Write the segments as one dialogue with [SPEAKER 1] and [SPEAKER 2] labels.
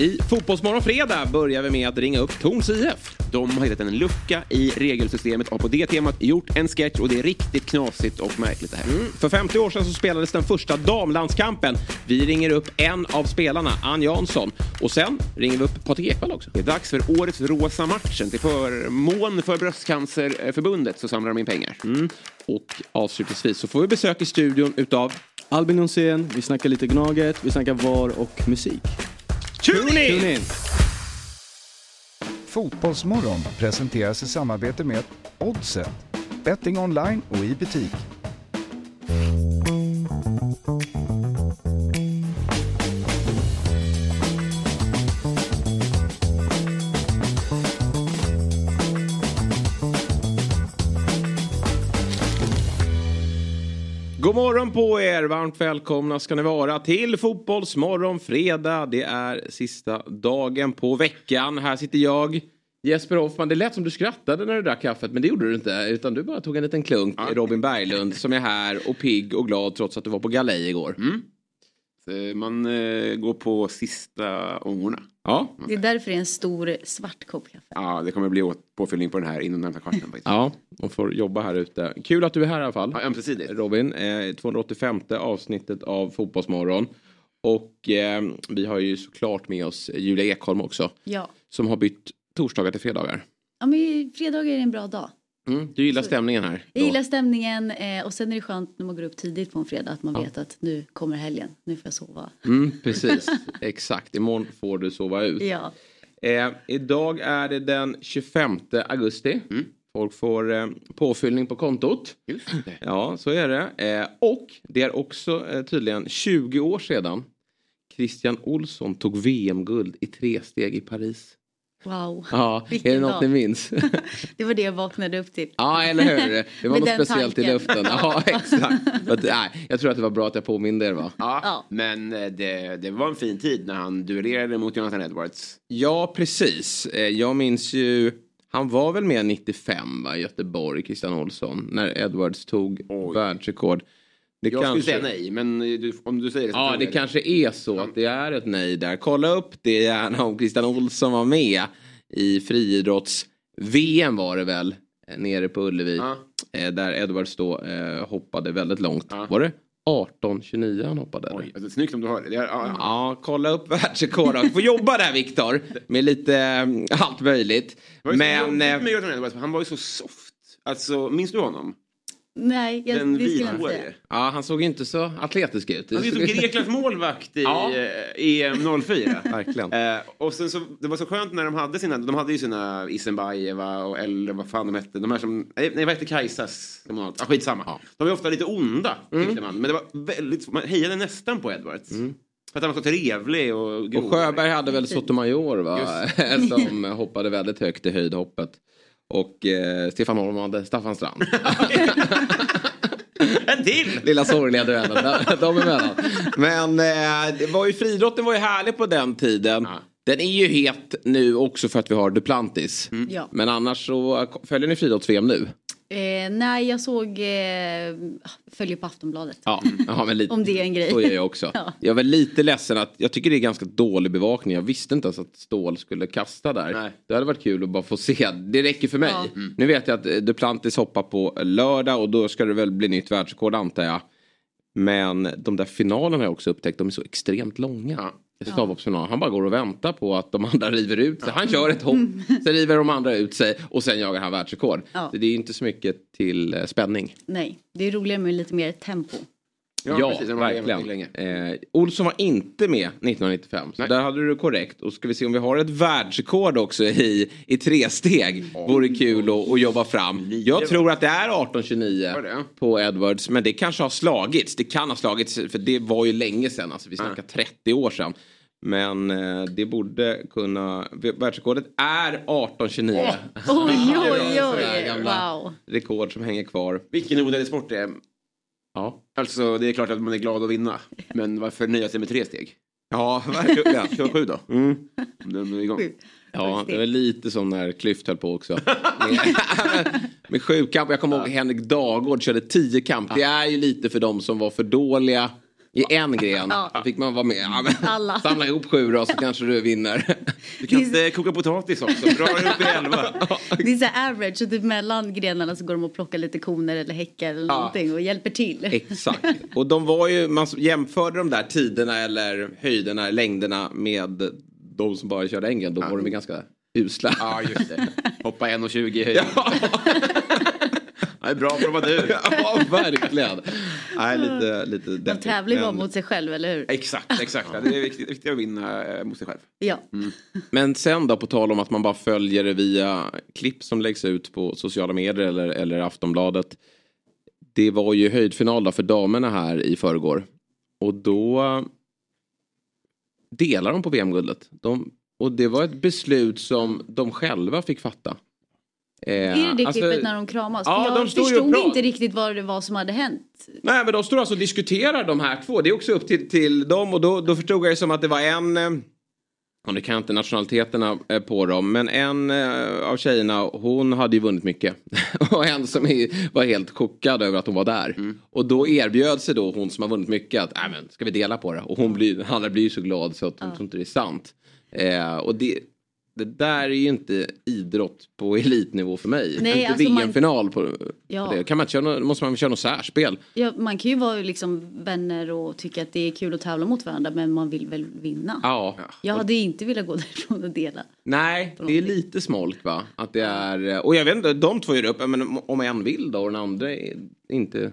[SPEAKER 1] I Fotbollsmorgon fredag börjar vi med att ringa upp Torns IF. De har hittat en lucka i regelsystemet och på det temat gjort en sketch och det är riktigt knasigt och märkligt det här. Mm. För 50 år sedan så spelades den första damlandskampen. Vi ringer upp en av spelarna, Ann Jansson. Och sen ringer vi upp Patrik Ekwall också. Det är dags för årets rosa matchen. Till förmån för Bröstcancerförbundet så samlar de in pengar. Mm. Och avslutningsvis så får vi besök i studion utav
[SPEAKER 2] Albin Nonsén, vi snackar lite Gnaget, vi snackar VAR och musik.
[SPEAKER 1] Tune in!
[SPEAKER 2] Tune in!
[SPEAKER 3] Fotbollsmorgon presenteras i samarbete med Oddset, betting online och i butik.
[SPEAKER 1] God morgon på er! Varmt välkomna ska ni vara till Fotbollsmorgon fredag. Det är sista dagen på veckan. Här sitter jag, Jesper Hoffman. Det lät som du skrattade när du drack kaffet men det gjorde du inte. Utan du bara tog en liten klunk. Robin Berglund som är här och pigg och glad trots att du var på galej igår.
[SPEAKER 4] Eh, Man eh, går på sista ångorna.
[SPEAKER 1] Ja.
[SPEAKER 5] Det är därför det är en stor svart kopp kaffe.
[SPEAKER 4] Ja, det kommer bli åt- påfyllning på den här inom närmsta kvarten.
[SPEAKER 1] ja, och får jobba här ute. Kul att du är här i alla fall.
[SPEAKER 4] Ja, ömsesidigt.
[SPEAKER 1] Robin, eh, 285 avsnittet av Fotbollsmorgon. Och eh, vi har ju såklart med oss Julia Ekholm också.
[SPEAKER 5] Ja.
[SPEAKER 1] Som har bytt torsdagar till fredagar.
[SPEAKER 5] ja, men fredagar är en bra dag.
[SPEAKER 1] Mm, du gillar stämningen här?
[SPEAKER 5] Jag gillar stämningen eh, och sen är det skönt när man går upp tidigt på en fredag att man vet att nu kommer helgen, nu får jag sova.
[SPEAKER 1] Mm, precis, exakt. Imorgon får du sova ut.
[SPEAKER 5] Ja,
[SPEAKER 1] Eh, idag är det den 25 augusti. Folk får eh, påfyllning på kontot. Ja, så är det. Eh, och det är också eh, tydligen 20 år sedan Christian Olsson tog VM-guld i tre steg i Paris.
[SPEAKER 5] Wow.
[SPEAKER 1] Ja,
[SPEAKER 5] Vilken
[SPEAKER 1] är det något
[SPEAKER 5] dag.
[SPEAKER 1] ni minns?
[SPEAKER 5] Det var det jag vaknade upp till.
[SPEAKER 1] ja, eller hur? Det var något speciellt i
[SPEAKER 5] tanken.
[SPEAKER 1] luften. Ja, exakt. Att, nej, jag tror att det var bra att jag påminde er va?
[SPEAKER 4] Ja,
[SPEAKER 5] Ja.
[SPEAKER 4] men eh, det, det var en fin tid när han duellerade mot Jonathan Edwards.
[SPEAKER 1] Ja, precis. Eh, Jag minns ju, han var väl med 95 va, i Göteborg, Christian Olsson, när Edwards tog
[SPEAKER 4] Oj.
[SPEAKER 1] världsrekord. Det
[SPEAKER 4] Jag
[SPEAKER 1] kanske...
[SPEAKER 4] skulle säga nej, men du, om du säger det så
[SPEAKER 1] Ja, det
[SPEAKER 4] jag
[SPEAKER 1] kanske är så att det är ett nej där. Kolla upp det gärna om Christian Olsson var med i friidrotts-VM var det väl, eh, nere på Ullevi.
[SPEAKER 4] Ja.
[SPEAKER 1] Eh, Där Edwards då eh, hoppade väldigt långt.
[SPEAKER 4] Ja.
[SPEAKER 1] Var det 18-29 han hoppade?
[SPEAKER 4] Oj, alltså, snyggt om du har det. det är, ja, ja.
[SPEAKER 1] Kolla upp världsrekord. Du får jobba där Viktor. Med lite eh, allt möjligt.
[SPEAKER 4] Det
[SPEAKER 1] Men...
[SPEAKER 4] med Edwards, han var ju så soft. Alltså, minns du honom?
[SPEAKER 5] Nej, jag,
[SPEAKER 4] Den
[SPEAKER 5] det skulle jag inte säga.
[SPEAKER 4] vithårige.
[SPEAKER 1] Ja, han såg inte så atletisk ut.
[SPEAKER 4] Han som Greklands målvakt i
[SPEAKER 1] Ja.
[SPEAKER 4] eh, EM 04.
[SPEAKER 1] Verkligen.
[SPEAKER 4] Eh, och sen så, det var så skönt när de hade sina, de hade ju sina Isenbajeva och eller vad fan de hette. De här som, nej vad hette Kajsas? Ah, skitsamma. De var ofta lite onda tyckte man. Men det var väldigt, man hejade nästan på Edwards. För att han var så trevlig och grov.
[SPEAKER 1] Och Sjöberg hade väl Sotomayor va? Som hoppade väldigt högt i höjdhoppet. Och eh, Stefan Holm hade Staffan Strand.
[SPEAKER 4] En till!
[SPEAKER 1] Lilla sorgliga duellen där- dem emellan. Men eh, det var ju, friidrotten var ju härlig på den tiden.
[SPEAKER 4] Ja.
[SPEAKER 1] Den är ju het nu också för att vi har Duplantis.
[SPEAKER 5] Ja.
[SPEAKER 1] Men annars så följer ni friidrotts-VM nu?
[SPEAKER 5] Eh, nej, jag såg, eh, följer på Aftonbladet.
[SPEAKER 1] Ja, ja men lite,
[SPEAKER 5] Om det är en grej.
[SPEAKER 1] Så är jag också.
[SPEAKER 5] Ja.
[SPEAKER 1] Jag var lite ledsen att jag tycker det är ganska dålig bevakning. Jag visste inte ens att Stål skulle kasta där.
[SPEAKER 4] Nej.
[SPEAKER 1] Det hade varit kul att bara få se. Det räcker för mig.
[SPEAKER 5] Ja.
[SPEAKER 1] Nu vet jag att eh, Duplantis hoppar på lördag och då ska det väl bli nytt världsrekord antar jag. Men de där finalerna har jag också upptäckt, de är så extremt långa.
[SPEAKER 4] Ja.
[SPEAKER 1] Stavhoppsfinal. Han bara går och väntar på att de andra river ut sig. Han kör ett hopp, sen river de andra ut sig och sen jagar han världsrekord.
[SPEAKER 5] Ja.
[SPEAKER 1] Så det är inte så mycket till eh, spänning.
[SPEAKER 5] Nej, det är roligare med lite mer tempo.
[SPEAKER 1] Ja,
[SPEAKER 4] precis, har levat
[SPEAKER 1] verkligen. Eh, Olsson var inte med 1995. Så
[SPEAKER 4] Nej.
[SPEAKER 1] där hade du korrekt. Och ska vi se om vi har ett världsrekord också i, i tre steg. Vore kul att, att jobba fram. Jag tror att det är
[SPEAKER 4] Var
[SPEAKER 1] 1829
[SPEAKER 4] det?
[SPEAKER 1] på Edwards. Men det kanske har slagits. Det kan ha slagits för det var ju länge sedan. Alltså vi snackar 30 år sedan. Men eh, det borde kunna... Världsrekordet är 1829.
[SPEAKER 5] Oj, oj, oj.
[SPEAKER 1] gamla
[SPEAKER 5] Wow.
[SPEAKER 1] Rekord som hänger kvar.
[SPEAKER 4] Vilken onödig sport det är.
[SPEAKER 1] Ja,
[SPEAKER 4] Alltså det är klart att man är glad att vinna. Men varför nöja sig med tre steg?
[SPEAKER 1] ja verkligen.
[SPEAKER 4] Kör sju då.
[SPEAKER 1] Mm.
[SPEAKER 4] Den är igång.
[SPEAKER 5] Sju.
[SPEAKER 1] Ja, det var lite som när Klyft höll på också. Med, med sju kamp. Jag kommer ihåg Henrik Dagård körde tio kamp. Det är ju lite för dem som var för dåliga I en gren
[SPEAKER 5] Ja.
[SPEAKER 1] Då fick man vara med. Ja,
[SPEAKER 5] Alla.
[SPEAKER 1] Samla ihop sju då så kanske du vinner.
[SPEAKER 4] Du kan inte koka potatis också. Dra det upp i elva.
[SPEAKER 5] Det är så average, så typ mellan grenarna så går de och plockar lite koner eller häckar eller någonting och hjälper till.
[SPEAKER 1] Exakt. Och de var ju, man jämförde de där tiderna eller höjderna, längderna med de som bara körde ängen. Då var de ju ganska usla.
[SPEAKER 4] Ja, just det. Hoppa 1,20 i höjd. Det är bra för att vara du.
[SPEAKER 1] ja, verkligen. Nej, lite, lite
[SPEAKER 5] De
[SPEAKER 1] deppigt,
[SPEAKER 5] tävlar ju bara
[SPEAKER 1] men-
[SPEAKER 5] mot sig själv, eller hur?
[SPEAKER 4] Exakt, exakt. Ja, Det är viktigt, viktigt att vinna eh, mot sig själv.
[SPEAKER 5] Ja.
[SPEAKER 1] Men sen då på tal om att man bara följer det via klipp som läggs ut på sociala medier eller, eller Aftonbladet. Det var ju höjdfinal då för damerna här i förrgår. Och då delar de på VM-guldet. De, och det var ett beslut som de själva fick fatta. Eh,
[SPEAKER 5] Är det det
[SPEAKER 1] alltså-
[SPEAKER 5] klippet när de kramas?
[SPEAKER 1] Ja,
[SPEAKER 5] jag
[SPEAKER 1] de
[SPEAKER 5] förstod inte riktigt vad det var som hade hänt.
[SPEAKER 1] Nej men de står alltså och diskuterar de här två. Det är också upp till, till dem och då, då förstod jag det som att det var en eh, Ja, nu kan jag inte nationaliteterna eh, på dem, men en eh, av tjejerna, hon hade ju vunnit mycket. och en som var helt chockad över att hon var där. Och då erbjöd sig då hon som har vunnit mycket att, nej men ska vi dela på det? Och hon blir, Hanna blir ju så glad så att hon tror inte det är sant. Eh, och det, det där är ju inte idrott på elitnivå för mig.
[SPEAKER 5] Nej,
[SPEAKER 1] inte
[SPEAKER 5] alltså man-
[SPEAKER 1] VM-final på,
[SPEAKER 5] Ja.
[SPEAKER 1] på det. Kan man köra, måste man köra något särspel?
[SPEAKER 5] Ja, man kan ju vara liksom vänner och tycka att det är kul att tävla mot varandra men man vill väl vinna.
[SPEAKER 1] Ja.
[SPEAKER 5] Jag hade inte velat gå därifrån och dela.
[SPEAKER 1] Nej, det är lite smolk va? Att det är, och jag vet inte, de två gör upp, men om- en vill då och den andra är inte,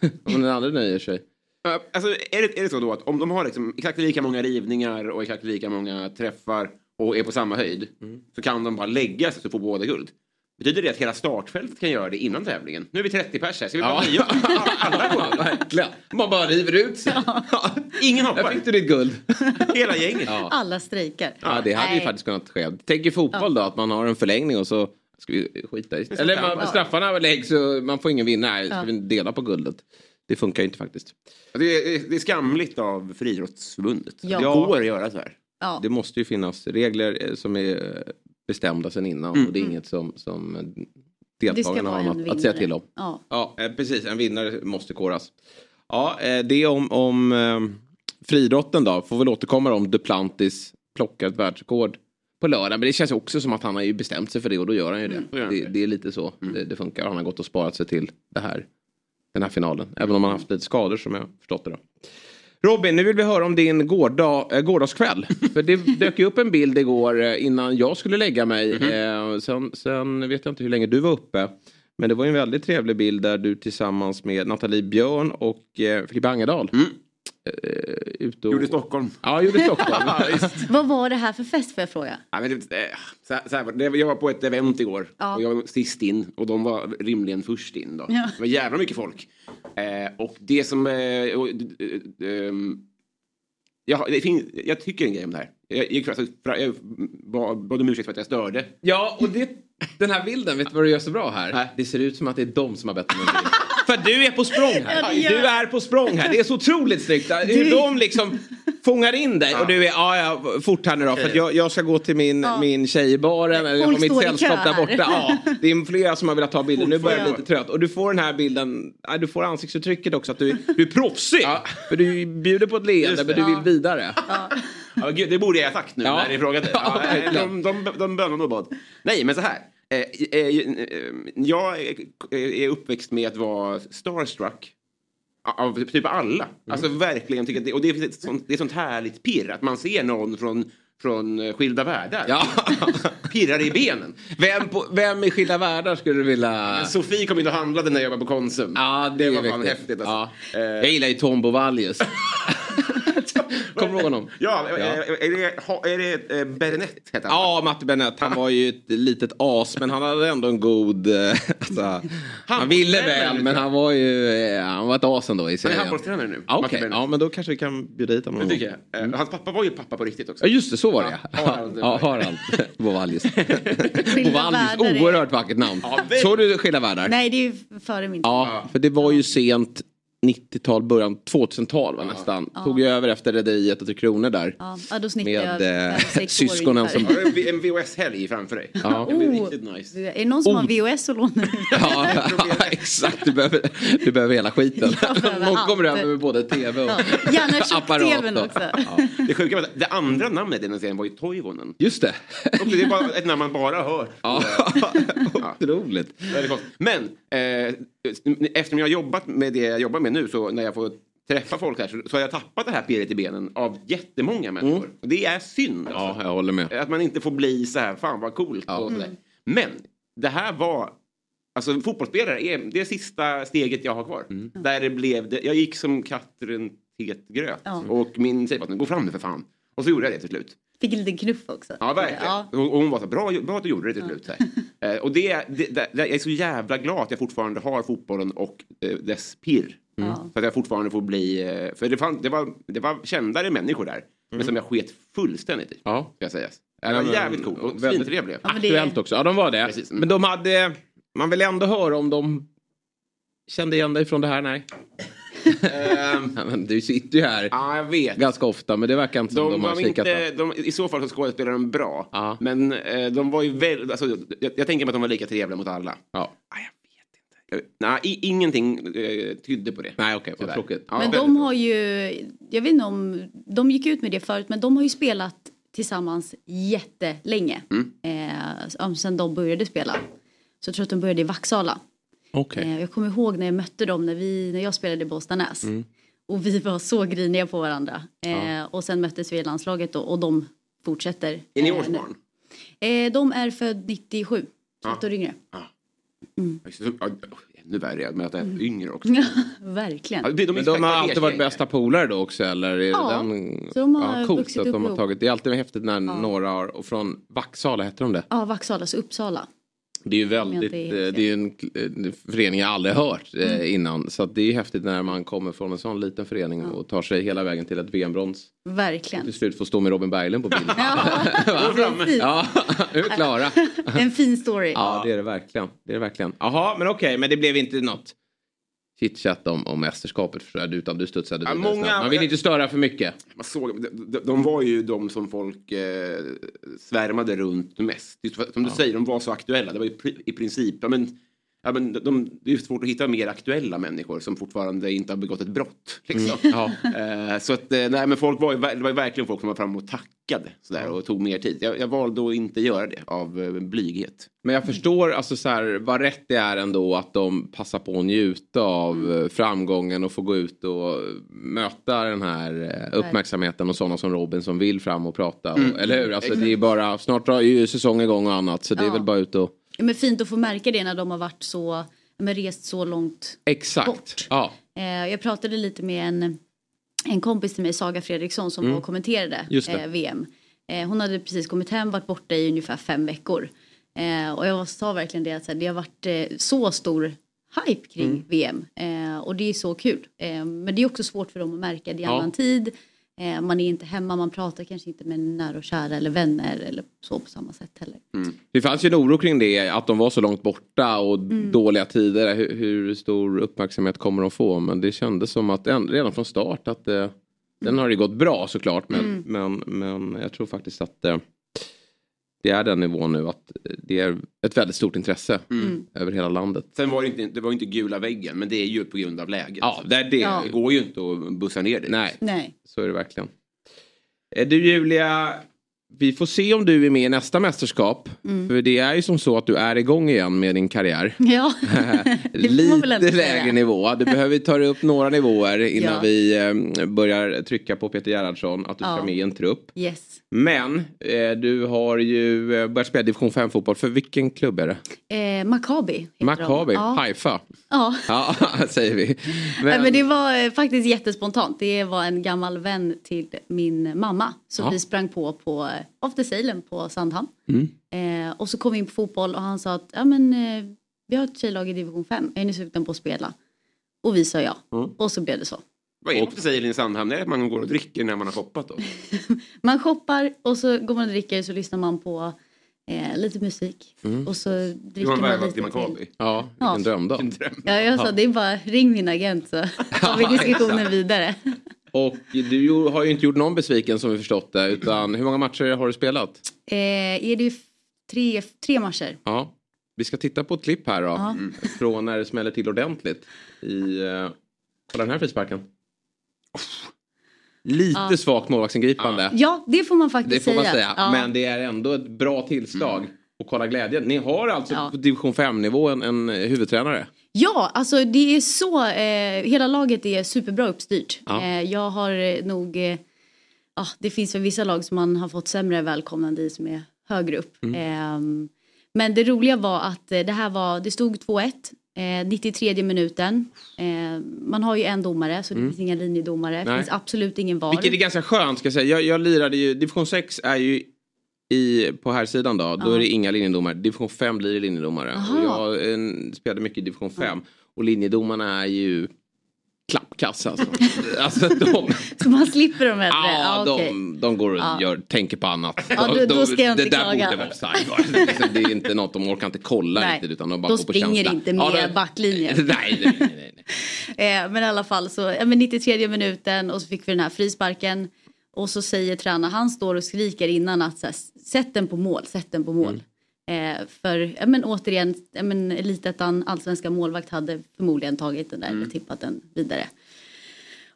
[SPEAKER 1] om den andra nöjer sig.
[SPEAKER 4] Uh, Alltså, är, det, är det så då att om de har liksom exakt lika många rivningar och exakt lika många träffar och är på samma höjd så kan de bara lägga sig så får båda guld. Betyder det att hela startfältet kan göra det innan tävlingen? Nu är vi 30 pers här, ska vi bara
[SPEAKER 1] Ja.
[SPEAKER 4] Alla går.
[SPEAKER 1] Verkligen. Man bara river ut sig.
[SPEAKER 4] Ingen
[SPEAKER 1] Där
[SPEAKER 4] hoppar.
[SPEAKER 1] fick du ditt guld.
[SPEAKER 4] Hela gänget.
[SPEAKER 1] Ja.
[SPEAKER 5] Alla strejkar.
[SPEAKER 1] Ja, det hade ju
[SPEAKER 5] Nej.
[SPEAKER 1] faktiskt kunnat ske. Tänk i fotboll då, att man har en förlängning och så ska vi skita i Eller man, straffarna läggs så man får ingen vinna. Nej, ska vi dela på guldet? Det funkar ju inte faktiskt.
[SPEAKER 4] Det är, det är skamligt av Friidrottsförbundet.
[SPEAKER 5] Ja.
[SPEAKER 4] Det går att göra så här.
[SPEAKER 5] Ja.
[SPEAKER 1] Det måste ju finnas regler eh, som är eh, bestämda sedan innan och det är inget som, som deltagarna har något att säga till om.
[SPEAKER 5] Ja.
[SPEAKER 1] Ja, eh, precis. En vinnare måste koras. Ja, det om, om friidrotten då. Får väl återkomma om Duplantis plockar ett världsrekord på lördag. Men det känns också som att han har ju bestämt sig för det och då gör han ju det.
[SPEAKER 4] han
[SPEAKER 1] det,
[SPEAKER 4] det.
[SPEAKER 1] är lite så det, det funkar. Han har gått och sparat sig till det här, den här finalen. Även om han har haft lite skador som jag förstått det då. Robin, nu vill vi höra om din gårdag, eh, gårdagskväll. För det dök ju upp en bild igår eh, innan jag skulle lägga mig. Eh, sen, sen vet jag inte hur länge du var uppe. Men det var ju en väldigt trevlig bild där du tillsammans med Nathalie Björn och eh, Filippa Angerdal. Eh, ute och...
[SPEAKER 4] Gjorde Stockholm.
[SPEAKER 1] Ja, gjorde Stockholm.
[SPEAKER 5] Vad var det här för fest får jag fråga?
[SPEAKER 4] Ja, men det, eh, så här, så här, jag var på ett event igår
[SPEAKER 5] Ja.
[SPEAKER 4] och jag var sist in och de var rimligen först in. Då.
[SPEAKER 5] Ja.
[SPEAKER 4] Det var jävla mycket folk. Eh, och det som... Eh, och, eh, ehm, jag, det finns, jag tycker en grej om det här. Jag, gick, alltså, jag bad om ursäkt för att jag störde.
[SPEAKER 1] Ja, och det, den här bilden, vet du vad du gör så bra här?
[SPEAKER 4] Nej.
[SPEAKER 1] Det ser ut som att det är de som har bett om en bild. För du är på språng här.
[SPEAKER 5] Ja,
[SPEAKER 1] du är på språng här. Det är så otroligt snyggt. Hur de liksom fångar in dig. Och du är, ja, ja, fort här nu då. För att jag, jag ska gå till min,
[SPEAKER 5] Ja.
[SPEAKER 1] min tjej i baren. Eller jag har mitt sällskap där borta. Ja, det är flera som har velat ta bilder. Nu börjar jag bli lite trött. Och du får den här bilden. Du får ansiktsuttrycket också. Att du, du är proffsig. För du bjuder på ett leende men du vill vidare.
[SPEAKER 4] Ja, gud, det borde jag ha sagt nu
[SPEAKER 1] Ja.
[SPEAKER 4] när ni frågade.
[SPEAKER 1] Ja,
[SPEAKER 4] Ja,
[SPEAKER 1] verkligen.
[SPEAKER 4] de de, de bönade och bad. Nej, men så här. Eh, eh, eh, jag är- uppväxt med att vara starstruck. Av typ alla. Alltså verkligen. Tycker det, och det är, ett sånt, det är sånt härligt pirr. Att man ser någon från, från skilda världar.
[SPEAKER 1] Ja.
[SPEAKER 4] Pirrar i benen.
[SPEAKER 1] Vem, på, vem i Skilda Världar skulle du vilja...
[SPEAKER 4] Sofie kom in och handlade när jag var på Konsum.
[SPEAKER 1] Ja, det,
[SPEAKER 4] det var fan häftigt. Alltså.
[SPEAKER 1] Ja. Jag gillar ju Tom Bovallius. Kommer du ihåg honom?
[SPEAKER 4] Ja,
[SPEAKER 1] Ja.
[SPEAKER 4] Är, det, är det eh, Berenett hette han?
[SPEAKER 1] Ja, Matte Bennett. Han var ju ett litet as, men han hade ändå en god... eh, Alltså, han, ville
[SPEAKER 4] tränare
[SPEAKER 1] väl, men han var ju... eh, Han var ett as ändå i
[SPEAKER 4] Han är
[SPEAKER 1] serien.
[SPEAKER 4] handbollstränare nu.
[SPEAKER 1] Okej,
[SPEAKER 4] Bennett.
[SPEAKER 1] ja, men då kanske vi kan bjuda hit honom.
[SPEAKER 4] Det tycker jag. Eh, Hans pappa var ju pappa på riktigt också.
[SPEAKER 1] Ja, just det, så var det.
[SPEAKER 4] Ja, Harald.
[SPEAKER 1] Ja, Harald Bovallius. Bovallius, oerhört vackert namn.
[SPEAKER 4] Ja.
[SPEAKER 1] Såg du Skilda Världar?
[SPEAKER 5] Nej, det är ju före min tid.
[SPEAKER 1] Ja, för det var ju sent 90-tal, början 2000-tal var nästan. Tog ju över efter Rederiet och Tre Kronor där.
[SPEAKER 5] Ja, ja, då snittar jag
[SPEAKER 1] Med eh, syskonen som...
[SPEAKER 4] En VHS-helg framför dig?
[SPEAKER 1] Ja.
[SPEAKER 4] Det blir
[SPEAKER 5] Oh.
[SPEAKER 4] riktigt nice.
[SPEAKER 5] Är det någon som har VHS och lånar?
[SPEAKER 1] Ja, exakt. Du behöver, du behöver hela skiten.
[SPEAKER 5] Behöver
[SPEAKER 1] Någon kommer över med både tv och
[SPEAKER 5] Ja, Gärna
[SPEAKER 1] apparat.
[SPEAKER 5] också.
[SPEAKER 1] Ja.
[SPEAKER 4] Det sjuka var att det andra namnet i den serien var ju Toivonen.
[SPEAKER 1] Just det.
[SPEAKER 4] Och det är bara ett namn man bara hört.
[SPEAKER 1] Ja. Otroligt.
[SPEAKER 4] Men eh, eftersom jag har jobbat med det jag jobbar med nu så när jag får träffa folk här så, så har jag tappat det här pirret i benen av jättemånga människor. Och det är synd.
[SPEAKER 1] Ja,
[SPEAKER 4] Alltså.
[SPEAKER 1] jag håller med.
[SPEAKER 4] Att man inte får bli så här, fan vad coolt. Och sådär. Men det här var, alltså fotbollsspelare är det sista steget jag har kvar. Där det blev, det, jag gick som katten het gröt.
[SPEAKER 5] Ja.
[SPEAKER 4] Och min tjej bara, gå fram nu för fan. Och så gjorde jag det till slut.
[SPEAKER 5] Fick en liten knuff också.
[SPEAKER 4] Ja, verkligen.
[SPEAKER 5] Ja.
[SPEAKER 4] Och och hon var så bra, bra att du gjorde det till slut. Här. Eh, och det, det, det, jag är så jävla glad att jag fortfarande har fotbollen och eh, dess pirr.
[SPEAKER 5] Ja.
[SPEAKER 4] Så att jag fortfarande får bli, eh, för det, fann, det, var, det var kändare människor där. Men som jag sket fullständigt i.
[SPEAKER 1] Ja.
[SPEAKER 4] Ska jag säga. Det var jävligt coolt och
[SPEAKER 1] väldigt-
[SPEAKER 4] svintrevliga.
[SPEAKER 5] Ja,
[SPEAKER 1] Aktuellt också. Ja, de var det.
[SPEAKER 4] Precis. Mm.
[SPEAKER 1] Men de hade... Man vill ändå höra om de kände igen dig från det här. Nej.
[SPEAKER 4] Ehm,
[SPEAKER 1] Ja, men Du sitter ju här
[SPEAKER 4] Ja, jag vet.
[SPEAKER 1] ganska ofta men det verkar inte som
[SPEAKER 4] De
[SPEAKER 1] de, har kikat
[SPEAKER 4] inte, de, I så fall så skådespelade de bra.
[SPEAKER 1] Ja.
[SPEAKER 4] Men eh, de var ju väl, alltså, jag, jag tänker mig att de var lika trevliga mot alla.
[SPEAKER 1] Ja.
[SPEAKER 4] Ah, jag vet inte. Eh, Nej, ingenting eh, tydde på det.
[SPEAKER 1] Nej okej, vad
[SPEAKER 4] Tyvärr.
[SPEAKER 1] tråkigt.
[SPEAKER 4] Ja,
[SPEAKER 5] Men
[SPEAKER 4] väldigt
[SPEAKER 5] de har ju, jag vet inte om, de gick ut med det förut men de har ju spelat tillsammans jättelänge.
[SPEAKER 4] Mm.
[SPEAKER 5] Eh, sen de började spela. Så jag tror att de började i Vaksala.
[SPEAKER 1] Okej.
[SPEAKER 5] Eh, jag kommer ihåg när jag mötte dem när, vi, när jag spelade i Bollstanäs.
[SPEAKER 1] Mm.
[SPEAKER 5] Och vi var så griniga på varandra. Eh, Och sen möttes vi i landslaget då, och de fortsätter.
[SPEAKER 4] Är ni
[SPEAKER 5] eh,
[SPEAKER 4] årsbarn?
[SPEAKER 5] Eh, de är född 97, så
[SPEAKER 4] Ja.
[SPEAKER 5] ett år yngre.
[SPEAKER 4] Ja, Ännu värre att möta
[SPEAKER 5] Mm.
[SPEAKER 4] yngre också.
[SPEAKER 5] Ja, verkligen.
[SPEAKER 4] Ja, de,
[SPEAKER 1] Men de har alltid varit bästa polare då också eller? Är
[SPEAKER 5] Ja,
[SPEAKER 1] det den...
[SPEAKER 5] så de har
[SPEAKER 1] ja, coolt
[SPEAKER 5] vuxit
[SPEAKER 1] att
[SPEAKER 5] upp
[SPEAKER 1] de har tagit. Det är alltid häftigt när några har, och från Vaksala heter de det?
[SPEAKER 5] Ja, Vaksala, så Uppsala.
[SPEAKER 1] Det är ju väldigt, det är en en förening jag aldrig hört eh,
[SPEAKER 5] Mm.
[SPEAKER 1] innan. Så det är häftigt när man kommer från en sån liten förening och tar sig hela vägen till ett VM-brons.
[SPEAKER 5] Verkligen.
[SPEAKER 1] Till slut får stå med Robin Berglund på bild.
[SPEAKER 5] Ja,
[SPEAKER 1] ja, nu är klara.
[SPEAKER 5] En fin story.
[SPEAKER 1] Ja, det är det verkligen. Det är det verkligen. Jaha, men okej, men det blev inte något chitchat om, om mästerskapet förstår jag, utan du studsade
[SPEAKER 4] Ja, många-
[SPEAKER 1] snabbt. Man vill inte störa för mycket.
[SPEAKER 4] Man såg, de, de, var ju de som folk eh, svärmade runt mest. För, som du säger, de var så aktuella. Det var pri- i princip, ja, men, ja, men de, det är svårt att hitta mer aktuella människor som fortfarande inte har begått ett brott. Liksom.
[SPEAKER 1] Ja.
[SPEAKER 4] Eh, så att, eh, nej men folk var det var verkligen folk som var fram och tackade sådär, och tog mer tid. Jag, jag valde att inte göra det av eh, blyghet.
[SPEAKER 1] Men jag förstår alltså så här, vad rätt det är ändå att de passar på att njuta av eh, framgången och få gå ut och möta den här uppmärksamheten och sådana som Robin som vill fram och prata. Och, eller hur? Alltså, det är bara, snart drar ju säsongen igång och annat så det är väl bara ut och...
[SPEAKER 5] Ja, Men fint att få märka det när de har varit så, men rest så långt.
[SPEAKER 1] Exakt.
[SPEAKER 5] Bort.
[SPEAKER 1] Ja.
[SPEAKER 5] Eh, jag pratade lite med en, en kompis till mig, Saga Fredriksson, som kommenterade
[SPEAKER 1] Mm. Det.
[SPEAKER 5] eh, VM. Eh, hon hade precis kommit hem, varit borta i ungefär fem veckor. Eh, och jag sa verkligen det att så här, det har varit så stor hype kring
[SPEAKER 1] Mm.
[SPEAKER 5] VM. Och det är så kul. Men det är också svårt för dem att märka. Det är
[SPEAKER 1] Ja.
[SPEAKER 5] annan tid. Eh, man är inte hemma, man pratar kanske inte med nära och kära eller vänner eller så på samma sätt heller.
[SPEAKER 1] Det fanns ju en oro kring det, att de var så långt borta och
[SPEAKER 5] Mm.
[SPEAKER 1] dåliga tider. Hur, hur stor uppmärksamhet kommer de få? Men det kändes som att redan från start att eh, den har ju gått bra såklart. Men,
[SPEAKER 5] Mm.
[SPEAKER 1] men, men jag tror faktiskt att eh, det är den nivån nu att det är ett väldigt stort intresse
[SPEAKER 5] Mm.
[SPEAKER 1] över hela landet.
[SPEAKER 4] Sen var det inte, det var inte gula väggen, men det är ju på grund av läget.
[SPEAKER 1] Ja, det är det.
[SPEAKER 5] Ja.
[SPEAKER 4] Det går ju inte att bussa ner dit.
[SPEAKER 1] Nej,
[SPEAKER 5] Nej.
[SPEAKER 1] så är det verkligen. Eh, Du Julia, vi får se om du är med i nästa mästerskap.
[SPEAKER 5] Mm.
[SPEAKER 1] För det är ju som så att du är igång igen med din karriär.
[SPEAKER 5] Ja,
[SPEAKER 1] Lite lägre nivå. Du behöver ta dig upp några nivåer innan
[SPEAKER 5] Ja.
[SPEAKER 1] vi eh, börjar trycka på Peter Gerhardsson att du ska
[SPEAKER 5] Ja.
[SPEAKER 1] med i en trupp.
[SPEAKER 5] Yes.
[SPEAKER 1] Men eh, du har ju eh, börjat spela division 5 fotboll. För vilken klubb är det?
[SPEAKER 5] Eh, Maccabi
[SPEAKER 1] Maccabi.
[SPEAKER 5] Ja.
[SPEAKER 1] Haifa.
[SPEAKER 5] ja.
[SPEAKER 1] Ja, säger vi.
[SPEAKER 5] Nej, men det var eh, faktiskt jättespontant. Det var en gammal vän till min mamma. Så vi sprang på på After Salem på Sandhamn.
[SPEAKER 1] Mm.
[SPEAKER 5] Eh, och så kom vi in på fotboll och han sa att ja, men, eh, vi har ett tjejlag i division 5. Är ni sugna på att spela? Och vi sa ja.
[SPEAKER 1] Mm.
[SPEAKER 5] Och så blev det så.
[SPEAKER 4] Vad är det för säger i Sandhamn? Det är att man går och dricker när man har shoppat då.
[SPEAKER 5] Man shoppar och så går man och dricker så lyssnar man på Eh, lite musik. Och så dricker
[SPEAKER 4] Johan
[SPEAKER 5] man lite till.
[SPEAKER 4] Maccabi.
[SPEAKER 1] Ja,
[SPEAKER 5] Ja.
[SPEAKER 1] vilken dröm då.
[SPEAKER 5] Ja, jag sa det är bara ring min agent så tar vi diskussionen vidare.
[SPEAKER 1] Och du har ju inte gjort någon besviken som vi förstått det. Utan hur många matcher har du spelat?
[SPEAKER 5] Eh, är det tre, tre matcher?
[SPEAKER 1] Ja. Vi ska titta på ett klipp här då.
[SPEAKER 5] Ja.
[SPEAKER 1] Från när det smäller till ordentligt. I, kolla den här frisparken. Lite
[SPEAKER 5] Ja.
[SPEAKER 1] svagt målvaktsingripande.
[SPEAKER 5] Ja, det får man faktiskt
[SPEAKER 1] Det får
[SPEAKER 5] säga.
[SPEAKER 1] man säga.
[SPEAKER 5] Ja.
[SPEAKER 1] Men det är ändå ett bra tillslag. Och kolla glädjen. Ni har alltså
[SPEAKER 5] Ja.
[SPEAKER 1] på division 5-nivå en, en huvudtränare.
[SPEAKER 5] Ja, alltså det är så. Eh, hela laget är superbra uppstyrt.
[SPEAKER 1] Ja.
[SPEAKER 5] Eh, jag har eh, nog... Eh, ah, det finns väl vissa lag som man har fått sämre välkomnande i som är högre upp.
[SPEAKER 1] Mm.
[SPEAKER 5] Eh, men det roliga var att eh, det här var... Det stod 2-1. Eh, 93 minuten. Eh, man har ju en domare så det finns inga linjedomare. Det
[SPEAKER 1] Mm.
[SPEAKER 5] Finns absolut ingen VAR.
[SPEAKER 1] Vilket är ganska skönt ska jag säga. Jag, jag lirade ju, division 6 är ju i, på här sidan då. Då är det inga linjedomare. Division 5 blir det linjedomare. Och jag eh, spelade mycket i division 5. Och linjedomarna är ju klappkass alltså. alltså de,
[SPEAKER 5] Så man slipper de här.
[SPEAKER 1] ja,
[SPEAKER 5] ah, okej.
[SPEAKER 1] de, de går och
[SPEAKER 5] Ja.
[SPEAKER 1] gör, tänker på annat.
[SPEAKER 5] Ja,
[SPEAKER 1] De-
[SPEAKER 5] då- då ska jag inte
[SPEAKER 1] det där
[SPEAKER 5] klaga.
[SPEAKER 1] borde vara offside. Liksom, Det är inte något de orkar inte kolla
[SPEAKER 5] Nej.
[SPEAKER 1] riktigt. Utan de bara
[SPEAKER 5] De
[SPEAKER 1] går på
[SPEAKER 5] springer
[SPEAKER 1] känsla.
[SPEAKER 5] inte med
[SPEAKER 1] det-
[SPEAKER 5] backlinjen.
[SPEAKER 1] nej, nej, nej, nej.
[SPEAKER 5] Eh, men i alla fall så, ja, men 93 minuten och så fick vi den här frisparken. Och så säger tränaren, han står och skriker innan att så här, sätt den på mål, sätt den på mål. Eh, för ja, men återigen, ja, men elitettan, allsvenska målvakt hade förmodligen tagit den där och tippat den vidare.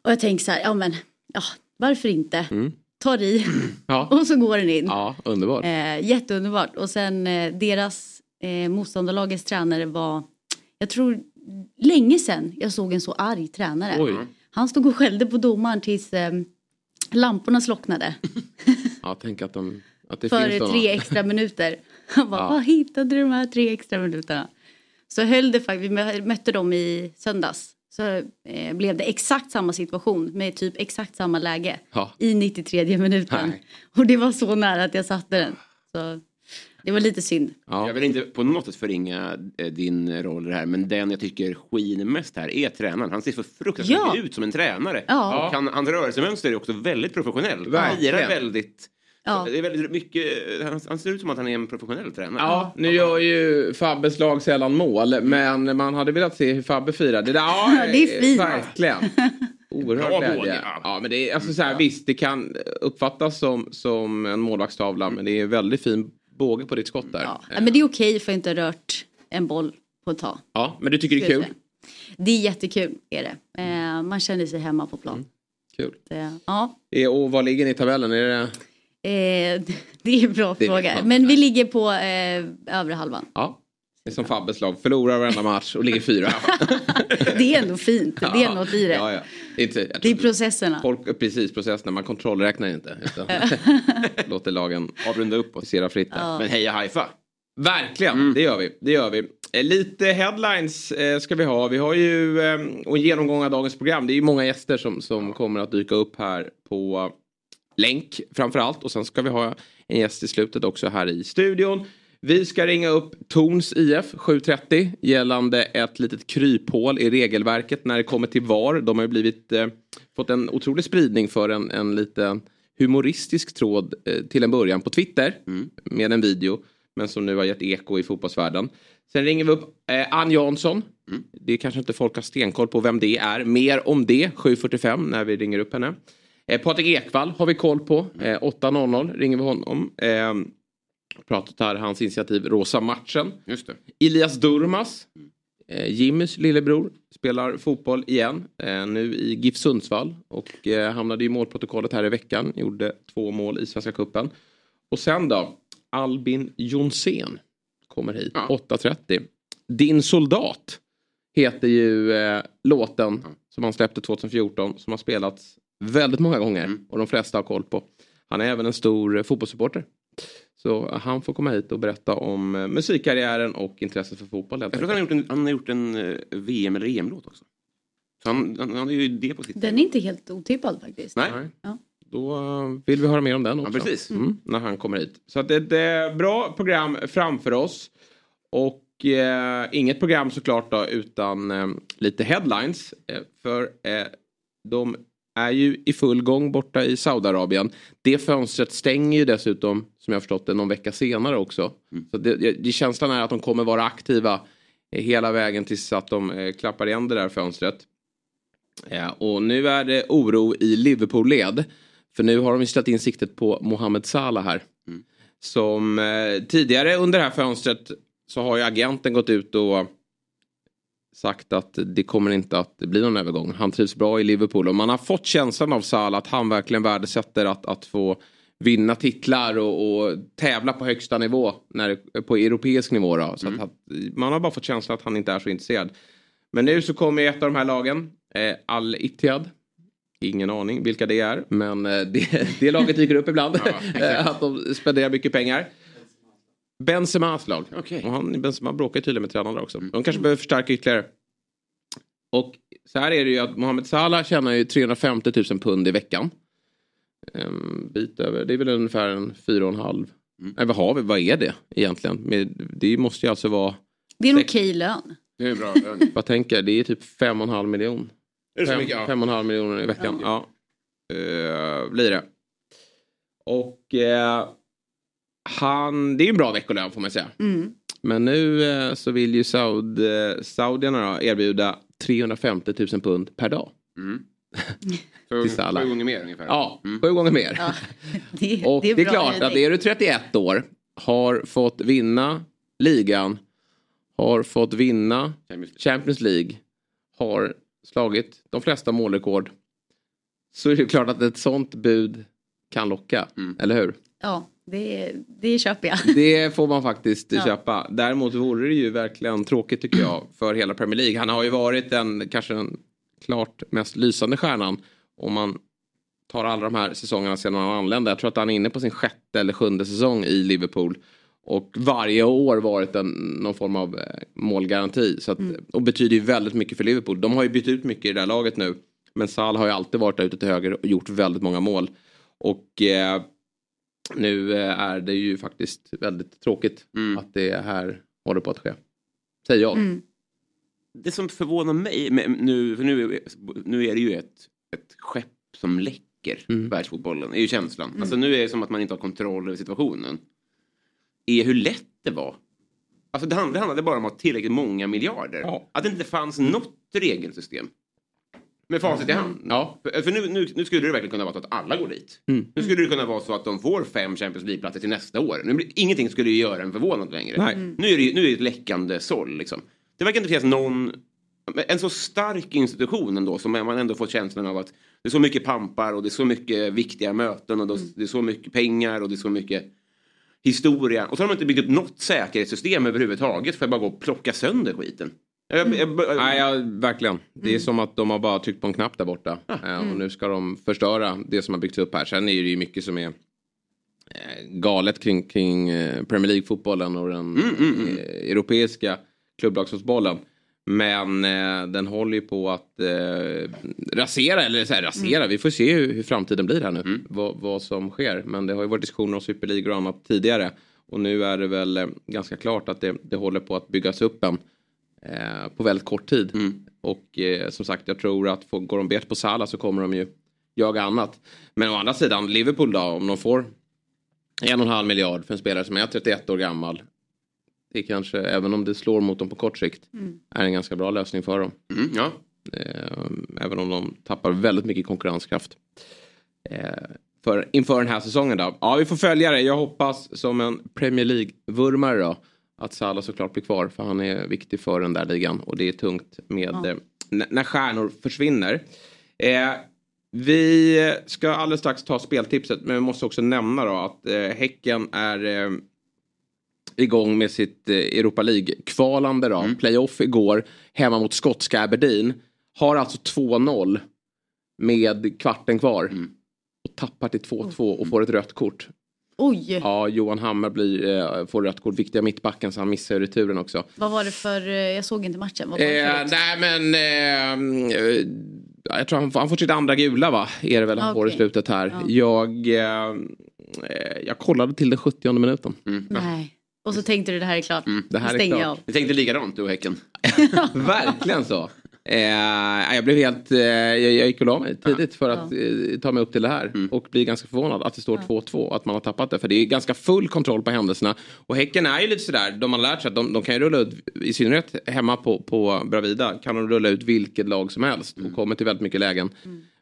[SPEAKER 5] Och jag tänker så här, ja men, ja, varför inte? Tar i
[SPEAKER 1] Ja.
[SPEAKER 5] och så går den in.
[SPEAKER 1] ja, underbart.
[SPEAKER 5] Eh, jätteunderbart. Och sen eh, deras eh, motståndarlagets tränare var, jag tror länge sedan jag såg en så arg tränare.
[SPEAKER 1] Oj.
[SPEAKER 5] Han stod och skällde på domaren tills eh, lamporna slocknade.
[SPEAKER 1] Ja, tänk att, de, att det finns
[SPEAKER 5] för
[SPEAKER 1] sådana.
[SPEAKER 5] tre extra minuter. Han bara,
[SPEAKER 1] Ja.
[SPEAKER 5] var hittade du de här tre extra minuterna? Så höll det faktiskt, vi mö- mötte dem i söndags. Så eh, blev det exakt samma situation med typ exakt samma läge
[SPEAKER 1] Ja.
[SPEAKER 5] i 93 minuten.
[SPEAKER 1] Nej.
[SPEAKER 5] Och det var så nära att jag satte den. Så det var lite synd.
[SPEAKER 1] Ja.
[SPEAKER 4] Jag vill inte på något sätt förringa eh, din roll i det här men den jag tycker skiner mest här är tränaren. Han ser för fruktansvärt
[SPEAKER 5] Ja.
[SPEAKER 4] ut som en tränare.
[SPEAKER 5] Ja.
[SPEAKER 4] Och han, hans rörelsemönster är också väldigt professionellt. Han lirar väldigt...
[SPEAKER 5] Ja.
[SPEAKER 4] Det är väldigt mycket, han, han ser ut som att han är en professionell tränare.
[SPEAKER 1] Ja, nu gör ju Fabbes lag sällan mål, men man hade velat se hur Fabbe firade. Det, där, ja,
[SPEAKER 5] Det är fint.
[SPEAKER 1] Verkligen. Oerhörd
[SPEAKER 4] Bra
[SPEAKER 1] glädje.
[SPEAKER 4] båge.
[SPEAKER 1] Ja, men det är, alltså, så här, visst, det kan uppfattas som, som en målvaktstavla, men det är väldigt fin båge på ditt skott där.
[SPEAKER 5] Ja. Ja, men det är okej för att inte ha rört en boll på ett tag.
[SPEAKER 1] Ja, men du tycker det är kul?
[SPEAKER 5] Det är jättekul. Är det. Eh, man känner sig hemma på plan.
[SPEAKER 1] Kul.
[SPEAKER 5] Det, ja.
[SPEAKER 1] Eh, Och var ligger ni i tabellen? Är det...
[SPEAKER 5] Eh, det är en bra
[SPEAKER 1] Det
[SPEAKER 5] fråga. Men vi ligger på eh, övre halvan.
[SPEAKER 1] Ja. Det är som Fabbes lag, förlorar varenda match och ligger fyra.
[SPEAKER 5] Det är ändå fint. Det är något i det.
[SPEAKER 1] Ja, ja. Inte,
[SPEAKER 5] Det är processerna.
[SPEAKER 1] Folk, precis, processen. Man kontrollräknar inte. Utan låter lagen
[SPEAKER 4] Avrunda uppåt.
[SPEAKER 1] passera fritt där.
[SPEAKER 5] Ja.
[SPEAKER 4] Men heja Haifa!
[SPEAKER 1] Verkligen, det gör vi. Det gör vi. Eh, Lite headlines eh, ska vi ha. Vi har ju eh, och en genomgång av dagens program. Det är ju många gäster som, som kommer att dyka upp här på länk framför allt. Och sen ska vi ha en gäst i slutet också här i studion. Vi ska ringa upp Torns IF 7.30 gällande ett litet kryphål i regelverket när det kommer till VAR. De har ju blivit, eh, fått en otrolig spridning för en, en liten humoristisk tråd eh, till en början på Twitter med en video. Men som nu har gett eko i fotbollsvärlden. Sen ringer vi upp eh, Ann Jansson. Det är kanske inte folk har stenkoll på vem det är. Mer om det 7.45 när vi ringer upp henne. Eh, Patrik Ekwall har vi koll på. Eh, 8.00 ringer vi honom. Eh, pratat här hans initiativ Rosa matchen.
[SPEAKER 4] Just det.
[SPEAKER 1] Elias Durmas. Eh, Jimmys lillebror spelar fotboll igen. Eh, nu i GIF Sundsvall. Och eh, hamnade i målprotokollet här i veckan. Gjorde två mål i Svenska Cupen. Och sen då. Albin Jonsén kommer hit.
[SPEAKER 4] Ja.
[SPEAKER 1] 8.30. Din soldat heter ju eh, låten som han släppte 2014. Som har spelats väldigt många gånger.
[SPEAKER 4] Mm.
[SPEAKER 1] Och de flesta har koll på. Han är även en stor eh, fotbollssupporter. Så han får komma hit och berätta om eh, musikkarriären och intresset för fotboll.
[SPEAKER 4] Jag tror att han har gjort en, han har gjort en eh, VM eller EM-låt också. Så han, han, han har ju det på sitt...
[SPEAKER 5] Den är inte helt otippad faktiskt.
[SPEAKER 4] Nej,
[SPEAKER 1] Nej.
[SPEAKER 5] Ja.
[SPEAKER 1] Då vill vi höra mer om den också.
[SPEAKER 4] ja, precis.
[SPEAKER 1] Mm, när han kommer hit. Så att det är ett eh, bra program framför oss. Och eh, inget program såklart då utan eh, lite headlines. Eh, för eh, de är ju i full gång borta i Saudiarabien. Det fönstret stänger ju dessutom, som jag har förstått det, någon vecka senare också.
[SPEAKER 4] Mm.
[SPEAKER 1] Så det, det, känslan är att de kommer vara aktiva hela vägen tills att de eh, klappar igen det där fönstret. Ja, och nu är det oro i Liverpool-led. För nu har de ju ställt in siktet på Mohamed Salah här.
[SPEAKER 4] Mm.
[SPEAKER 1] Som eh, tidigare under det här fönstret så har ju agenten gått ut och sagt att det kommer inte att bli någon övergång. Han trivs bra i Liverpool och man har fått känslan av Salah att han verkligen värdesätter att, att få vinna titlar och, och tävla på högsta nivå när, på europeisk nivå. Då. Så att, att, man har bara fått känslan att han inte är så intresserad. Men nu så kommer ett av de här lagen, eh, Al-Ittihad. Ingen aning vilka det är, men eh, det, det laget dyker upp ibland. Eh, att de spenderar mycket pengar. Benzemas lag.
[SPEAKER 4] Okej.
[SPEAKER 1] Och han, Benzema brakar tydligen med tränarna också. De kanske behöver förstärka ytterligare. Och så här är det ju att Mohamed Salah tjänar ju 350 000 pund i veckan. En bit över, det är väl ungefär en fyra och en halv. Nej, vad har vi, vad är det egentligen? Med, det måste ju alltså vara,
[SPEAKER 5] Det är en okej lön.
[SPEAKER 4] Det är bra.
[SPEAKER 1] vad tänker jag, det är typ fem och en halv miljon.
[SPEAKER 4] Är det så
[SPEAKER 1] Fem,
[SPEAKER 4] mycket? Ja.
[SPEAKER 1] fem och en halv miljoner i veckan. Ja. Eh, blir det. Och eh, han, det är ju en bra veckolön får man säga.
[SPEAKER 5] Mm.
[SPEAKER 1] Men nu eh, så vill ju Saud, eh, saudierna då erbjuda 350 000 pund per dag.
[SPEAKER 4] Så
[SPEAKER 1] Till Salah.
[SPEAKER 4] Sju gånger mer ungefär.
[SPEAKER 1] Ja, sju gånger mer.
[SPEAKER 5] Ja, det,
[SPEAKER 1] Och det är,
[SPEAKER 5] bra
[SPEAKER 1] klart
[SPEAKER 5] höjning.
[SPEAKER 1] att är du 31 år, har fått vinna ligan, har fått vinna
[SPEAKER 4] Champions League.
[SPEAKER 1] Champions League, har slagit de flesta målrekord. Så är det klart att ett sånt bud kan locka,
[SPEAKER 4] Mm.
[SPEAKER 1] eller hur?
[SPEAKER 5] Ja, det, det köper jag.
[SPEAKER 1] Det får man faktiskt
[SPEAKER 5] Ja.
[SPEAKER 1] köpa. Däremot vore det ju verkligen tråkigt tycker jag för hela Premier League. Han har ju varit den kanske den klart mest lysande stjärnan om man tar alla de här säsongerna sedan han anlände. Jag tror att han är inne på sin sjätte eller sjunde säsong i Liverpool. Och varje år varit en, någon form av eh, målgaranti. Så att, Och betyder ju väldigt mycket för Liverpool. De har ju bytt ut mycket i det här laget nu. Men Salah har ju alltid varit där ute till höger och gjort väldigt många mål. Och eh, nu eh, är det ju faktiskt väldigt tråkigt
[SPEAKER 4] Mm.
[SPEAKER 1] att det här håller på att ske. Säger jag.
[SPEAKER 5] Mm.
[SPEAKER 4] Det som förvånar mig, nu, för nu, nu är det ju ett, ett skepp som läcker,
[SPEAKER 1] Mm.
[SPEAKER 4] världsfotbollen, är ju känslan. Alltså nu är det som att man inte har kontroll över situationen. Är hur lätt det var. Alltså det handlade, det handlade bara om att ha tillräckligt många miljarder.
[SPEAKER 1] Ja.
[SPEAKER 4] Att det inte fanns något regelsystem. Med facit i hand.
[SPEAKER 1] Ja.
[SPEAKER 4] För, nu, nu, nu skulle det verkligen kunna vara så att alla går dit.
[SPEAKER 1] Mm.
[SPEAKER 4] Nu skulle det kunna vara så att de får fem Champions League-platser till nästa år. Nu ingenting skulle ju göra en förvånad längre.
[SPEAKER 1] Nej.
[SPEAKER 4] Nu är det nu är det ett läckande såll. Liksom. Det verkar inte finnas någon... En så stark institution ändå som man ändå får känslan av att det är så mycket pampar och det är så mycket viktiga möten och det är så mycket pengar och det är så mycket historia. Och så har de inte byggt upp något säkerhetssystem överhuvudtaget för att bara gå och plocka sönder skiten. Jag, jag, jag,
[SPEAKER 1] Nej, ja, verkligen. Det är som att de har bara tryckt på en knapp där borta. Eh, Och nu ska de förstöra det som har byggts upp här. Sen är det ju mycket som är eh, galet kring, kring eh, Premier League-fotbollen och den eh, europeiska klubblagsfotbollen. Men eh, den håller ju på att eh, rasera, eller så här, rasera. Vi får se hur, hur framtiden blir här nu. Vad, vad som sker. Men det har ju varit diskussioner om superligor och annat tidigare. Och nu är det väl eh, ganska klart att det, det håller på att byggas upp en eh, på väldigt kort tid. Och eh, som sagt, jag tror att får, går de bet på Salah så kommer de ju jaga annat. Men å andra sidan, Liverpool då, om de får en och en halv miljard för en spelare som är 31 år gammal. Det kanske, även om det slår mot dem på kort sikt, är en ganska bra lösning för dem.
[SPEAKER 4] mm, ja.
[SPEAKER 1] Eh, även om de tappar väldigt mycket konkurrenskraft. Eh, för, inför den här säsongen då. Ja, vi får följa det. Jag hoppas som en Premier League-vurmare då. Att Salah såklart blir kvar. För han är viktig för den där ligan. Och det är tungt med
[SPEAKER 5] Ja.
[SPEAKER 1] eh, när stjärnor försvinner. Eh, vi ska alldeles strax ta speltipset. Men vi måste också nämna då att eh, Häcken är eh, igång med sitt eh, Europa League-kvalande då. Playoff igår hemma mot skotska Aberdeen. Har alltså 2-0 med kvarten kvar. Och tappar till 2-2 och får ett rött kort.
[SPEAKER 5] Oj,
[SPEAKER 1] Ja, Johan Hammar blir, eh, får rött kort. Viktiga mittbacken så han missar returen också.
[SPEAKER 5] vad var det för... eh, Jag såg inte matchen. Vad var det för
[SPEAKER 1] Eh, nej men... Eh, jag tror han, får- han får sitt andra gula va? Är det väl han får i slutet här.
[SPEAKER 5] Ja.
[SPEAKER 1] Jag, eh, jag kollade till den 70 minuten.
[SPEAKER 5] Nej. Och så tänkte du det här är klart.
[SPEAKER 1] Det här är klart.
[SPEAKER 5] jag.
[SPEAKER 4] Vi tänkte likadant du och Häcken.
[SPEAKER 1] Verkligen så. Eh, jag blev helt, eh, jag, jag gick och la mig tidigt för att eh, ta mig upp till det här. Och blir ganska förvånad att det står 2-2, att man har tappat det. För det är ganska full kontroll på händelserna. Och Häcken är ju lite sådär, de har lärt sig att de, de kan ju rulla ut, i synnerhet hemma på, på Bravida, kan de rulla ut vilket lag som helst. Och kommer till väldigt mycket lägen.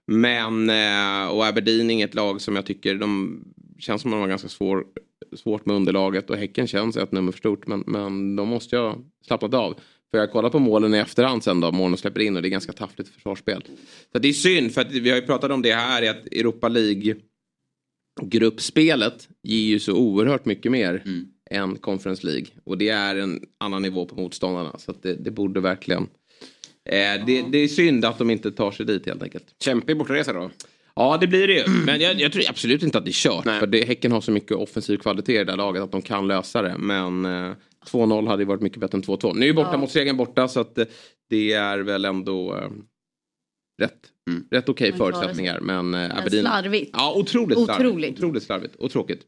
[SPEAKER 1] Men, eh, och Aberdeen är inget lag som jag tycker, de känns som att de har ganska svår, svårt med underlaget. Och Häcken känns ett nummer för stort. Men, men de måste jag slappnat av. För jag kollar på målen i efterhand sen då, målen släpper in och det är ganska taffligt försvarsspel. Så det är synd, för att vi har ju pratat om det här i att Europa League gruppspelet ger ju så oerhört mycket mer
[SPEAKER 4] Mm.
[SPEAKER 1] än Conference League. Och det är en annan nivå på motståndarna. Så det, det borde verkligen... Eh, det, det är synd att de inte tar sig dit helt enkelt.
[SPEAKER 4] Kämpig bortaresa då.
[SPEAKER 1] Ja, det blir det ju. Men jag, jag tror absolut inte att det är kört.
[SPEAKER 4] Nej.
[SPEAKER 1] För det, Häcken har så mycket offensiv kvalitet i det där laget att de kan lösa det. Men eh, 2-0 hade ju varit mycket bättre än 2-2. Nu är ju borta
[SPEAKER 5] Ja.
[SPEAKER 1] mot segern borta så att eh, det är väl ändå eh, rätt,
[SPEAKER 4] Mm.
[SPEAKER 1] rätt okej
[SPEAKER 5] sig.
[SPEAKER 1] förutsättningar. Men, eh,
[SPEAKER 5] Men
[SPEAKER 1] Aberdeen...
[SPEAKER 5] slarvigt.
[SPEAKER 1] Ja, otroligt slarvigt.
[SPEAKER 5] Otroligt.
[SPEAKER 1] Otroligt slarvigt och tråkigt.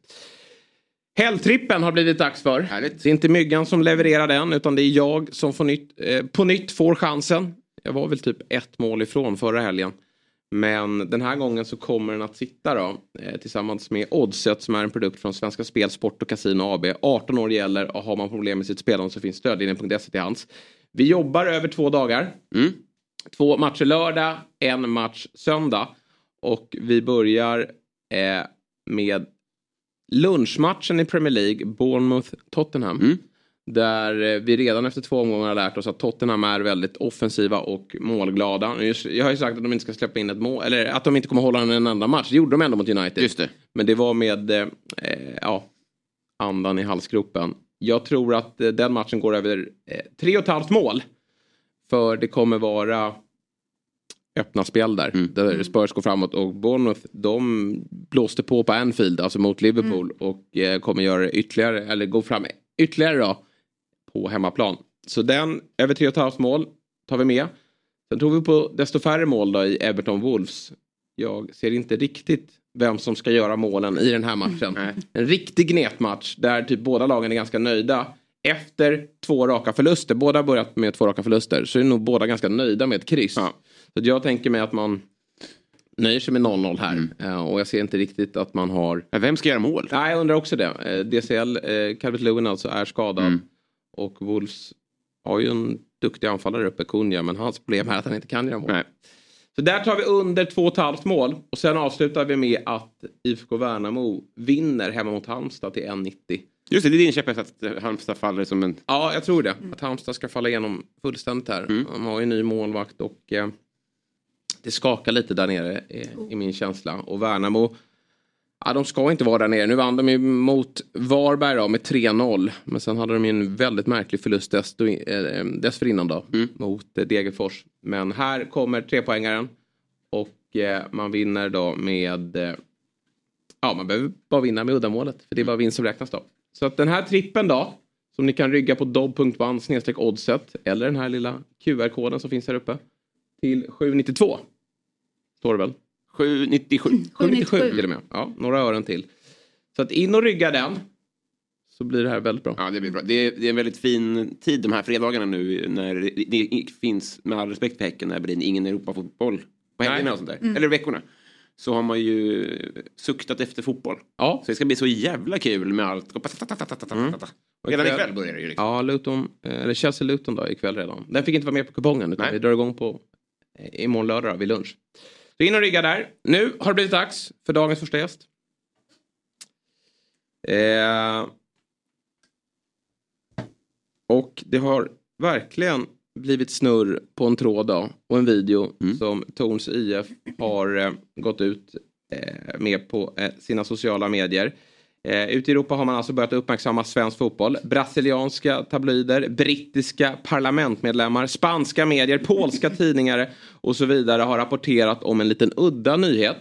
[SPEAKER 1] Helgtrippen har blivit dags för.
[SPEAKER 4] Härligt.
[SPEAKER 1] Det är inte Myggan som levererar den utan det är jag som får nytt, eh, på nytt får chansen. Jag var väl typ ett mål ifrån förra helgen. Men den här gången så kommer den att sitta då eh, tillsammans med Oddset som är en produkt från Svenska Spel, Sport och Casino AB. 18 år gäller och har man problem med sitt spelande så finns stödlinjen.se till hands. Vi jobbar över två dagar.
[SPEAKER 4] Mm.
[SPEAKER 1] Två matcher lördag, en match söndag. Och vi börjar eh, med lunchmatchen i Premier League, Bournemouth-Tottenham.
[SPEAKER 4] Mm.
[SPEAKER 1] Där eh, vi redan efter två omgångar har lärt oss att Tottenham är väldigt offensiva och målglada. Jag har ju sagt att de inte ska släppa in ett mål, eller att de inte kommer hålla en enda match. Det gjorde de ändå mot United.
[SPEAKER 4] Just det.
[SPEAKER 1] Men det var med eh, eh, ja, andan i halsgropen. Jag tror att eh, den matchen går över eh, tre och ett halvt mål. För det kommer vara öppna spel där.
[SPEAKER 4] Mm.
[SPEAKER 1] Där Spurs går framåt och Bournemouth de blåste på på Anfield, alltså mot Liverpool. Och eh, kommer göra ytterligare, eller gå fram ytterligare då på hemmaplan. Så den över tre och ett halvt mål tar vi med. Sen tror vi på desto färre mål då i Everton Wolves. Jag ser inte riktigt vem som ska göra målen i den här matchen.
[SPEAKER 4] Nej.
[SPEAKER 1] En riktig gnetmatch där typ båda lagen är ganska nöjda. Efter två raka förluster, båda har börjat med två raka förluster, så är nog båda ganska nöjda med ett kryss.
[SPEAKER 4] Ja.
[SPEAKER 1] Så jag tänker mig att man nöjer sig med 0-0 här.
[SPEAKER 4] Mm.
[SPEAKER 1] Eh, Och jag ser inte riktigt att man har...
[SPEAKER 4] Men vem ska göra mål?
[SPEAKER 1] Nej, jag undrar också det. Eh, DCL, eh, Calvert Lewin alltså, är skadad.
[SPEAKER 4] Mm.
[SPEAKER 1] Och Wolves har ju en duktig anfallare uppe, Kunja, men hans problem är att han inte kan göra mål.
[SPEAKER 4] Nej.
[SPEAKER 1] Så där tar vi under 2,5 mål. Och sen avslutar vi med att IFK Värnamo vinner hemma mot Halmstad till 1,90.
[SPEAKER 4] Just det, det är din käpphäst att eh, Halmstad faller som en...
[SPEAKER 1] Ja, jag tror det. Att Halmstad ska falla igenom fullständigt här.
[SPEAKER 4] Mm.
[SPEAKER 1] De har ju en ny målvakt och eh, det skakar lite där nere i, i min känsla. Och Värnamo, ja, de ska inte vara där nere. Nu vann de ju mot Varberg då, med 3-0. Men sen hade de ju en väldigt märklig förlust desto, eh, dessförinnan då,
[SPEAKER 4] Mm.
[SPEAKER 1] mot eh, Degerfors. Men här kommer trepoängaren och eh, man vinner då med eh, Ja, man behöver bara vinna med uddamålet. För det är bara vinst som räknas då. Så att den här trippen då. Som ni kan rygga på snedstreck oddset. Eller den här lilla QR-koden som finns här uppe. Till 792. Står det väl?
[SPEAKER 4] 797.
[SPEAKER 1] 797 till och med. Ja, några ören till. Så att in och rygga den. Så blir det här väldigt bra.
[SPEAKER 4] Ja, det blir bra. Det är, det är en väldigt fin tid de här fredagarna nu när det, finns, med all respekt för Häcken, när det blir ingen Europafotboll på helgerna och sånt där. Eller veckorna. Så har man ju suktat efter fotboll.
[SPEAKER 1] Ja,
[SPEAKER 4] Så det ska bli så jävla kul med allt. Redan
[SPEAKER 1] ikväll-
[SPEAKER 4] ikväll börjar det ju. Liksom.
[SPEAKER 1] ja Luton, eh, eller Chelsea-Luton då ikväll redan. Den fick inte vara med på kupongen utan
[SPEAKER 4] Nej.
[SPEAKER 1] vi drar igång på eh, imorgon lördag vid lunch. Så in och rygga där. Nu har det blivit dags för dagens första gäst. Eh, och det har verkligen blivit snurr på en tråd då, och en video som Torns IF har eh, gått ut eh, med på eh, sina sociala medier. Eh, ute i Europa har man alltså börjat uppmärksamma svensk fotboll. Brasilianska tabloider, brittiska parlamentmedlemmar, spanska medier, polska tidningar och så vidare har rapporterat om en liten udda nyhet.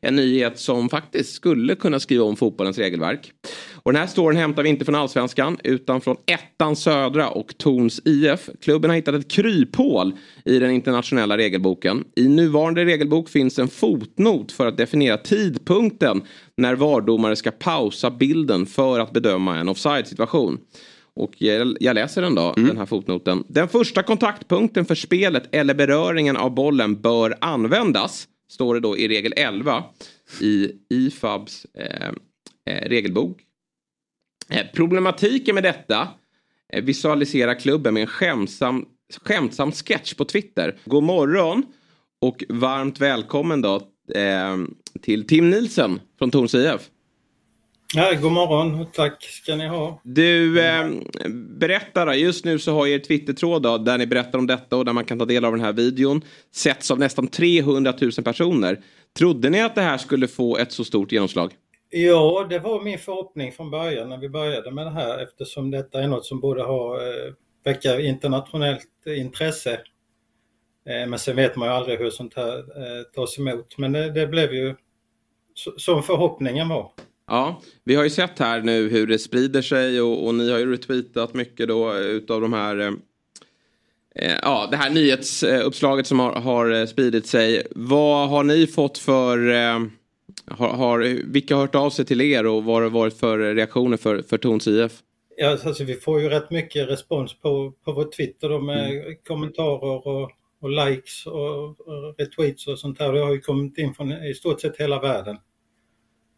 [SPEAKER 1] En nyhet som faktiskt skulle kunna skriva om fotbollens regelverk. Och den här storyn hämtar vi inte från allsvenskan utan från ettan södra och Torns IF. Klubben har hittat ett kryphål i den internationella regelboken. I nuvarande regelbok finns en fotnot för att definiera tidpunkten när VAR-domare ska pausa bilden för att bedöma en offside-situation. Och jag, läser den då, den här fotnoten. Den första kontaktpunkten för spelet eller beröringen av bollen bör användas. Står det då i regel 11 i IFABs eh, eh, regelbok. Eh, problematiken med detta eh, visualiserar klubben med en skämtsam, skämtsam sketch på Twitter. God morgon och varmt välkommen då eh, till Tim Nielsen från Torns IF.
[SPEAKER 6] Ja, god morgon och tack ska ni ha.
[SPEAKER 1] Du, eh, berättar just nu så har er Twittertråd där ni berättar om detta och där man kan ta del av den här videon. Setts av nästan 300 000 personer. Trodde ni att det här skulle få ett så stort genomslag?
[SPEAKER 6] Ja, det var min förhoppning från början när vi började med det här eftersom detta är något som borde ha eh, väcka internationellt intresse. Eh, men sen vet man ju aldrig hur sånt här eh, tas emot. Men det, det blev ju så, som förhoppningen var.
[SPEAKER 1] Ja, vi har ju sett här nu hur det sprider sig och, och ni har ju retweetat mycket då utav de här eh, eh, Ja, det här nyhetsuppslaget som har, har spridit sig. Vad har ni fått för eh, har, har, vilka har hört av sig till er och vad har det varit för reaktioner för, för Tons IF?
[SPEAKER 6] Ja, alltså vi får ju rätt mycket respons på, på vår Twitter då med mm. kommentarer och, och likes och, och, retweets och sånt här. Det har ju kommit in från i stort sett hela världen.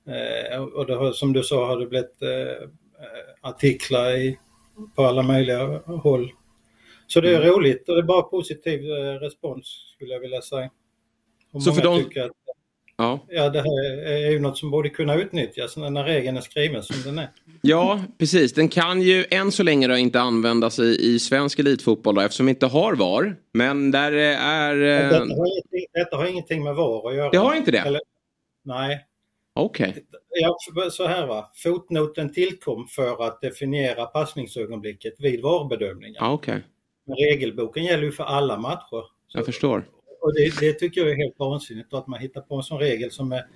[SPEAKER 6] Eh, och det har, som du sa har det blivit eh, artiklar i, på alla möjliga håll. Så det är mm. roligt och det är bara positiv eh, respons skulle jag vilja säga. Och
[SPEAKER 1] så för de...
[SPEAKER 6] att, ja. ja, det här är ju något som borde kunna utnyttjas när regeln är skriven som den är.
[SPEAKER 1] Ja, precis. Den kan ju än så länge då inte användas i, i svensk elitfotboll då, eftersom vi inte har VAR. Men där är...
[SPEAKER 6] Detta har, ingenting, detta har ingenting med VAR att göra.
[SPEAKER 1] Det har inte det? Eller,
[SPEAKER 6] nej,
[SPEAKER 1] Okej. Okay.
[SPEAKER 6] Ja, så här va. Fotnoten tillkom för att definiera passningsögonblicket vid VAR-bedömningen.
[SPEAKER 1] Ah, okay.
[SPEAKER 6] Men regelboken gäller ju för alla matcher.
[SPEAKER 1] Jag förstår.
[SPEAKER 6] Och det, det, tycker jag är helt vansinnigt att man hittar på en sån regel som är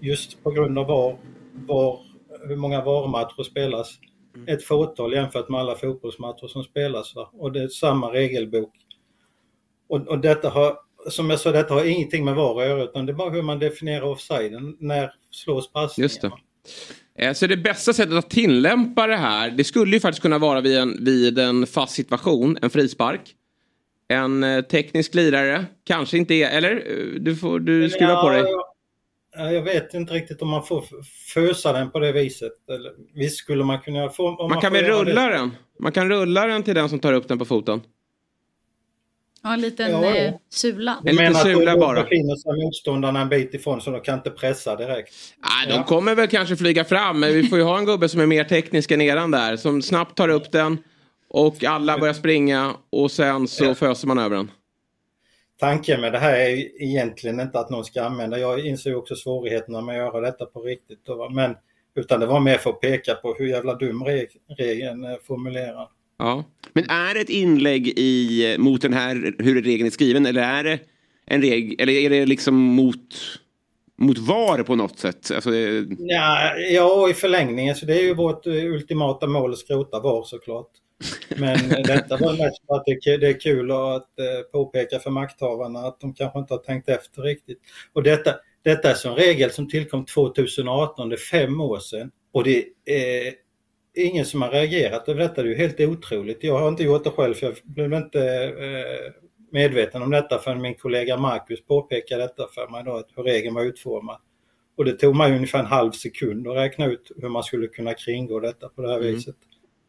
[SPEAKER 6] just på grund av var, var, hur många VAR-matcher spelas. Mm. Ett fåtal jämfört med alla fotbollsmatcher som spelas. Va? Och det är samma regelbok. Och, och detta har som jag sa, detta har ingenting med VAR att göra utan det är bara hur man definierar offsiden. När slås passningen?
[SPEAKER 1] Just det. Eh, så det bästa sättet att tillämpa det här, det skulle ju faktiskt kunna vara vid en, vid en fast situation, en frispark. En eh, teknisk lirare, kanske inte är, eller? Eh, du får du skruva ja, på dig.
[SPEAKER 6] Jag, jag vet inte riktigt om man får fösa den på det viset. Eller, visst skulle man kunna få...
[SPEAKER 1] man, man kan väl rulla det. den? Man kan rulla den till den som tar upp den på foten.
[SPEAKER 5] Ja, en liten ja, ja. sula.
[SPEAKER 6] En liten sula bara. Då befinner sig motståndarna en bit ifrån så de kan inte pressa direkt.
[SPEAKER 1] Nej, de ja. kommer väl kanske flyga fram, men vi får ju ha en gubbe som är mer teknisk än eran där. Som snabbt tar upp den och alla börjar springa och sen så ja. föser man över den.
[SPEAKER 6] Tanken med det här är egentligen inte att någon ska använda. Jag inser också svårigheterna med att göra detta på riktigt. Men, utan det var mer för att peka på hur jävla dum regeln är formulerad.
[SPEAKER 1] Ja.
[SPEAKER 7] Men är det ett inlägg i, mot den här, hur regeln är skriven eller är det en regel, eller är det liksom mot, mot VAR på något sätt? Alltså det...
[SPEAKER 6] ja, ja, i förlängningen så det är ju vårt ultimata mål att skrota VAR såklart. Men detta var mest för att det är kul att eh, påpeka för makthavarna att de kanske inte har tänkt efter riktigt. Och detta, detta är en regel som tillkom 2018, det är fem år sedan. Och det är ingen som har reagerat över detta. Det är ju helt otroligt. Jag har inte gjort det själv för jag blev inte eh, medveten om detta förrän min kollega Marcus påpekade detta för mig då, hur regeln var utformad. Och det tog mig ungefär en halv sekund att räkna ut hur man skulle kunna kringgå detta på det här mm. viset.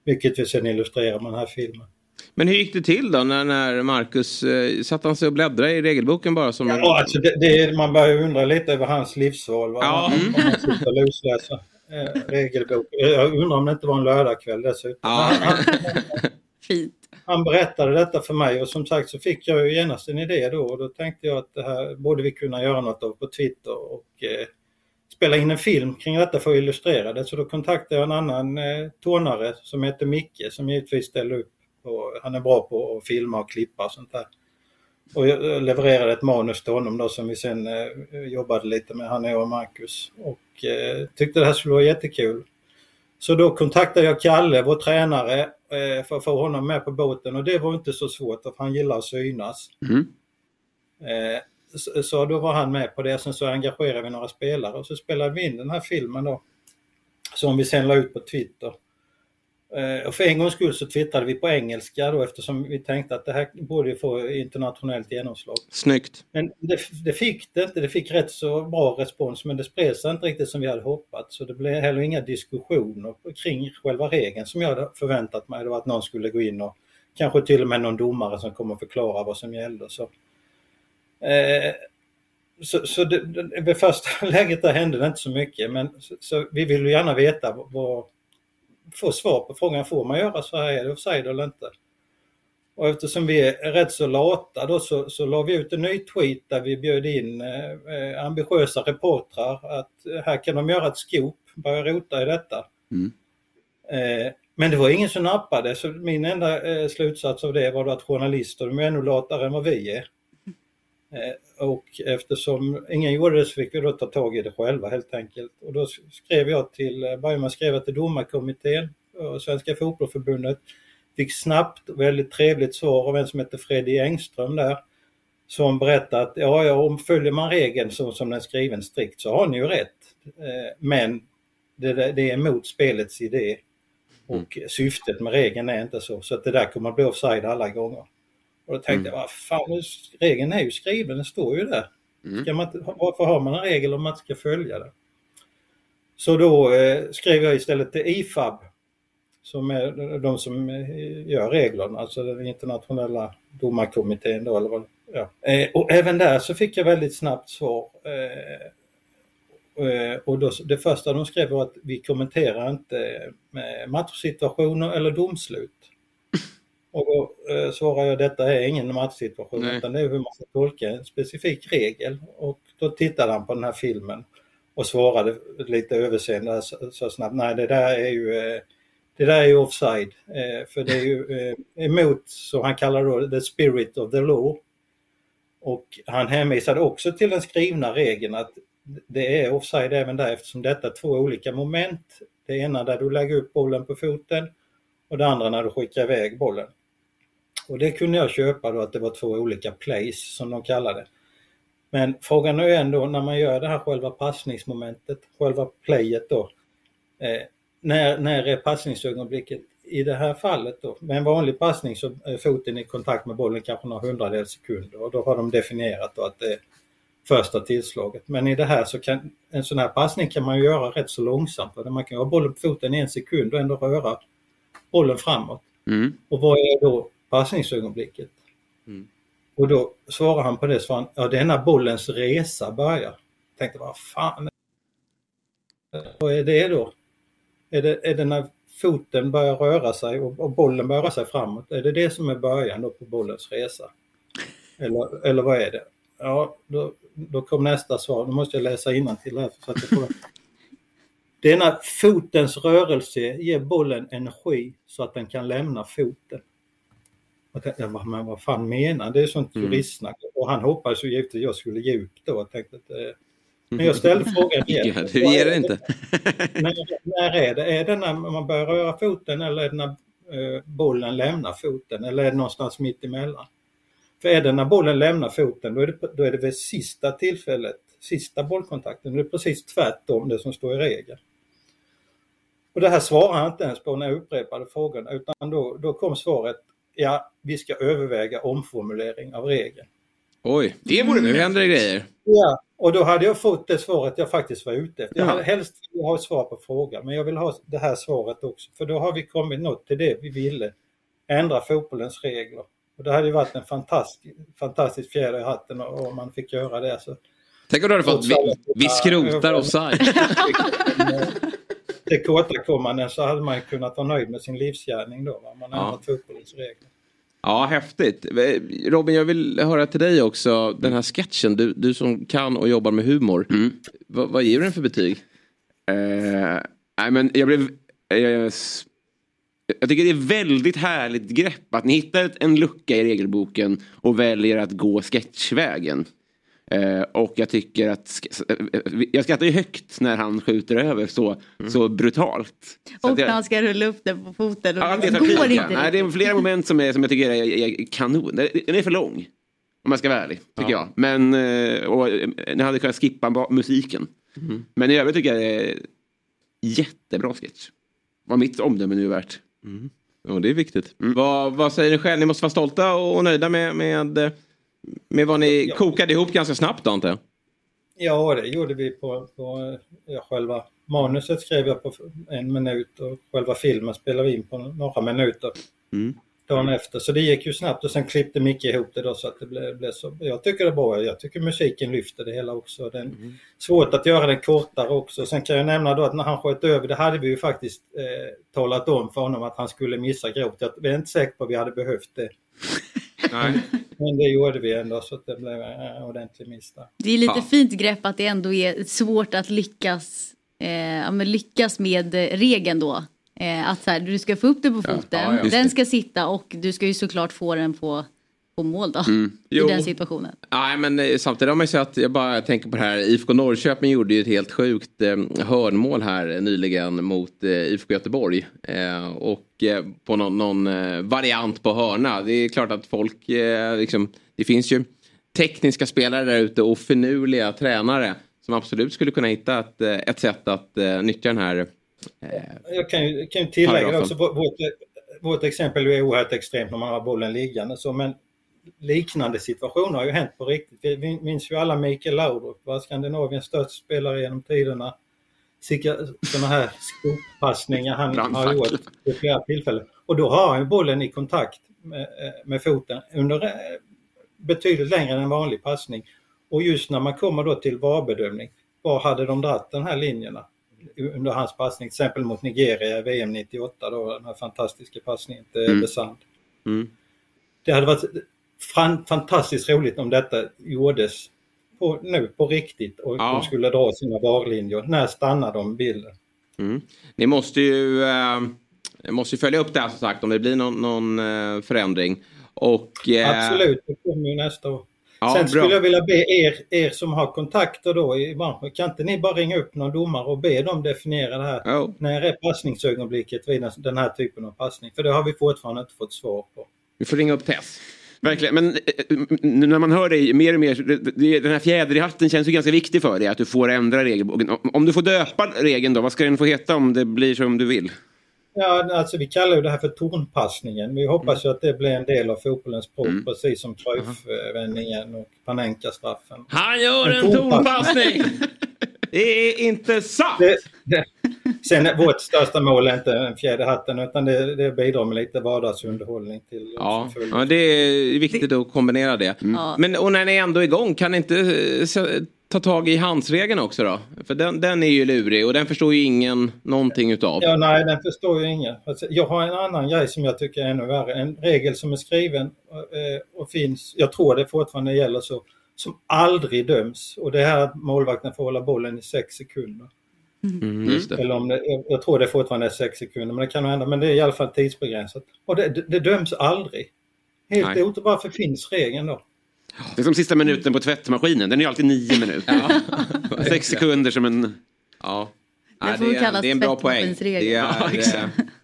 [SPEAKER 6] Vilket vi sen illustrerar med den här filmen.
[SPEAKER 1] Men hur gick det till då när, när Marcus, eh, satt han sig och bläddrade i regelboken bara? Som
[SPEAKER 6] ja, alltså det, det, man börjar undra lite över hans livsval. Va?
[SPEAKER 1] Ja.
[SPEAKER 6] Man eh, regelbok. Jag undrar om det inte var en lördagkväll dessutom.
[SPEAKER 1] Ja.
[SPEAKER 5] Fint.
[SPEAKER 6] Han berättade detta för mig och som sagt så fick jag ju genast en idé då och då tänkte jag att det här borde vi kunna göra något av på Twitter och eh, spela in en film kring detta för att illustrera det. Så då kontaktade jag en annan eh, tonare som heter Micke som givetvis ställer upp. Och han är bra på att filma och klippa och sånt där. Och jag levererade ett manus till honom då som vi sen eh, jobbade lite med, han och Marcus. Och eh, tyckte det här skulle vara jättekul. Så då kontaktade jag Kalle, vår tränare, eh, för att få honom med på båten och det var inte så svårt för han gillar att synas.
[SPEAKER 1] Mm.
[SPEAKER 6] Eh, så, så, då var han med på det. Sen så engagerade vi några spelare och så spelade vi in den här filmen då. Som vi sen la ut på Twitter. Eh, och för en gångs skull så twittrade vi på engelska då eftersom vi tänkte att det här borde få internationellt genomslag.
[SPEAKER 1] Snyggt.
[SPEAKER 6] Men det, det fick det inte. Det fick rätt så bra respons men det spred sig inte riktigt som vi hade hoppats. Så det blev heller inga diskussioner kring själva regeln som jag hade förväntat mig. Det var att någon skulle gå in och kanske till och med någon domare som kommer förklara vad som gällde. Så, eh, så, så det, det, vid första läget där hände det inte så mycket men så, så vi vill ju gärna veta vad, få svar på frågan, får man göra så här, är det offside eller inte? Och eftersom vi är rätt så lata då så, så la vi ut en ny tweet där vi bjöd in eh, ambitiösa reportrar att eh, här kan de göra ett scoop, börja rota i detta.
[SPEAKER 1] Mm.
[SPEAKER 6] Eh, men det var ingen som nappade så min enda eh, slutsats av det var då att journalister de är ännu latare än vad vi är. Eh, och eftersom ingen gjorde det så fick vi då ta tag i det själva helt enkelt. Och då skrev jag till, eh, att skriva till domarkommittén och Svenska Fotbollförbundet. Fick snabbt väldigt trevligt svar av en som heter Freddy Engström där. Som berättade att ja, ja, om följer man regeln så som den är skriven strikt så har ni ju rätt. Eh, men det, det är emot spelets idé. Och mm. syftet med regeln är inte så. Så att det där kommer att bli offside alla gånger. Och då tänkte mm. jag, vad fan, regeln är ju skriven, den står ju där. Mm. Man, varför har man en regel om man inte ska följa den? Så då eh, skrev jag istället till IFAB som är de som eh, gör reglerna, alltså den internationella domarkommittén då eller vad ja. eh, Och även där så fick jag väldigt snabbt svar. Eh, eh och då, det första de skrev var att vi kommenterar inte matchsituationer eller domslut. Och då eh, svarar jag detta är ingen matchsituation Nej. utan det är hur man ska tolka en specifik regel. Och då tittade han på den här filmen och svarade lite överseende så, så snabbt. Nej det där är ju eh, det där är ju offside. Eh, för det är ju eh, emot, som han kallar då, the spirit of the law. Och han hänvisade också till den skrivna regeln att det är offside även där eftersom detta är två olika moment. Det ena där du lägger upp bollen på foten och det andra när du skickar iväg bollen. Och det kunde jag köpa då att det var två olika plays som de kallade Men frågan är ju ändå när man gör det här själva passningsmomentet, själva playet då. Eh, när, när är passningsögonblicket? I det här fallet då, med en vanlig passning så är foten i kontakt med bollen kanske några hundradels sekunder och då har de definierat då att det är första tillslaget. Men i det här så kan en sån här passning kan man göra rätt så långsamt. Man kan ha bollen på foten i en sekund och ändå röra bollen framåt. Mm. Och vad är då passningsögonblicket? Mm. Och då svarar han på det, så han, ja det är när bollens resa börjar. Jag tänkte, vad fan vad är det då? Är det, är det när foten börjar röra sig och, och bollen börjar röra sig framåt? Är det det som är början då på bollens resa? Eller, eller vad är det? Ja, då, då kom nästa svar. Då måste jag läsa innantill här så att jag får Denna fotens rörelse ger bollen energi så att den kan lämna foten. Jag men vad fan menar Det är sånt mm. juristsnack. Och han hoppades ju givetvis att jag skulle ge upp då. Jag tänkte att, eh, men jag ställde frågan igen.
[SPEAKER 1] Ja, du ger det inte.
[SPEAKER 6] när, när är det? Är det när man börjar röra foten eller är det när eh, bollen lämnar foten eller är det någonstans mitt emellan? För är det när bollen lämnar foten då är det, då är det vid sista tillfället, sista bollkontakten. Det är precis tvärtom det som står i regeln. Och det här svarade han inte ens på när jag upprepade frågan utan då, då kom svaret ja, vi ska överväga omformulering av regeln.
[SPEAKER 1] Oj, det vore nu händer det grejer.
[SPEAKER 6] Ja, och då hade jag fått det svaret jag faktiskt var ute efter. Jag hade helst vilja ha svar på frågan men jag vill ha det här svaret också för då har vi kommit något till det vi ville. Ändra fotbollens regler. Och det hade ju varit en fantastisk, fantastisk fjäder i hatten om man fick göra det. Så.
[SPEAKER 1] Tänk om du hade fått vi, vi skrotar offside.
[SPEAKER 6] Tillkortakommanden så hade man kunnat vara nöjd med sin livsgärning då. Va? Man har ja. ändrat fotbollens regler.
[SPEAKER 1] Ja, häftigt. Robin, jag vill höra till dig också. Den här sketchen, du, du som kan och jobbar med humor. Mm. vad, vad ger du den för betyg?
[SPEAKER 4] Uh, nej, men jag blev... Uh, jag tycker det är väldigt härligt grepp att ni hittar en lucka i regelboken och väljer att gå sketchvägen. Eh, och jag tycker att, eh, jag skrattar ju högt när han skjuter över så, mm. så brutalt. Så
[SPEAKER 5] och när han ska rulla upp den på foten. Och
[SPEAKER 4] ja, det, går inte Nej, det är flera moment som, är, som jag tycker är, är kanon. Den är för lång. Om man ska vara ärlig, tycker ja. jag. Men, eh, och, ni hade kunnat skippa musiken. Mm. Men i övrigt tycker jag det är jättebra sketch. Vad mitt omdöme nu är värt.
[SPEAKER 1] Ja, det är viktigt. Vad, vad säger ni själv? Ni måste vara stolta och nöjda med, med, med vad ni
[SPEAKER 6] Ja.
[SPEAKER 1] kokade ihop ganska snabbt då, antar jag?
[SPEAKER 6] Ja, det gjorde vi på, på ja, själva manuset skrev jag på en minut och själva filmen spelade vi in på några minuter dagen efter. Så det gick ju snabbt och sen klippte Micke ihop det då så att det blev, blev så. Jag tycker det är bra. Jag tycker musiken lyfter det hela också. Det är svårt att göra den kortare också. Sen kan jag nämna då att när han sköt över det hade vi ju faktiskt eh, talat om för honom att han skulle missa grovt. Jag är inte säker på att vi hade behövt det.
[SPEAKER 1] Nej.
[SPEAKER 6] Men det gjorde vi ändå så att det blev en ordentlig miss.
[SPEAKER 5] Det är lite
[SPEAKER 1] Ja.
[SPEAKER 5] fint grepp att det ändå är svårt att lyckas, eh, ja, men lyckas med eh, regeln då. Eh, att så här, du ska få upp den på foten,
[SPEAKER 1] ja,
[SPEAKER 5] den ska sitta och du ska ju såklart få den på, på mål då. I
[SPEAKER 1] Mm. Jo.
[SPEAKER 5] den situationen.
[SPEAKER 1] Nej, men eh, samtidigt har man ju sett, jag bara tänker på det här, IFK Norrköping gjorde ju ett helt sjukt eh, hörnmål här nyligen mot eh, IFK Göteborg. Eh, och eh, på någon, någon eh, variant på hörna. Det är klart att folk, eh, liksom, det finns ju tekniska spelare där ute och finurliga tränare som absolut skulle kunna hitta ett, ett sätt att eh, nyttja den här eh,
[SPEAKER 6] Jag kan ju, kan ju tillägga
[SPEAKER 1] Paragrafen.
[SPEAKER 6] också, vårt, vårt- vårt exempel är oerhört extremt när man har bollen liggande så, men liknande situationer har ju hänt på riktigt. Vi minns ju alla Mikael Laudrup, var Skandinaviens största spelare genom tiderna. Sådana här skoppassningar han har gjort vid flera tillfällen. Och då har han bollen i kontakt med, eh, med foten under eh, betydligt längre än en vanlig passning. Och just när man kommer då till VAR-bedömning, var hade de dragit den här linjerna? under hans passning, till exempel mot Nigeria i VM 98 då, den här fantastiska passningen till
[SPEAKER 1] Mm.
[SPEAKER 6] Besand.
[SPEAKER 1] Mm.
[SPEAKER 6] Det hade varit fantastiskt roligt om detta gjordes på, nu på riktigt och
[SPEAKER 1] Ja.
[SPEAKER 6] de skulle dra sina VAR-linjer. När stannar de bilden?
[SPEAKER 1] Mm. Ni måste ju, eh, måste ju följa upp det här som sagt om det blir någon, någon eh, förändring. Och, eh,
[SPEAKER 6] Absolut, det kommer ju nästa år.
[SPEAKER 1] Ja,
[SPEAKER 6] Sen
[SPEAKER 1] bra.
[SPEAKER 6] skulle jag vilja be er, er som har kontakter då i branschen, kan inte ni bara ringa upp någon domare och be dem definiera det här?
[SPEAKER 1] Ja.
[SPEAKER 6] När är passningsögonblicket vid den- den här typen av passning? För det har vi fortfarande inte fått svar på.
[SPEAKER 1] Vi får ringa upp Tess.
[SPEAKER 4] Verkligen, men eh, nu när man hör dig mer och mer, den här fjäder i hatten känns ju ganska viktig för dig, att du får ändra regelboken. Om, om du får döpa regeln då, vad ska den få heta om det blir som du vill?
[SPEAKER 6] Ja, alltså vi kallar ju det här för tornpassningen. Vi hoppas ju att det blir en del av fotbollens språk,
[SPEAKER 1] Mm.
[SPEAKER 6] precis som Cruyff-vändningen och Panenka-straffen.
[SPEAKER 1] Han gör
[SPEAKER 6] En
[SPEAKER 1] en
[SPEAKER 6] tornpassning.
[SPEAKER 1] Det är inte sant!
[SPEAKER 6] Det, det. Sen är vårt största mål är inte en fjäder i hatten utan det, det bidrar med lite vardagsunderhållning till
[SPEAKER 1] Ja, ja, det är viktigt att kombinera det.
[SPEAKER 5] Ja.
[SPEAKER 1] Men och när ni är ändå är igång, kan ni inte eh, ta tag i handsregeln också då? För den, den är ju lurig och den förstår ju ingen någonting utav.
[SPEAKER 6] Ja, nej, den förstår ju ingen. Alltså, jag har en annan grej som jag tycker är ännu värre. En regel som är skriven eh, och finns, jag tror det fortfarande gäller så, som aldrig döms. Och det är att målvakten får hålla bollen i sex sekunder.
[SPEAKER 1] Mm, just det.
[SPEAKER 6] Eller om det, jag, tror det fortfarande är sex sekunder, men det kan nog hända. Men det är i alla fall tidsbegränsat. Och det, det, det döms aldrig. Helt
[SPEAKER 1] Nej.
[SPEAKER 6] otroligt. Varför finns regeln då?
[SPEAKER 4] Det är som sista minuten på tvättmaskinen, den är ju alltid nio minuter. Sex sekunder som en...
[SPEAKER 1] Ja.
[SPEAKER 5] Det
[SPEAKER 1] Nej,
[SPEAKER 5] får väl
[SPEAKER 1] är, det är en bra poäng. Det är,
[SPEAKER 4] Ja,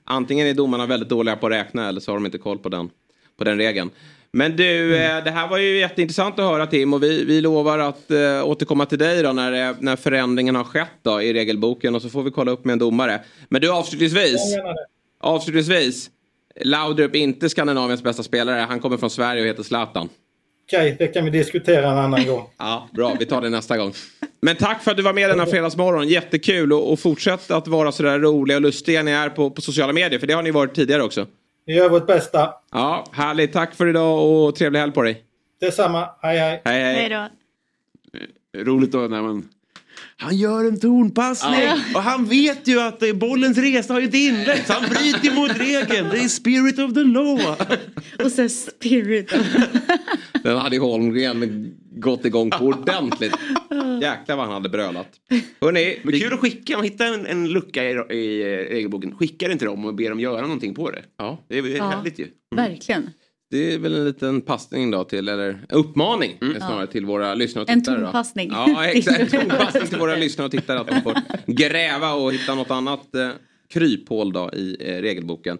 [SPEAKER 1] antingen är domarna väldigt dåliga på att räkna eller så har de inte koll på den, på den regeln. Men du, eh, det här var ju jätteintressant att höra Tim och vi, vi lovar att eh, återkomma till dig då när, eh, när förändringen har skett då i regelboken och så får vi kolla upp med en domare. Men du avslutningsvis, avslutningsvis. Laudrup inte Skandinaviens bästa spelare, han kommer från Sverige och heter Zlatan.
[SPEAKER 6] Okej, det kan vi diskutera en annan gång.
[SPEAKER 1] Ja, bra. Vi tar det nästa gång. Men tack för att du var med denna fredagsmorgon. Jättekul och, och fortsätt att vara sådär roliga och lustiga ni är på, på sociala medier. För det har ni varit tidigare också.
[SPEAKER 6] Vi gör vårt bästa.
[SPEAKER 1] Ja, härligt. Tack för idag och trevlig helg på dig.
[SPEAKER 6] Detsamma. Hej hej.
[SPEAKER 1] Hej, hej.
[SPEAKER 5] Hej då.
[SPEAKER 4] Roligt då när man... Han gör en tornpassning och han vet ju att eh, bollens resa har ju ett inlägg så han bryter ju mot regeln. Det är spirit of the law.
[SPEAKER 5] Och sen spirit.
[SPEAKER 1] Den hade Holmgren gått igång på ordentligt. Jäklar vad han hade brölat. Hörrni,
[SPEAKER 4] Men
[SPEAKER 1] vi...
[SPEAKER 4] kul att skicka, man hittar en, en lucka i, i eh, regelboken, skicka den till dem och be dem göra någonting på det.
[SPEAKER 1] ja,
[SPEAKER 4] Det är, det är
[SPEAKER 5] Ja.
[SPEAKER 4] härligt ju.
[SPEAKER 5] Verkligen.
[SPEAKER 1] det är väl en liten passning då till, eller uppmaning snarare till våra lyssnare och
[SPEAKER 5] En
[SPEAKER 1] tittare. då.
[SPEAKER 5] tonpassning.
[SPEAKER 1] Ja, exakt. En tonpassning till våra lyssnare och tittare att de får gräva och hitta något annat eh, kryphål då i eh, regelboken.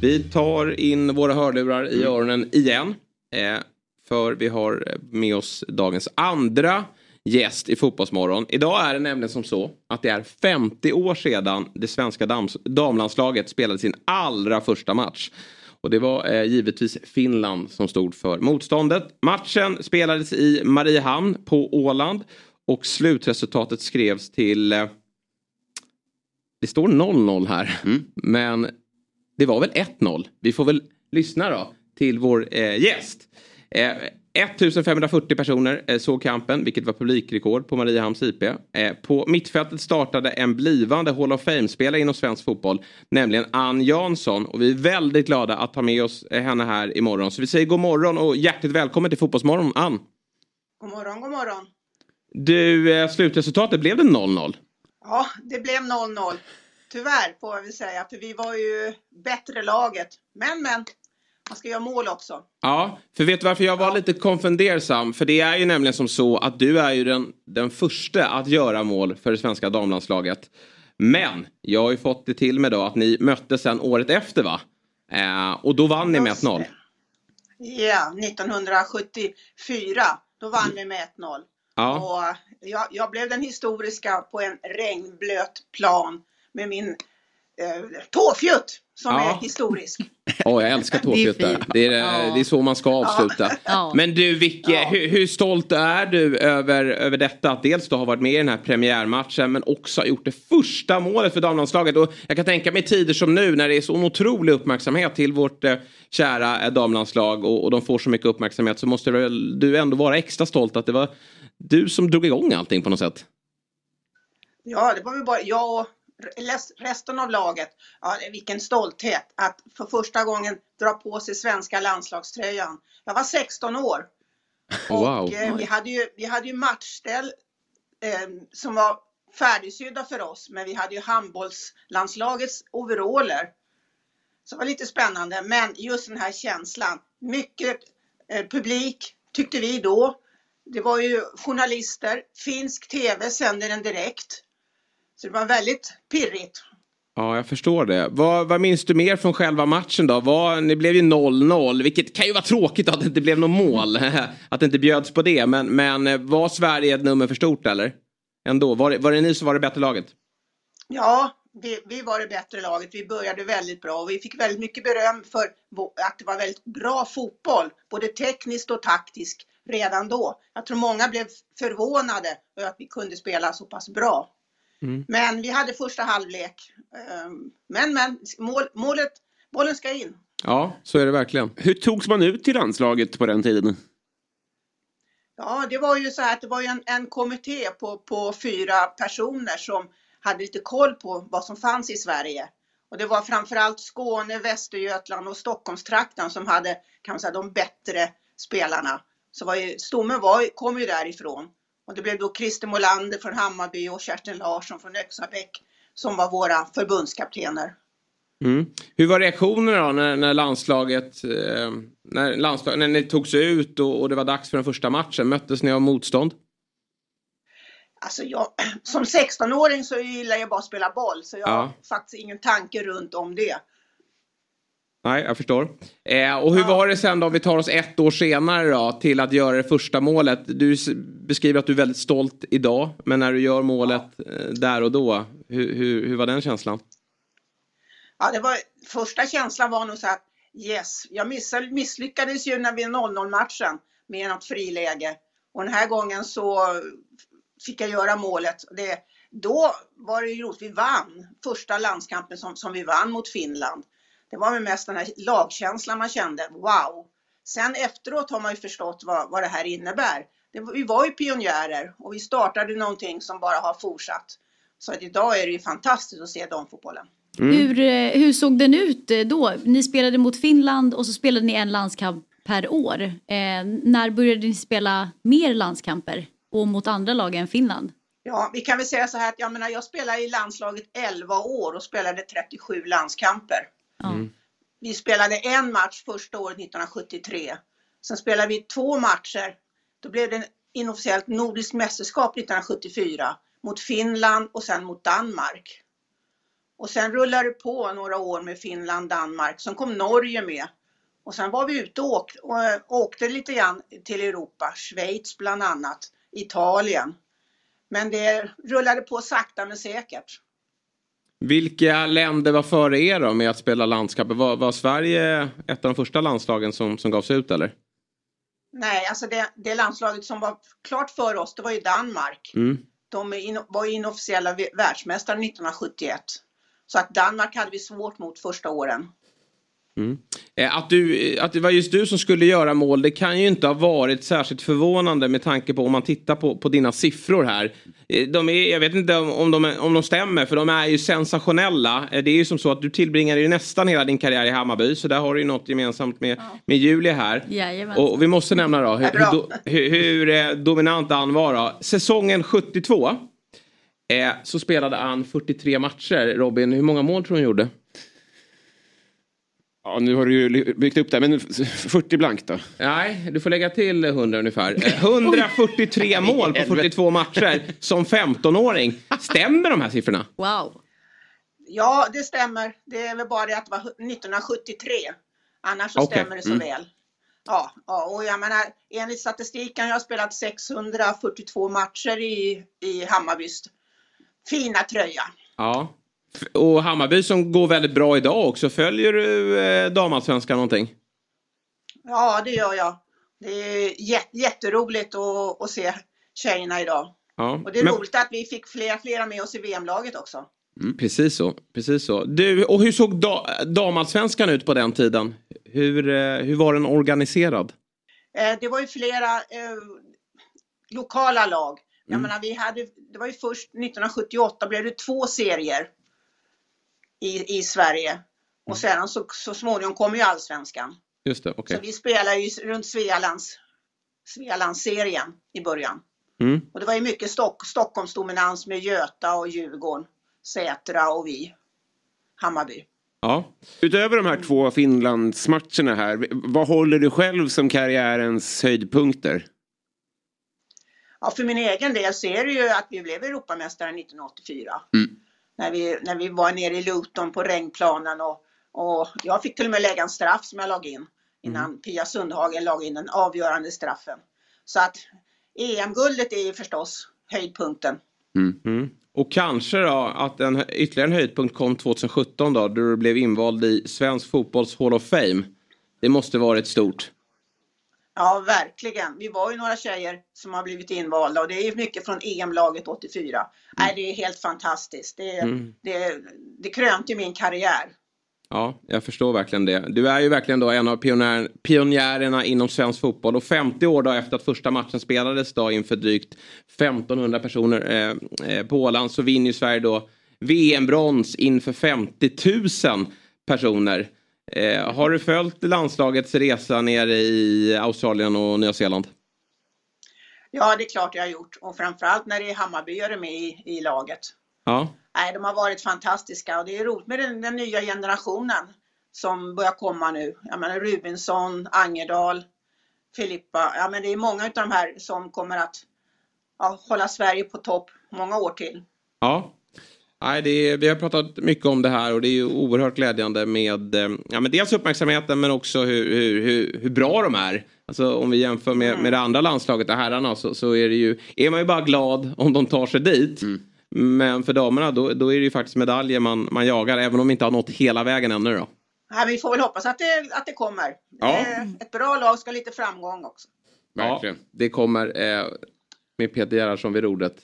[SPEAKER 1] Vi tar in våra hörlurar i öronen igen. Eh, för vi har med oss dagens andra gäst i Fotbollsmorgon. Idag är det nämligen som så att det är 50 år sedan det svenska damlandslaget spelade sin allra första match. Och det var eh, givetvis Finland som stod för motståndet. Matchen spelades i Mariehamn på Åland och slutresultatet skrevs till eh, det står 0-0 här. Men det var väl 1-0. Vi får väl lyssna då till vår eh, gäst. Eh, 1540 personer eh, såg kampen, vilket var publikrekord på Mariehamns IP. Eh, på mittfältet startade en blivande Hall of Fame-spelare inom svensk fotboll, nämligen Ann Jansson. Och vi är väldigt glada att ha med oss eh, henne här imorgon. Så vi säger god morgon och hjärtligt välkommen till Fotbollsmorgon, Ann.
[SPEAKER 8] God morgon, god morgon.
[SPEAKER 1] Du, eh, slutresultatet, blev det 0-0?
[SPEAKER 8] Ja, det blev 0-0. Tyvärr får jag väl säga, för vi var ju bättre laget. Men, men, man ska göra mål också.
[SPEAKER 1] Ja, för vet du varför jag var lite konfundersam? För det är ju nämligen som så att du är ju den, den första att göra mål för det svenska damlandslaget. Men jag har ju fått det till mig då att ni möttes sen året efter va? Eh, och då vann ni med 1-0.
[SPEAKER 8] Ja, 1974, då vann vi med 1-0.
[SPEAKER 1] Ja.
[SPEAKER 8] Och jag, jag blev den historiska på en regnblöt plan med min eh, tåfjutt som
[SPEAKER 1] Ja.
[SPEAKER 8] är historisk.
[SPEAKER 1] Åh, jag älskar
[SPEAKER 8] Det är.
[SPEAKER 1] Det, är,
[SPEAKER 8] Ja.
[SPEAKER 1] det är så man ska avsluta.
[SPEAKER 8] Ja.
[SPEAKER 1] Men du, Vicke, hur, hur stolt är du över, över detta? Att dels då ha varit med i den här premiärmatchen men också gjort det första målet för damlandslaget. Och jag kan tänka mig tider som nu när det är så otrolig uppmärksamhet till vårt eh, kära eh, damlandslag och, och de får så mycket uppmärksamhet så måste väl du ändå vara extra stolt att det var du som drog igång allting på något sätt.
[SPEAKER 8] Ja, det var väl bara jag och resten av laget. Ja, vilken stolthet att för första gången dra på sig svenska landslagströjan. Jag var 16 år.
[SPEAKER 1] Wow.
[SPEAKER 8] Och, eh, vi, hade ju, vi hade ju matchställ eh, som var färdigsydda för oss, men vi hade ju handbollslandslagets overaller. Så det var lite spännande, men just den här känslan. Mycket eh, publik tyckte vi då. Det var ju journalister, finsk tv sände den direkt. Så det var väldigt pirrigt.
[SPEAKER 1] Ja, jag förstår det. Vad, vad minns du mer från själva matchen då? Vad, ni blev ju 0-0, vilket kan ju vara tråkigt att det inte blev något mål. att det inte bjöds på det. Men, men eh, var Sverige ett nummer för stort eller? Ändå, var det, var det ni som var det bättre laget?
[SPEAKER 8] Ja, vi, vi var det bättre laget. Vi började väldigt bra och vi fick väldigt mycket beröm för att det var väldigt bra fotboll, både tekniskt och taktiskt redan då. Jag tror många blev förvånade över att vi kunde spela så pass bra. Men vi hade första halvlek. Ehm, Men, men, mål, målet, bollen ska in.
[SPEAKER 1] Ja, så är det verkligen.
[SPEAKER 7] Hur togs man ut till landslaget på den tiden?
[SPEAKER 8] Ja, det var ju så här att det var en, en kommitté på, på fyra personer som hade lite koll på vad som fanns i Sverige. Och det var framförallt Skåne, Västergötland och Stockholmstrakten som hade kan man säga, de bättre spelarna. Så var ju, stommen var, kom ju därifrån. Och det blev då Christer Molander från Hammarby och Kerstin Larsson från Öxabäck som var våra förbundskaptener.
[SPEAKER 1] Mm. Hur var reaktionerna då när, när landslaget, eh, när, landslag, när ni togs ut och, och det var dags för den första matchen? Möttes ni av motstånd?
[SPEAKER 8] Alltså jag, som 16-åring så gillar jag bara att spela boll så jag
[SPEAKER 1] Ja.
[SPEAKER 8] har faktiskt ingen tanke runt om det.
[SPEAKER 1] Nej, jag förstår. Eh, och hur var det sen då, om vi tar oss ett år senare då, till att göra det första målet? Du beskriver att du är väldigt stolt idag, men när du gör målet eh, där och då, hur, hur, hur var den känslan?
[SPEAKER 8] Ja, det var, första känslan var nog så att yes, jag missade, misslyckades ju när vi 0-0 matchen med något friläge. Och den här gången så fick jag göra målet. Det, då var det ju roligt, vi vann första landskampen som, som vi vann mot Finland. Det var väl mest den här lagkänslan man kände, wow. Sen efteråt har man ju förstått vad, vad det här innebär. Det, vi var ju pionjärer och vi startade någonting som bara har fortsatt. Så att idag är det ju fantastiskt att se damfotbollen.
[SPEAKER 5] Hur, eh, hur såg den ut eh, då? Ni spelade mot Finland och så spelade ni en landskamp per år. Eh, när började ni spela mer landskamper och mot andra lag än Finland?
[SPEAKER 8] Ja, vi kan väl säga så här att jag, menar, jag spelade i landslaget 11 år och spelade 37 landskamper.
[SPEAKER 5] Mm.
[SPEAKER 8] Vi spelade en match första året 1973. Sen spelade vi två matcher. Då blev det inofficiellt nordiskt mästerskap 1974 mot Finland och sen mot Danmark. Och sen rullade det på några år med Finland, Danmark. Sen kom Norge med. Och sen var vi ute och åkte, och åkte lite grann till Europa, Schweiz bland annat, Italien. Men det rullade på sakta men säkert.
[SPEAKER 1] Vilka länder var före er då med att spela landskamper? Var, var Sverige ett av de första landslagen som, som gavs ut eller?
[SPEAKER 8] Nej, alltså det, det landslaget som var klart för oss, det var ju Danmark.
[SPEAKER 1] Mm.
[SPEAKER 8] De in, var inofficiella vä- världsmästare 1971. Så att Danmark hade vi svårt mot första åren.
[SPEAKER 1] Mm. Eh, Att, du, att det var just du som skulle göra mål det kan ju inte ha varit särskilt förvånande med tanke på om man tittar på, på dina siffror här. Eh, De är, jag vet inte om, de, om de stämmer för de är ju sensationella. Eh, Det är ju som så att du tillbringar ju nästan hela din karriär i Hammarby så där har du ju något gemensamt med, med Julia här.
[SPEAKER 5] Jajamän.
[SPEAKER 1] Och vi måste nämna då hur, hur, hur, eh, dominant han var då. Säsongen 72 eh, så spelade han 43 matcher. Robin, hur många mål tror du han gjorde?
[SPEAKER 4] Ja, nu har du ju byggt upp det, men 40 blankt då?
[SPEAKER 1] Nej, du får lägga till 100 ungefär. Eh, 143 mål på 42 matcher som 15-åring. Stämmer de här siffrorna?
[SPEAKER 5] Wow.
[SPEAKER 8] Ja, det stämmer. Det är väl bara det att det var 1973. Annars så
[SPEAKER 1] Okej,
[SPEAKER 8] stämmer det så
[SPEAKER 1] mm.
[SPEAKER 8] väl. Ja, ja, och jag menar, enligt statistiken jag har spelat 642 matcher i, i Hammarbys fina tröja.
[SPEAKER 1] Ja. Och Hammarby som går väldigt bra idag också. Följer du eh, damallsvenskan någonting?
[SPEAKER 8] Ja, det gör jag. Det är jät- jätteroligt att, att se tjejerna idag.
[SPEAKER 1] Ja.
[SPEAKER 8] Och det är
[SPEAKER 1] Men-
[SPEAKER 8] roligt att vi fick flera, flera med oss i VM-laget också.
[SPEAKER 1] Mm, precis så. Precis så. Du, och hur såg da- damallsvenskan ut på den tiden? Hur, eh, hur var den organiserad?
[SPEAKER 8] Eh, det var ju flera eh, lokala lag. Jag
[SPEAKER 1] Mm.
[SPEAKER 8] menar, vi hade, det var ju först 1978 blev det två serier i, i Sverige. Och sedan så, så småningom kom ju allsvenskan.
[SPEAKER 1] Just det, okej.
[SPEAKER 8] Så vi spelade ju runt Svealands, Svealandsserien i början.
[SPEAKER 1] Mm.
[SPEAKER 8] Och det var ju mycket Stock, Stockholmsdominans med Göta och Djurgården, Sätra och vi, Hammarby.
[SPEAKER 1] Ja.
[SPEAKER 4] Utöver de här två Finlandsmatcherna här, vad håller du själv som karriärens höjdpunkter?
[SPEAKER 8] Ja, för min egen del så är det ju att vi blev Europamästare 1984.
[SPEAKER 4] Mm.
[SPEAKER 8] När, vi, när vi var nere i Luton på regnplanen och, och jag fick till och med lägga en straff som jag lag in innan Pia Sundhagen lag in den avgörande straffen. Så att EM-guldet är ju förstås höjdpunkten.
[SPEAKER 1] Mm. Och kanske då att en ytterligare en höjdpunkt kom 2017 då, då du blev invald i Svensk fotbolls Hall of Fame. Det måste varit stort.
[SPEAKER 8] Ja, verkligen. Vi var ju några tjejer som har blivit invalda och det är ju mycket från EM-laget 84. Nej, det är helt fantastiskt. Det,
[SPEAKER 1] Mm.
[SPEAKER 8] det, det krönte min karriär.
[SPEAKER 1] Ja, jag förstår verkligen det. Du är ju verkligen då en av pionjär, pionjärerna inom svensk fotboll. Och 50 år då efter att första matchen spelades då inför drygt 1500 personer eh, eh, på Åland så vinner ju Sverige då VM-brons inför 50 000 personer. Eh, har du följt landslagets resa nere i Australien och Nya Zeeland?
[SPEAKER 8] Ja, det är klart jag har gjort. Och framförallt när det är Hammarbyare med i, i laget.
[SPEAKER 1] Ja.
[SPEAKER 8] Nej, de har varit fantastiska och det är roligt med den, den nya generationen som börjar komma nu. Jag menar Rubinsson, Angerdal, Filippa. Ja, men det är många av de här som kommer att ja, hålla Sverige på topp många år till.
[SPEAKER 1] Ja. Nej, det är, vi har pratat mycket om det här och det är ju oerhört glädjande med eh, ja, men dels uppmärksamheten men också hur, hur, hur, hur bra de är. Alltså om vi jämför med, med det andra landslaget, det herrarna, så, så är det ju, är man ju bara glad om de tar sig dit. Men för damerna då, då är det ju faktiskt medaljer man, man jagar även om vi inte har nått hela vägen ännu då.
[SPEAKER 8] Ja, vi får väl hoppas att det, att det kommer.
[SPEAKER 1] Ja.
[SPEAKER 8] Eh, Ett bra lag ska ha lite framgång också.
[SPEAKER 1] Ja, det kommer eh, med Peter Gerhardsson vid rodret.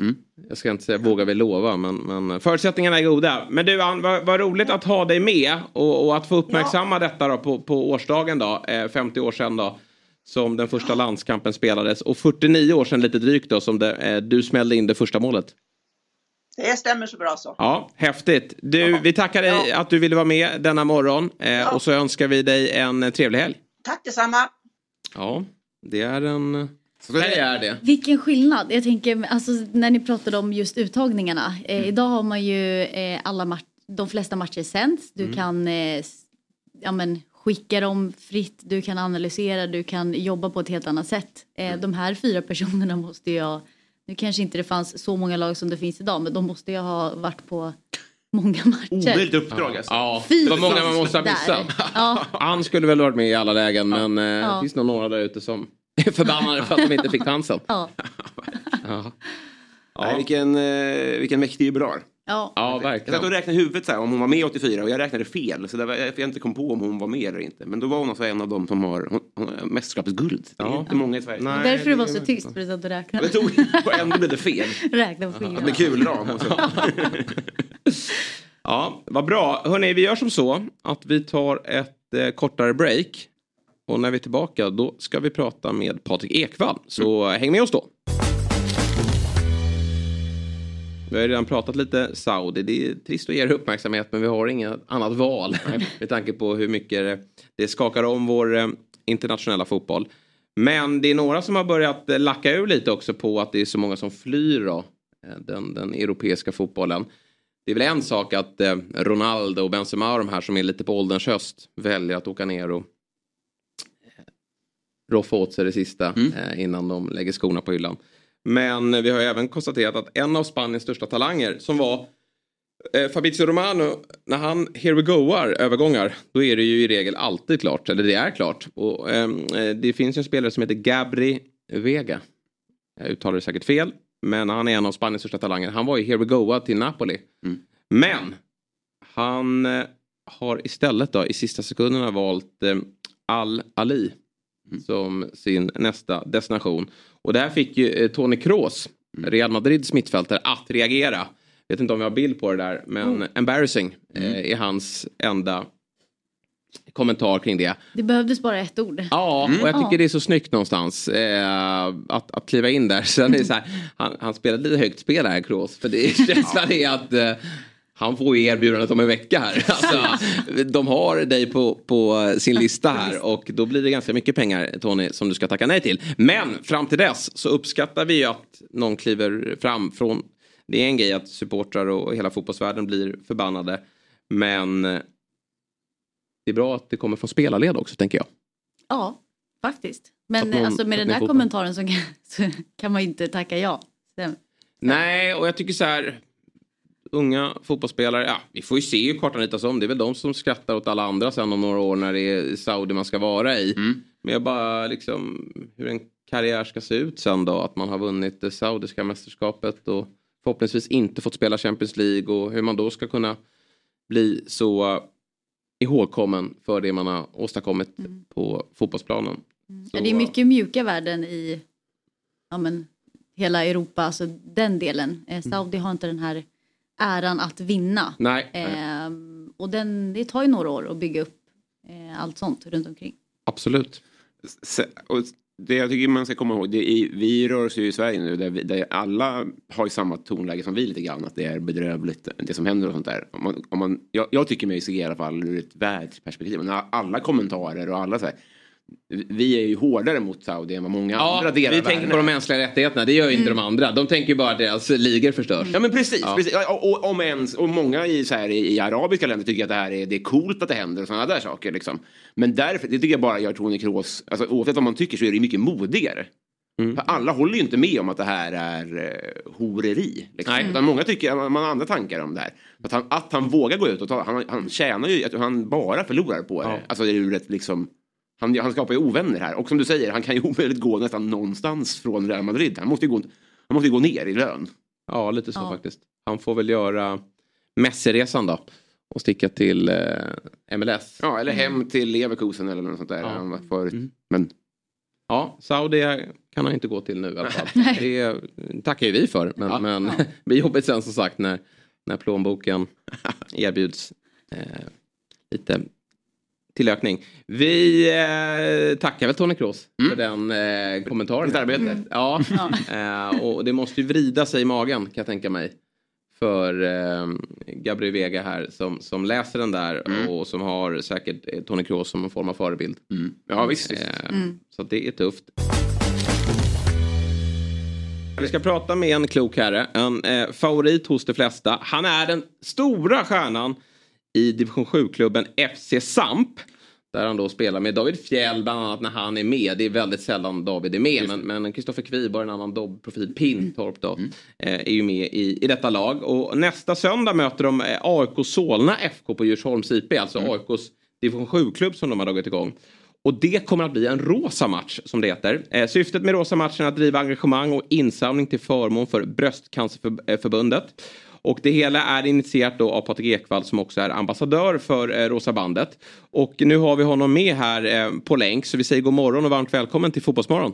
[SPEAKER 1] Jag ska inte säga vågar vi lova men, men förutsättningarna är goda. Men du Ann, vad, vad roligt att ha dig med och, och att få uppmärksamma detta då på, på årsdagen då, eh, 50 år sedan då. Som den första landskampen spelades och 49 år sedan lite drygt då som det, eh, du smällde in det första målet.
[SPEAKER 8] Det stämmer så bra så.
[SPEAKER 1] Ja, häftigt. Du, vi tackar dig att du ville vara med denna morgon eh, och så önskar vi dig en eh, trevlig helg.
[SPEAKER 8] Tack detsamma.
[SPEAKER 1] Ja, det är en... det är det.
[SPEAKER 5] Vilken skillnad. Jag tänker alltså, när ni pratade om just uttagningarna. Eh,
[SPEAKER 1] Mm.
[SPEAKER 5] Idag har man ju eh, alla match, de flesta matcher sänds. Du
[SPEAKER 1] Mm.
[SPEAKER 5] kan eh, ja, men, skicka dem fritt, du kan analysera, du kan jobba på ett helt annat sätt. Eh,
[SPEAKER 1] Mm.
[SPEAKER 5] De här fyra personerna måste jag, nu kanske inte det fanns så många lag som det finns idag, men de måste ju ha varit på många matcher.
[SPEAKER 4] Omöjligt uppdrag alltså.
[SPEAKER 1] Ja,
[SPEAKER 5] Fy
[SPEAKER 1] det var många man måste ha missat.
[SPEAKER 5] Ja.
[SPEAKER 1] Han skulle väl varit med i alla lägen men eh,
[SPEAKER 5] Ja.
[SPEAKER 1] det finns nog några där ute som förbannade för att de inte fick chansen.
[SPEAKER 5] Ja.
[SPEAKER 1] Ja,
[SPEAKER 4] Nej, vilken, eh, vilken mäktig jubilar.
[SPEAKER 5] Ja.
[SPEAKER 1] ja
[SPEAKER 4] Jag satt
[SPEAKER 1] verkligen.
[SPEAKER 4] och räknade huvudet så här, om hon var med 84 och jag räknade fel. Så där var, jag inte kom på om hon var med eller inte. Men då var hon alltså en av dem som har hon, hon, mästerskapsguld. Det är
[SPEAKER 1] Ja.
[SPEAKER 4] inte många i Sverige.
[SPEAKER 1] Nej.
[SPEAKER 5] Därför du var så tyst, för att du och
[SPEAKER 4] Jag
[SPEAKER 5] räknade.
[SPEAKER 4] tog och ändå blev det fel.
[SPEAKER 5] Räkna på fingrarna.
[SPEAKER 4] Med kulram. och så.
[SPEAKER 1] Ja, vad bra. Hörni, vi gör som så att vi tar ett eh, kortare break. Och när vi är tillbaka då ska vi prata med Patrik Ekwall. Så häng med oss då. Vi har ju redan pratat lite Saudi. Det är trist att ge er uppmärksamhet men vi har inget annat val. med tanke på hur mycket det- skakar om vår eh, internationella fotboll. Men det är några som har börjat eh, lacka ur lite också på att det är så många som flyr då, eh, den, den europeiska fotbollen. Det är väl en sak att Ronaldo och Benzema och de här som är lite på ålderns höst väljer att åka ner och roffa åt sig det sista eh, innan de lägger skorna på hyllan. Men eh, vi har även konstaterat att en av Spaniens största talanger som var eh, Fabrizio Romano, när han here we goar övergångar, då är det ju i regel alltid klart, eller det är klart. Och, ehm, eh, det finns ju en spelare som heter Gabri Vega. Jag uttalar det säkert fel, men han är en av Spaniens största talanger. Han var ju here we goa till Napoli. Men han eh, har istället då i sista sekunderna valt eh, Al-Ali som sin nästa destination. Och det här fick ju eh, Toni Kroos, Real Madrids mittfältare, att reagera. Vet inte om vi har bild på det där, men embarrassing eh, är hans enda kommentar kring det.
[SPEAKER 5] Det behövdes bara ett ord.
[SPEAKER 1] Ja, och jag tycker
[SPEAKER 5] Ja.
[SPEAKER 1] det är så snyggt någonstans eh, att, att kliva in där. Sen är det så här, han, han spelade lite högt spel här, Kroos. För det, känslan är att eh, han får ju erbjudandet om en vecka här. Alltså, de har dig på, på sin lista här och då blir det ganska mycket pengar, Tony, som du ska tacka nej till. Men fram till dess så uppskattar vi ju att någon kliver fram från... Det är en grej att supportrar och hela fotbollsvärlden blir förbannade. Men eh, det är bra att det kommer från spelarled också, tänker jag.
[SPEAKER 5] Ja, faktiskt. Men
[SPEAKER 1] någon
[SPEAKER 5] alltså, med den här kommentaren så kan, så kan man ju inte tacka ja.
[SPEAKER 1] Nej, och jag tycker så här. Unga fotbollsspelare, ja, vi får ju se hur kartan ritas om. Det är väl de som skrattar åt alla andra sen om några år när det är Saudi man ska vara i. Men jag bara liksom hur en karriär ska se ut sen då. Att man har vunnit det saudiska mästerskapet och förhoppningsvis inte fått spela Champions League och hur man då ska kunna bli så ihågkommen för det man har åstadkommit på fotbollsplanen.
[SPEAKER 5] Ja, det är mycket mjuka värden i ja, men, hela Europa, alltså den delen. Eh, Saudi har inte den här äran att vinna.
[SPEAKER 1] Nej.
[SPEAKER 5] Ehm, och den, det tar ju några år att bygga upp eh, allt sånt runt omkring.
[SPEAKER 1] Absolut.
[SPEAKER 4] Och det jag tycker man ska komma ihåg, det är, vi rör oss ju i Sverige nu där, vi, där alla har ju samma tonläge som vi lite grann. Att det är bedrövligt det som händer och sånt där. Om man, om man, jag, jag tycker mig se i alla fall ur ett världsperspektiv. Men alla kommentarer och alla så här. Vi är ju hårdare mot Saudi än vad många andra
[SPEAKER 1] Ja,
[SPEAKER 4] delar
[SPEAKER 1] vi tänker
[SPEAKER 4] världen
[SPEAKER 1] på de mänskliga rättigheterna. Det gör ju inte de andra. De tänker ju bara att deras ligor förstörs.
[SPEAKER 4] Ja men precis,
[SPEAKER 1] Ja.
[SPEAKER 4] precis. Och, och, om ens, och många i, så här, i, i arabiska länder tycker att det här är, det är coolt att det händer och sådana där saker. Liksom. Men därför, det tycker jag bara gör Tony Kroos, alltså, oavsett vad man tycker så är det mycket modigare.
[SPEAKER 1] Mm.
[SPEAKER 4] För alla håller ju inte med om att det här är eh, horeri. Liksom.
[SPEAKER 1] Nej.
[SPEAKER 4] Utan många tycker, man har andra tankar om det här. Att han, att han vågar gå ut och ta, han, han tjänar ju, att han bara förlorar på det.
[SPEAKER 1] Ja.
[SPEAKER 4] Alltså det är ju rätt liksom, han, han skapar ju ovänner här. Och som du säger, han kan ju omöjligt gå nästan någonstans från Real Madrid. Han måste ju gå, han måste ju gå ner i lön.
[SPEAKER 1] Ja, lite så
[SPEAKER 5] Ja.
[SPEAKER 1] faktiskt. Han får väl göra Messi-resan då. Och sticka till eh, MLS.
[SPEAKER 4] Ja, eller hem till Leverkusen eller något sånt där.
[SPEAKER 1] Ja.
[SPEAKER 4] Han var förut.
[SPEAKER 1] Mm.
[SPEAKER 4] Men
[SPEAKER 1] Ja, Saudi kan han inte gå till nu i alla fall. Det tackar ju vi för. Men,
[SPEAKER 4] Ja.
[SPEAKER 1] men det blir jobbigt sen som sagt när, när plånboken erbjuds eh, lite tillökning. Vi eh, tackar väl Tony Kroos för den eh, kommentaren.
[SPEAKER 4] Ditt arbete.
[SPEAKER 1] Ja, eh, och det måste ju vrida sig i magen kan jag tänka mig. för eh, Gabriel Vega här som, som läser den där
[SPEAKER 7] Mm.
[SPEAKER 1] och som har säkert eh, Tony Kroos som en form av förebild.
[SPEAKER 7] Ja, visst. visst.
[SPEAKER 1] Eh,
[SPEAKER 5] Mm.
[SPEAKER 1] Så det är tufft. Vi ska prata med en klok herre, en eh, favorit hos de flesta. Han är den stora stjärnan i division 7-klubben FC Samp. Där han då spelar med David Fjäll bland annat när han är med. Det är väldigt sällan David är med. Men, Kristoffer Kviborg, en annan dobbprofil, Pintorp då, eh, är ju med i, i detta lag. Och nästa söndag möter de eh, AIK Solna FK på Djursholms IP. Alltså AIKs division 7-klubb som de har dragit igång. Och det kommer att bli en rosa match som det heter. Eh, syftet med rosa matchen är att driva engagemang och insamling till förmån för Bröstcancerförbundet. Och det hela är initierat då av Patrik Ekwall som också är ambassadör för eh, Rosa bandet. Och nu har vi honom med här eh, på länk så vi säger god morgon och varmt välkommen till Fotbollsmorgon.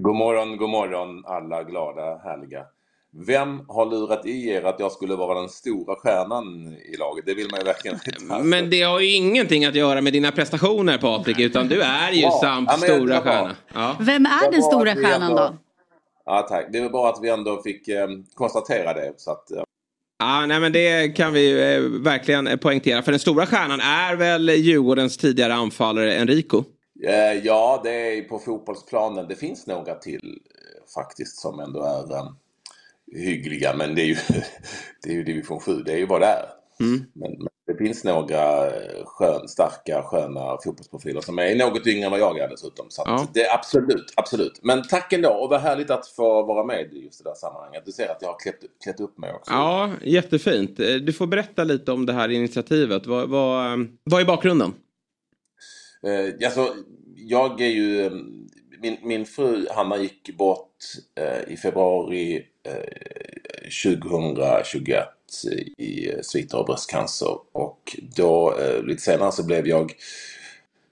[SPEAKER 9] God morgon, god morgon alla glada, härliga. Vem har lurat i er att jag skulle vara den stora stjärnan i laget? Det vill man ju verkligen inte.
[SPEAKER 1] Men det har ju ingenting att göra med dina prestationer Patrik utan du är ju
[SPEAKER 9] Ja,
[SPEAKER 1] Samps
[SPEAKER 9] ja,
[SPEAKER 1] stora
[SPEAKER 9] var-
[SPEAKER 1] stjärna. Ja.
[SPEAKER 5] Vem är den
[SPEAKER 9] var
[SPEAKER 5] stora stjärnan
[SPEAKER 9] ändå-
[SPEAKER 5] då?
[SPEAKER 9] Ja, tack. Det är väl bra att vi ändå fick eh, konstatera det. Så att, eh,
[SPEAKER 1] Ja, nej, men det kan vi eh, verkligen eh, poängtera. För den stora stjärnan är väl Djurgårdens tidigare anfallare Enrico?
[SPEAKER 9] eh, ja, det är på fotbollsplanen. Det finns några till eh, faktiskt som ändå är eh, hyggliga. Men det är ju, det är ju division 7. Det är ju vad det är.
[SPEAKER 1] Mm.
[SPEAKER 9] Men det finns några eh, skön, starka, sköna fotbollsprofiler som är något yngre än vad jag är dessutom. Så
[SPEAKER 1] Ja.
[SPEAKER 9] det är absolut, absolut. Men tack ändå och vad härligt att få vara med i just det där sammanhanget. Du ser att jag har klätt, klätt upp mig också.
[SPEAKER 1] Ja, jättefint. Eh, Du får berätta lite om det här initiativet. Vad, vad, eh, vad är bakgrunden?
[SPEAKER 9] Eh, alltså, jag är ju... Min, min fru Hanna gick bort eh, i februari eh, 2021 i eh, sviter av bröstcancer. Och då, eh, lite senare så blev jag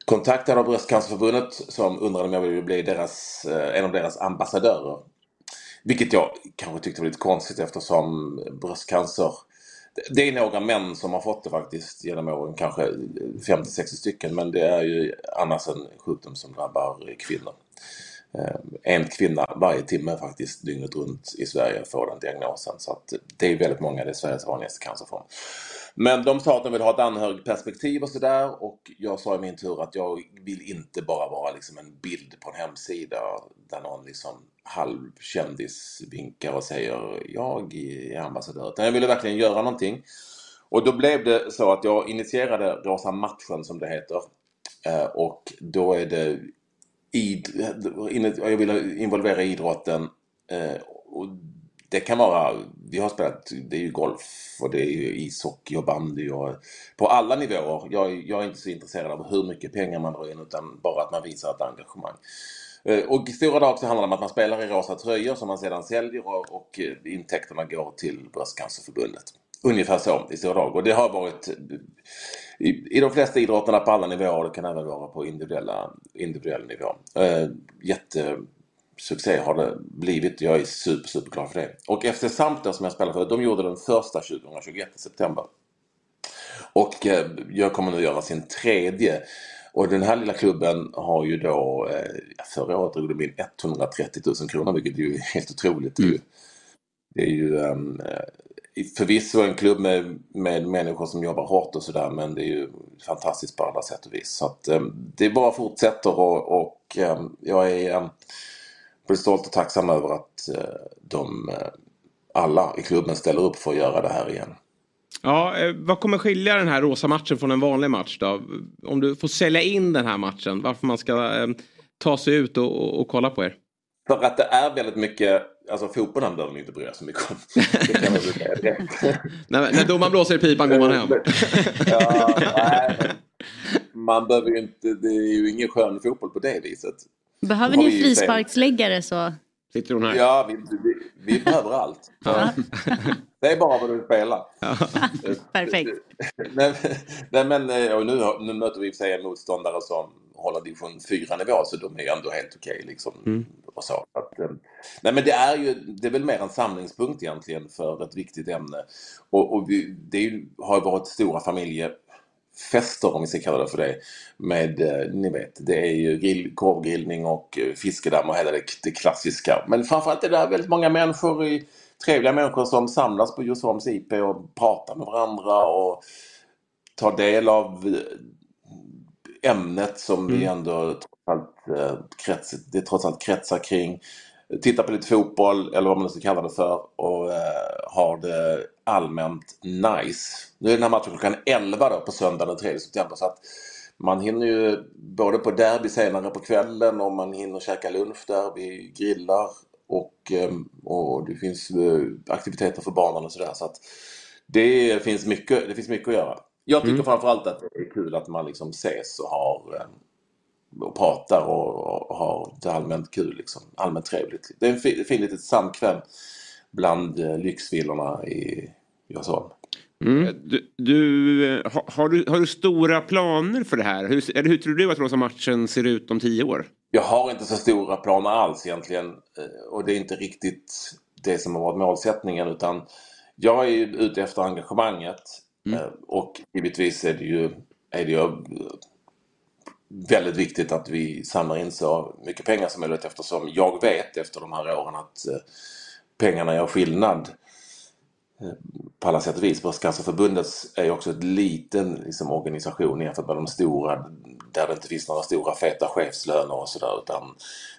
[SPEAKER 9] kontaktad av Bröstcancerförbundet som undrade om jag ville bli deras, eh, en av deras ambassadörer. Vilket jag kanske tyckte var lite konstigt eftersom bröstcancer det är några män som har fått det faktiskt genom åren, kanske 50-60 stycken. Men det är ju annars en sjukdom som drabbar kvinnor. Eh, en kvinna varje timme faktiskt dygnet runt i Sverige får den diagnosen. Så att det är väldigt många, det är Sveriges vanligaste cancerform. Men de sa att de vill ha ett anhörigperspektiv och sådär och jag sa i min tur att jag vill inte bara vara liksom en bild på en hemsida där någon liksom halvkändis vinkar och säger jag är ambassadör. Utan jag ville verkligen göra någonting. Och då blev det så att jag initierade Rosa matchen som det heter. Eh, och då är det id, jag vill involvera idrotten. eh, Och det kan vara, vi har spelat, det är ju golf och det är ju ishockey och bandy och på alla nivåer. Jag, jag är inte så intresserad av hur mycket pengar man drar in utan bara att man visar ett engagemang. Eh, och i stora drag så handlar det om att man spelar i rosa tröjor som man sedan säljer och, och eh, intäkterna går till Bröstcancerförbundet. Ungefär så i stora drag. Och det har varit i, i de flesta idrotterna på alla nivåer. Det kan även vara på individuella, individuell nivå. Eh, jättesuccé har det blivit. Jag är super, super glad för det. Och FC Samter som jag spelar för, de gjorde den första 2021 i september. Och eh, jag kommer nu göra sin tredje. Och den här lilla klubben har ju då, eh, förra året drog de in 130 000 kronor vilket är ju helt otroligt. Ju, det är ju um, förvisso en klubb med, med människor som jobbar hårt och sådär men det är ju fantastiskt på alla sätt och vis. Så att um, det bara fortsätter och, och um, jag är både stolt och tacksam över att uh, de uh, alla i klubben ställer upp för att göra det här igen.
[SPEAKER 1] Ja, eh, vad kommer skilja den här rosa matchen från en vanlig match då? Om du får sälja in den här matchen, varför man ska eh, ta sig ut och, och, och kolla på er?
[SPEAKER 9] För att det är väldigt mycket, alltså fotbollen behöver ni inte bry er så mycket om. Det kan jag väl säga direkt.
[SPEAKER 1] när, när domaren blåser i pipan går man hem.
[SPEAKER 9] ja, nej, man behöver ju inte, det är ju ingen skön fotboll på det viset.
[SPEAKER 5] Behöver ni
[SPEAKER 9] ju
[SPEAKER 5] frisparksläggare så...
[SPEAKER 1] Sitter hon här?
[SPEAKER 9] Ja, vi, vi, vi behöver allt. Det är bara vad du vill spela.
[SPEAKER 5] Perfekt.
[SPEAKER 9] nej, men och nu, nu möter vi i och för sig en motståndare som håller division 4-nivå så de är ju ändå helt okej. liksom. Och så. Att, eh, nej men det är ju det är väl mer en samlingspunkt egentligen för ett viktigt ämne. Och, och vi, det ju, har ju varit stora familjefester om vi ska kalla det för det. Med, eh, ni vet, det är ju grill, korvgrillning och eh, fiskedamm och hela det, det klassiska. Men framförallt är det väldigt många människor i trevliga människor som samlas på Djursholms IP och pratar med varandra och tar del av ämnet som vi
[SPEAKER 7] Mm.
[SPEAKER 9] ändå trots allt, eh, krets, det trots allt kretsar kring. Titta på lite fotboll eller vad man nu ska kalla det för och eh, har det allmänt nice. Nu är den här matchen klockan 11 då på söndag den 3 september så att man hinner ju både på derby senare på kvällen och man hinner käka lunch där, vi grillar och, eh, och det finns eh, aktiviteter för barnen och sådär. Så att det finns, mycket, det finns mycket att göra. Jag tycker
[SPEAKER 7] Mm.
[SPEAKER 9] framförallt att det är kul att man liksom ses och har eh, och pratar och, och har det allmänt kul, liksom. allmänt trevligt. Det är en fin, fin litet samkväm bland eh, lyxvillorna i Djursholm.
[SPEAKER 7] Mm. Du, du, eh, har, du, har du stora planer för det här? Hur, eller hur tror du att Rosa matchen ser ut om tio år?
[SPEAKER 9] Jag har inte så stora planer alls egentligen och det är inte riktigt det som har varit målsättningen utan jag är ute efter engagemanget Mm. Eh, och givetvis är det ju, är det ju eh, väldigt viktigt att vi samlar in så mycket pengar som möjligt eftersom jag vet efter de här åren att eh, pengarna gör skillnad på alla sätt och vis. Bröstcancerförbundet är ju också en liten liksom, organisation jämfört med de stora där det inte finns några stora feta chefslöner och sådär utan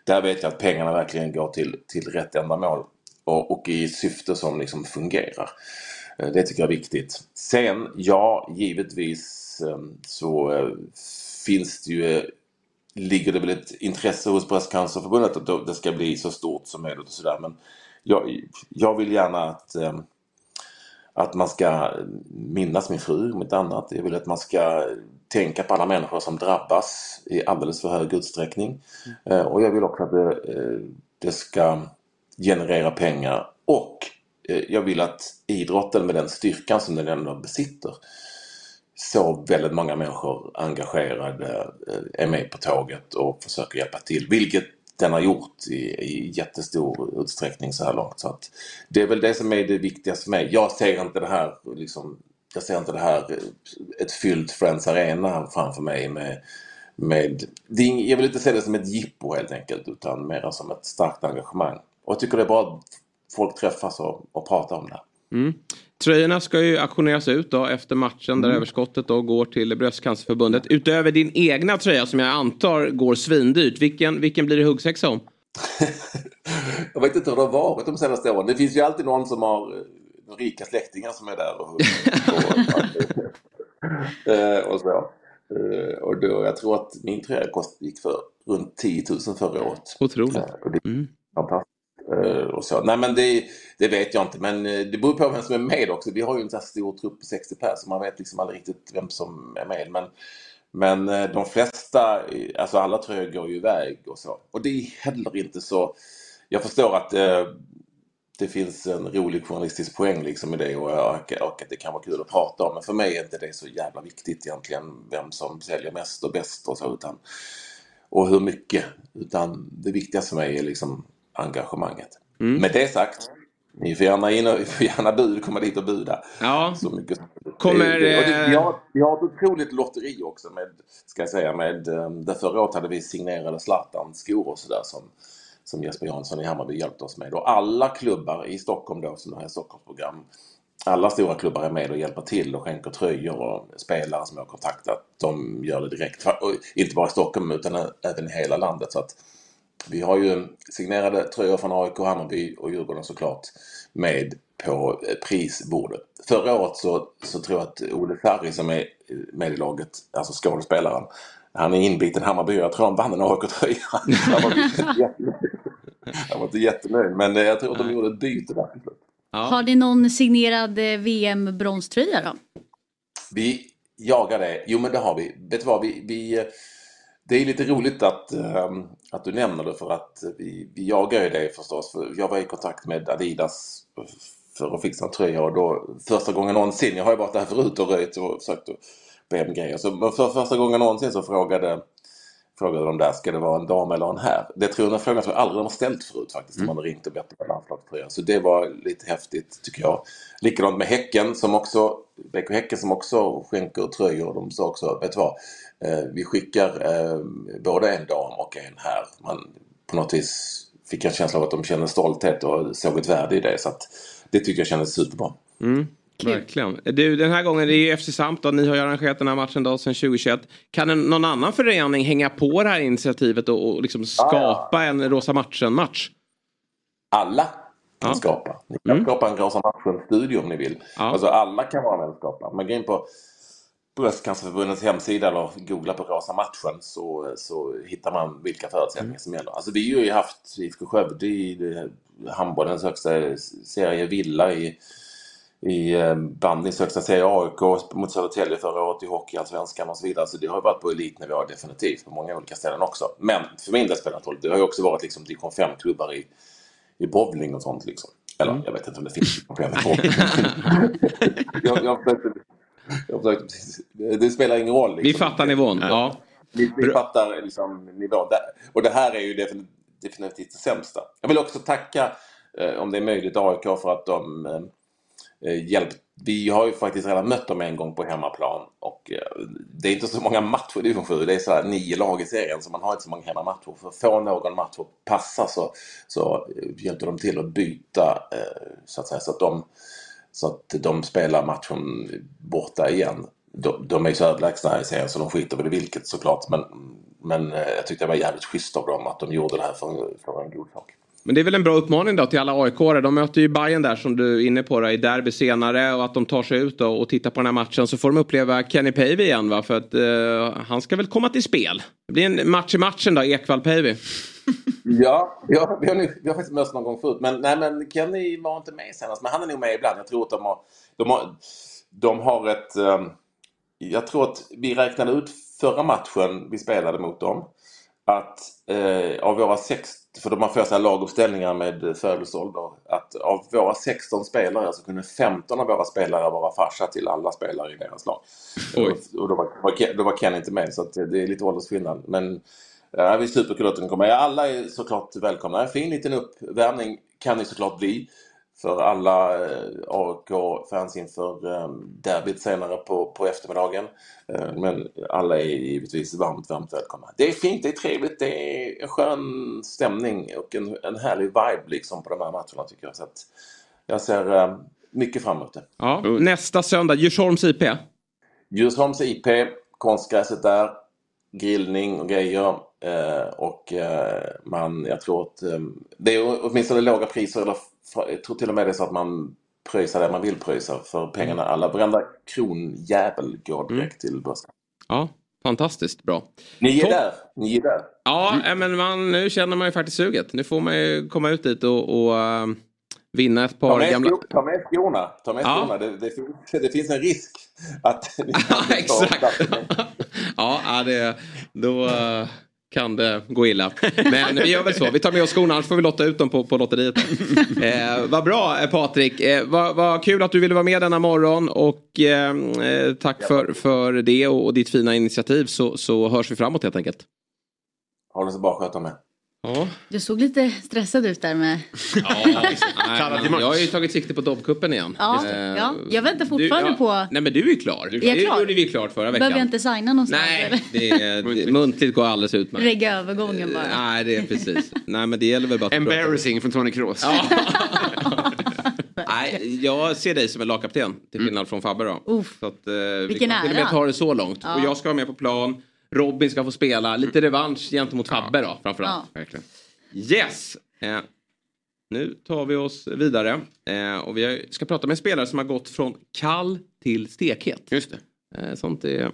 [SPEAKER 9] där vet jag att pengarna verkligen går till, till rätt ändamål och, och i syfte som liksom fungerar. Eh, Det tycker jag är viktigt. Sen, ja, givetvis eh, så eh, finns det ju, ligger det väl ett intresse hos Bröstcancerförbundet att det ska bli så stort som möjligt och sådär. Men jag, jag vill gärna att, eh, att man ska minnas min fru om inte annat. Jag vill att man ska tänka på alla människor som drabbas i alldeles för hög utsträckning. Eh, Och jag vill också att det, eh, det ska generera pengar och eh, Eh, jag vill att idrotten med den styrkan som den ändå besitter så väldigt många människor engagerade eh, är med på tåget och försöker hjälpa till. Vilket den har gjort i, i jättestor utsträckning så här långt. Så att det är väl det som är det viktigaste för mig. Jag ser inte det här liksom, jag ser inte det här eh, ett fyllt Friends Arena framför mig med, med det är, jag vill inte se det som ett jippo helt enkelt utan mer som ett starkt engagemang. Och jag tycker det är bra folk träffas och, och pratar om det.
[SPEAKER 7] Mm. Tröjorna ska ju auktioneras ut då efter matchen där överskottet då går till Bröstcancerförbundet. Utöver din egna tröja som jag antar går svindyrt. Vilken, vilken blir det huggsexa om?
[SPEAKER 9] Jag vet inte hur det har varit de senaste åren. Det finns ju alltid någon som har eh, rika släktingar som är där och, och, eh, och så. Eh, Och då, jag tror att min tröja gick för runt 10 000 förra året.
[SPEAKER 7] Otroligt.
[SPEAKER 9] Är fantastiskt. Eh, och så. Nej men det, det vet jag inte men eh, det beror på vem som är med också. Vi har ju en sån här stor trupp på 60 pers så man vet liksom aldrig riktigt vem som är med. Men, men eh, de flesta, alltså alla tröjor går ju iväg och så. Och det är heller inte så... Jag förstår att eh, det finns en rolig journalistisk poäng liksom i det och, och, och att det kan vara kul att prata om. Men för mig är inte det så jävla viktigt egentligen vem som säljer mest och bäst och så. Utan, och hur mycket. Utan det viktigaste för mig är liksom engagemanget.
[SPEAKER 7] Mm.
[SPEAKER 9] Med det sagt, ni får gärna, in och, får gärna bud, komma dit och buda.
[SPEAKER 7] Ja.
[SPEAKER 9] Så mycket
[SPEAKER 7] Kommer,
[SPEAKER 9] det, och det,
[SPEAKER 7] eh,
[SPEAKER 9] vi, har, vi har ett otroligt lotteri också med, ska jag säga, med, eh, där förra året hade vi signerade Zlatan-skor och sådär som, som Jesper Jansson i Hammarby hjälpte oss med. Och alla klubbar i Stockholm då, som har ett Stockholmsprogram, alla stora klubbar är med och hjälper till och skänker tröjor och spelare som jag har kontaktat, de gör det direkt. Och inte bara i Stockholm utan även i hela landet. Så att vi har ju signerade tröjor från AIK, Hammarby och Djurgården såklart med på eh, prisbordet. Förra året så, så tror jag att Olle Ferry som är med i laget, alltså skådespelaren, han är inbiten Hammarby jag tror han vann en AIK-tröja. Han var inte jättenöjd. Men eh, jag tror att de gjorde ett byte där.
[SPEAKER 5] Har ni någon signerad eh, VM-bronströja då?
[SPEAKER 9] Vi jagar det. Jo men det har vi. Vet du vad? Vi, vi, det är lite roligt att, ehm, att du nämner det för att vi, vi jagar ju det förstås. För jag var i kontakt med Adidas för att fixa en tröja och då första gången någonsin, jag har ju varit där förut och röjt och försökt att be om grejer. Så men för första gången någonsin så frågade, frågade de där, ska det vara en dam eller en herr? Det tror jag, den frågan tror jag aldrig har ställt förut faktiskt. De hade ringt och bett om en landslagströja. Så det var lite häftigt tycker jag. Likadant med Häcken som också, BK Häcken som också skänker tröjor. De sa också, vet du vad? Eh, vi skickar eh, både en dam och en herr. Man på något vis fick en känsla av att de kände stolthet och såg ett värde i det. Så att det tycker jag kändes superbra.
[SPEAKER 1] Mm. Verkligen. Du, den här gången, det är ju FC Samp ni har ju arrangerat den här matchen då sedan 2021. Kan en, någon annan förening hänga på det här initiativet och, och liksom skapa en Rosa matchen-match?
[SPEAKER 9] Alla kan skapa. Ni kan
[SPEAKER 1] Mm.
[SPEAKER 9] skapa en Rosa matchen-studio om ni vill. Alltså alla kan vara med och skapa. Man går in på Bröstcancerförbundets hemsida eller googla på Rosa matchen så, så hittar man vilka förutsättningar som gäller. Alltså vi har ju haft IFK Skövde i handbollens högsta serie, Villa i, i eh, bandyns högsta serie, AIK mot Södertälje förra året i Hockeyallsvenskan och så vidare. Så det har varit på elitnivå definitivt på många olika ställen också. Men för min del spelar det roll. Det har ju också varit liksom division 5-klubbar i, i bowling och sånt liksom. Eller jag vet inte om det finns division 5 i bowling. jag, jag försökte, jag försökte, precis- det spelar ingen roll. Liksom.
[SPEAKER 1] Vi fattar nivån. Ja.
[SPEAKER 9] Vi, vi fattar liksom nivån. Och det här är ju defin- definitivt det sämsta. Jag vill också tacka, eh, om det är möjligt, AIK för att de eh, hjälpt. Vi har ju faktiskt redan mött dem en gång på hemmaplan och eh, det är inte så många matcher i division 7. Det är så här nio lag i serien så man har inte så många hemmamatcher. För att få någon match att passa så, så eh, hjälpte de till att byta eh, så att säga så att de så att de spelar matchen borta igen. De, de är ju så överlägsna här i serien så de skiter väl i vilket såklart. Men, men eh, jag tyckte det var jävligt schysst av dem att de gjorde det här för, en- för en god sak.
[SPEAKER 1] Men det är väl en bra uppmaning då till alla aik -are. De möter ju Bayern där som du är inne på då, i derby senare och att de tar sig ut då och tittar på den här matchen så får de uppleva Kenny Pavey igen va för att eh, han ska väl komma till spel. Det blir en match i matchen då, Ekvall-Pavey.
[SPEAKER 9] Ja, ja vi, har nu, vi har faktiskt mötts någon gång förut. Men, nej, men Kenny var inte med senast. Men han är nog med ibland. Jag tror att de har, de har, de har ett... ehm, jag tror att vi räknade ut förra matchen vi spelade mot dem. Att eh, av våra sex, för de har för sig laguppställningar med födelseålder. Att av våra 16 spelare så kunde 15 av våra spelare vara farsa till alla spelare i deras lag.
[SPEAKER 1] Oj.
[SPEAKER 9] Och, då, var, då var Ken inte med så det är lite åldersskillnad. Men Ja, det är superkul att den kommer. Alla är såklart välkomna. En fin liten uppvärmning kan det såklart bli för alla eh, AIK-fans inför eh, derbyt senare på, på eftermiddagen. Eh, men alla är givetvis varmt, varmt välkomna. Det är fint, det är trevligt, det är en skön stämning och en, en härlig vibe liksom på de här matcherna tycker jag. Så att jag ser eh, mycket fram emot det.
[SPEAKER 1] Ja. Nästa söndag, Djursholms IP.
[SPEAKER 9] Djursholms IP, konstgräset där, grillning och grejer. Eh, och eh, man, jag tror att eh, det är åtminstone låga priser. Eller jag tror till och med det är så att man pröjsar det man vill pröjsa för pengarna. Alla, varenda kronjävel går direkt till börsen.
[SPEAKER 1] Ja, fantastiskt bra.
[SPEAKER 9] Ni är
[SPEAKER 1] Topp.
[SPEAKER 9] där, ni är där.
[SPEAKER 1] Ja, eh, men man, nu känner man ju faktiskt suget. Nu får man ju komma ut dit och, och eh, vinna ett
[SPEAKER 9] Ta
[SPEAKER 1] par
[SPEAKER 9] med,
[SPEAKER 1] gamla...
[SPEAKER 9] ta med skorna. Ta med
[SPEAKER 1] Ja.
[SPEAKER 9] skorna. Det, det, finns, det finns en risk att ni
[SPEAKER 1] Exakt. Ja, ja, det, då eh, kan det gå illa. Men vi gör väl så. Vi tar med oss skorna, annars får vi lotta ut dem på, på lotteriet. Eh, vad bra eh, Patrik. Eh, vad, vad kul att du ville vara med denna morgon. Och eh, eh, tack för, för det och, och ditt fina initiativ. Så, så hörs vi framåt helt enkelt.
[SPEAKER 9] Ha det så bra, sköt om er.
[SPEAKER 1] Ja.
[SPEAKER 5] Du såg lite stressad ut där med...
[SPEAKER 1] Nej, men jag har ju tagit sikte på Dobbcupen igen.
[SPEAKER 5] Ja,
[SPEAKER 1] Eh,
[SPEAKER 5] ja. Jag väntar fortfarande
[SPEAKER 1] du, ja,
[SPEAKER 5] på...
[SPEAKER 1] Nej men du är klar.
[SPEAKER 5] Är jag
[SPEAKER 1] det
[SPEAKER 5] klar?
[SPEAKER 1] gjorde vi klart förra veckan.
[SPEAKER 5] Behöver jag inte signa någonstans?
[SPEAKER 1] Nej, det, är- det, muntligt går alldeles utmärkt.
[SPEAKER 5] Regga övergången bara.
[SPEAKER 1] Nej, det är precis. Nej, men det gäller väl bara att
[SPEAKER 7] Embarrassing från Tony Kroos.
[SPEAKER 1] Nej, jag ser dig som en lagkapten till skillnad från Fabbe då.
[SPEAKER 5] Uff.
[SPEAKER 1] Så att, eh, vi
[SPEAKER 5] Vilken
[SPEAKER 1] kan till och med
[SPEAKER 5] ära.
[SPEAKER 1] ta det så långt.
[SPEAKER 5] Ja.
[SPEAKER 1] Och jag ska vara med på plan. Robin ska få spela. Lite revansch gentemot Fabbe då framförallt.
[SPEAKER 5] Ja.
[SPEAKER 7] Verkligen.
[SPEAKER 1] Yes! Eh, nu tar vi oss vidare. Eh, och vi ska prata med en spelare som har gått från kall till stekhet.
[SPEAKER 7] Just det.
[SPEAKER 1] Eh, sånt är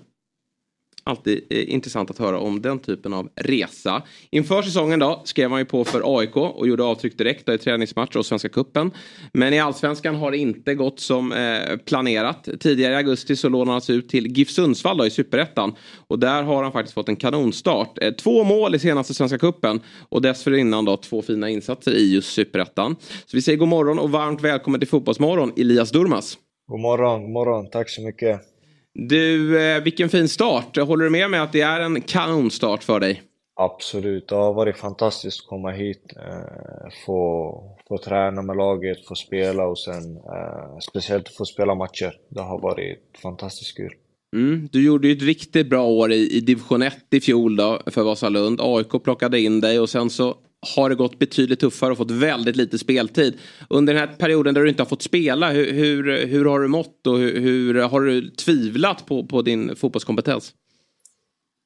[SPEAKER 1] alltid eh, intressant att höra om den typen av resa. Inför säsongen då skrev han ju på för AIK och gjorde avtryck direkt i träningsmatcher och Svenska Kuppen. Men i Allsvenskan har det inte gått som eh, planerat. Tidigare i augusti så lånade han sig ut till GIF Sundsvall då, i Superettan. Och där har han faktiskt fått en kanonstart. Eh, två mål i senaste Svenska Kuppen och dessförinnan då två fina insatser i just Superettan. Så vi säger god morgon och varmt välkommen till Fotbollsmorgon Elias Durmas.
[SPEAKER 10] God morgon, god morgon. Tack så mycket.
[SPEAKER 1] Du, eh, vilken fin start. Håller du med mig att det är en kanonstart för dig?
[SPEAKER 10] Absolut, det har varit fantastiskt att komma hit, eh, få, få träna med laget, få spela och sen eh, speciellt få spela matcher. Det har varit fantastiskt kul.
[SPEAKER 1] Mm, du gjorde ju ett riktigt bra år i, i division 1 i fjol då för Vasalund. AIK plockade in dig och sen så har det gått betydligt tuffare och fått väldigt lite speltid. Under den här perioden där du inte har fått spela, hur, hur, hur har du mått och hur, hur, har du tvivlat på, på din fotbollskompetens?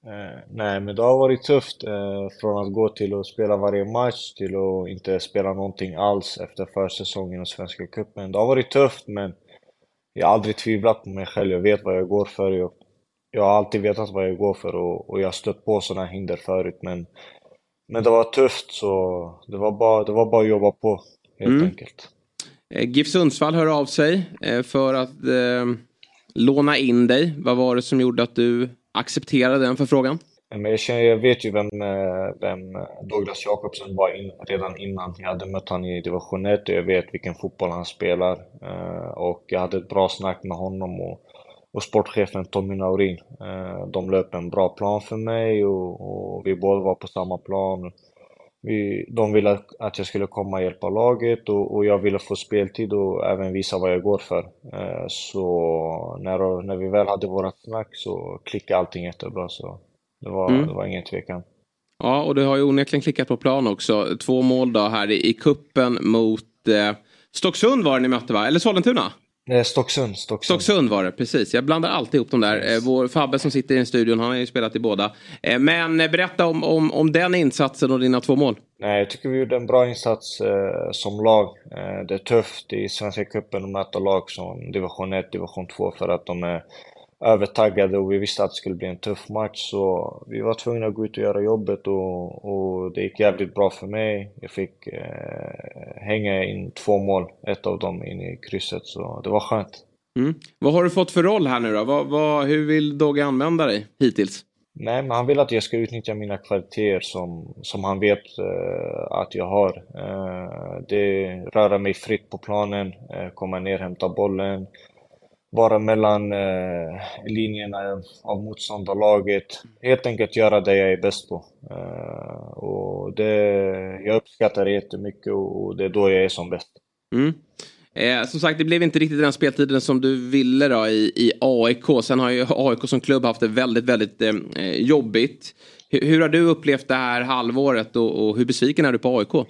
[SPEAKER 10] Eh, nej, men det har varit tufft eh, från att gå till att spela varje match till att inte spela någonting alls efter försäsongen och Svenska Cupen. Det har varit tufft, men jag har aldrig tvivlat på mig själv. Jag vet vad jag går för. Jag, jag har alltid vetat vad jag går för och, och jag har stött på sådana hinder förut. Men, men det var tufft, så det var bara, det var bara att jobba på, helt
[SPEAKER 1] Mm.
[SPEAKER 10] enkelt.
[SPEAKER 1] Eh, GIF Sundsvall hör av sig eh, för att eh, låna in dig. Vad var det som gjorde att du accepterade den förfrågan?
[SPEAKER 10] Men jag, känner, jag vet ju vem, eh, vem Douglas Jakobsen var in, redan innan. Jag hade mött honom i division 1 och jag vet vilken fotboll han spelar. Och jag hade ett bra snack med honom och, och sportchefen Tommy Naurin. Eh, De löp en bra plan för mig och, och vi båda var på samma plan. Vi, de ville att jag skulle komma och hjälpa laget och, och jag ville få speltid och även visa vad jag går för. Eh, Så när, när vi väl hade vårat snack så klickade allting jättebra. Så det var,
[SPEAKER 1] Mm.
[SPEAKER 10] det var ingen tvekan.
[SPEAKER 1] Ja, och du har ju onekligen klickat på plan också. Två mål då här i, i kuppen mot eh, Stocksund var det ni mötte va? Eller Sollentuna?
[SPEAKER 10] Nej, Stocksund. Stocksund.
[SPEAKER 1] Stocksund var det, precis. Jag blandar alltid ihop dem där. Eh, vår Fabbe som sitter i den studion, han har ju spelat i båda. Eh, men eh, berätta om, om, om den insatsen och dina två mål.
[SPEAKER 10] Nej, jag tycker vi gjorde en bra insats eh, som lag. Eh, det är tufft i Svenska cupen att möta lag som division 1, division 2 för att de är övertaggade och vi visste att det skulle bli en tuff match. Så vi var tvungna att gå ut och göra jobbet och, och det gick jävligt bra för mig. Jag fick eh, hänga in två mål, ett av dem in i krysset, så det var skönt.
[SPEAKER 1] Mm. Vad har du fått för roll här nu då? Vad, vad, hur vill Dogge använda dig hittills?
[SPEAKER 10] Nej, men han vill att jag ska utnyttja mina kvaliteter som, som han vet eh, att jag har. Eh, det röra mig fritt på planen, eh, komma ner, hämta bollen, vara mellan eh, linjerna av motståndarlaget. Helt enkelt göra det jag är bäst på. Eh, och det, jag uppskattar det jättemycket och det är då jag är som bäst.
[SPEAKER 1] Mm. Eh, som sagt, det blev inte riktigt den speltiden som du ville då i, i AIK. Sen har ju AIK som klubb haft det väldigt, väldigt eh, jobbigt. Hur, hur har du upplevt det här halvåret och, och hur besviken är du på AIK?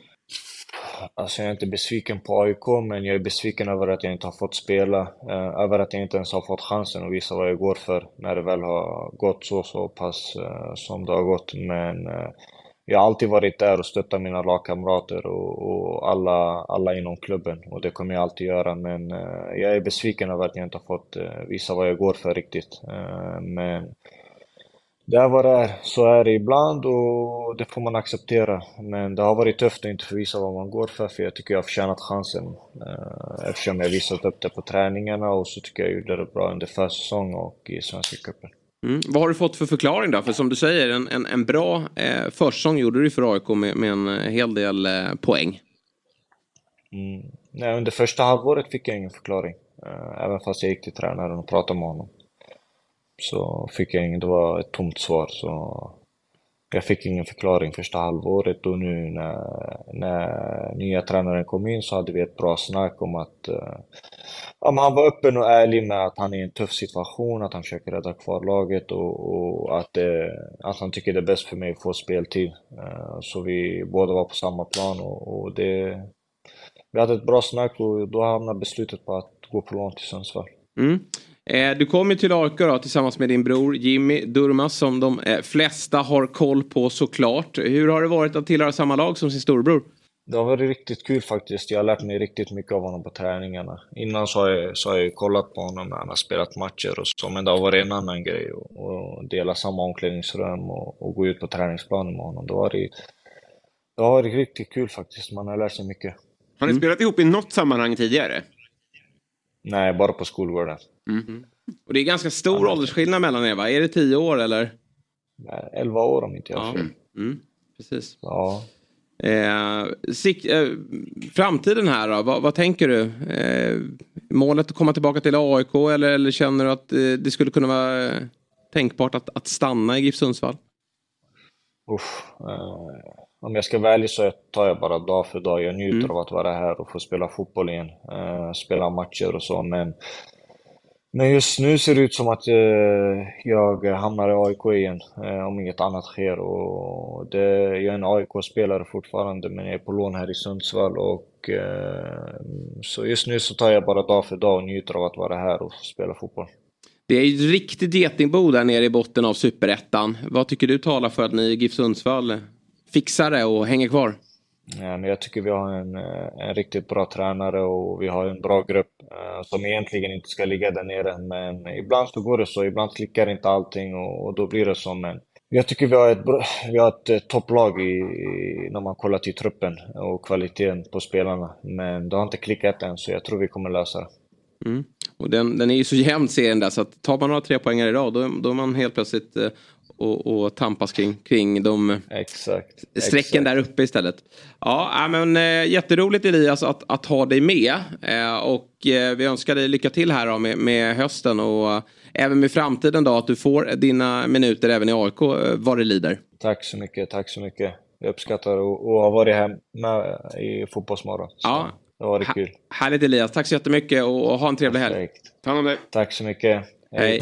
[SPEAKER 10] Alltså jag är inte besviken på AIK, men jag är besviken över att jag inte har fått spela. Eh, över att jag inte ens har fått chansen att visa vad jag går för när det väl har gått så, så pass eh, som det har gått. Men eh, jag har alltid varit där och stöttat mina lagkamrater och, och alla, alla inom klubben. Och det kommer jag alltid göra. Men eh, jag är besviken över att jag inte har fått eh, visa vad jag går för riktigt. Eh, men det är vad det är. Så är det ibland och det får man acceptera. Men det har varit tufft att inte visa vad man går för, för jag tycker jag har förtjänat chansen. Eh, Eftersom jag visat upp det på träningarna och så tycker jag jag gjorde det bra under försäsong och i Svenska cupen.
[SPEAKER 1] Mm. Vad har du fått för förklaring då? För som du säger, en, en, en bra eh, försäsong gjorde du för AIK med, med en eh, hel del eh, poäng.
[SPEAKER 10] Mm. Nej, under första halvåret fick jag ingen förklaring. Eh, Även fast jag gick till tränaren och pratade med honom. Så fick jag ingen, det var ett tomt svar. Så jag fick ingen förklaring första halvåret och nu när, när nya tränaren kom in så hade vi ett bra snack om att eh, ja, men han var öppen och ärlig med att han är i en tuff situation, att han försöker rädda kvar laget och, och att, det, att han tycker det är bäst för mig att få speltid. Eh, så vi båda var på samma plan och, och det, vi hade ett bra snack och då hamnade beslutet på att gå på lån till Sundsvall.
[SPEAKER 1] Mm. Eh, du kom ju till AIK då, tillsammans med din bror Jimmy Durmaz som de eh, flesta har koll på såklart. Hur har det varit att tillhöra samma lag som sin storebror?
[SPEAKER 10] Det har varit riktigt kul faktiskt. Jag har lärt mig riktigt mycket av honom på träningarna. Innan så har jag, så har jag kollat på honom när han har spelat matcher och så, men det har varit en annan grej att dela samma omklädningsrum och, och gå ut på träningsplanen med honom. Det har varit, det har varit riktigt kul faktiskt. Man har lärt sig mycket.
[SPEAKER 4] Har ni spelat ihop i något sammanhang tidigare?
[SPEAKER 10] Nej, bara på skolgården.
[SPEAKER 1] Mm. Och det är ganska stor åldersskillnad mellan er va? Är det tio år eller?
[SPEAKER 10] Nej, 11 år om inte jag
[SPEAKER 1] Ja. Mm. Precis.
[SPEAKER 10] Ja.
[SPEAKER 1] Eh, sik, eh, framtiden här då, vad, vad tänker du? Eh, målet att komma tillbaka till AIK eller, eller känner du att eh, det skulle kunna vara eh, tänkbart att, att stanna i GIF Sundsvall?
[SPEAKER 10] Uff, eh, om jag ska vara ärlig så tar jag bara dag för dag. Jag njuter
[SPEAKER 1] Mm.
[SPEAKER 10] av att vara här och få spela fotboll igen. Spela matcher och så, men men just nu ser det ut som att eh, jag hamnar i AIK igen, eh, om inget annat sker. Och det, jag är en AIK-spelare fortfarande, men jag är på lån här i Sundsvall. Och, eh, så just nu så tar jag bara dag för dag och njuter av att vara här och spela fotboll.
[SPEAKER 1] Det är ju ett riktigt getingbo där nere i botten av superettan. Vad tycker du talar för att ni i GIF Sundsvall fixar det och hänger kvar?
[SPEAKER 10] Eh, men jag tycker vi har en, eh, en riktigt bra tränare och vi har en bra grupp eh, som egentligen inte ska ligga där nere. Men ibland så går det så, ibland klickar inte allting och, och då blir det så. Men jag tycker vi har ett, vi har ett eh, topplag i, när man kollar till truppen och kvaliteten på spelarna. Men det har inte klickat än så jag tror vi kommer lösa det.
[SPEAKER 1] Mm. Och den, den är ju så jämn serien där så att tar man några tre poängar i rad då, då är man helt plötsligt eh, och, och tampas kring, kring de
[SPEAKER 10] Exakt.
[SPEAKER 1] strecken
[SPEAKER 10] exakt.
[SPEAKER 1] där uppe istället. Ja, ja, men eh, jätteroligt Elias att, att ha dig med. Eh, och eh, vi önskar dig lycka till här då, med, med hösten och även med framtiden då att du får dina minuter även i AIK eh, vad det lider.
[SPEAKER 10] Tack så mycket, tack så mycket. Jag uppskattar att ha varit här med i Fotbollsmorgon.
[SPEAKER 1] Ja.
[SPEAKER 10] Det var det kul.
[SPEAKER 1] Härligt Elias, tack så jättemycket och, och ha en trevlig helg.
[SPEAKER 10] Perfekt.
[SPEAKER 1] Ta hand om dig.
[SPEAKER 10] Tack så mycket.
[SPEAKER 1] Hej.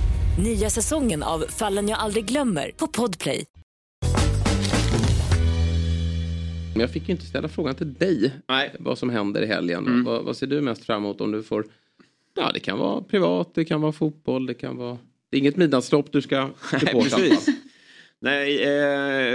[SPEAKER 11] Nya säsongen av Fallen jag aldrig glömmer på Podplay.
[SPEAKER 1] Men jag fick ju inte ställa frågan till dig. Nej. Vad som händer i helgen.
[SPEAKER 4] Mm.
[SPEAKER 1] Vad, vad ser du mest fram emot om du får... Ja, det kan vara privat, det kan vara fotboll, det kan vara... Det är inget midnattslopp du ska supporta.
[SPEAKER 4] precis. Nej, eh,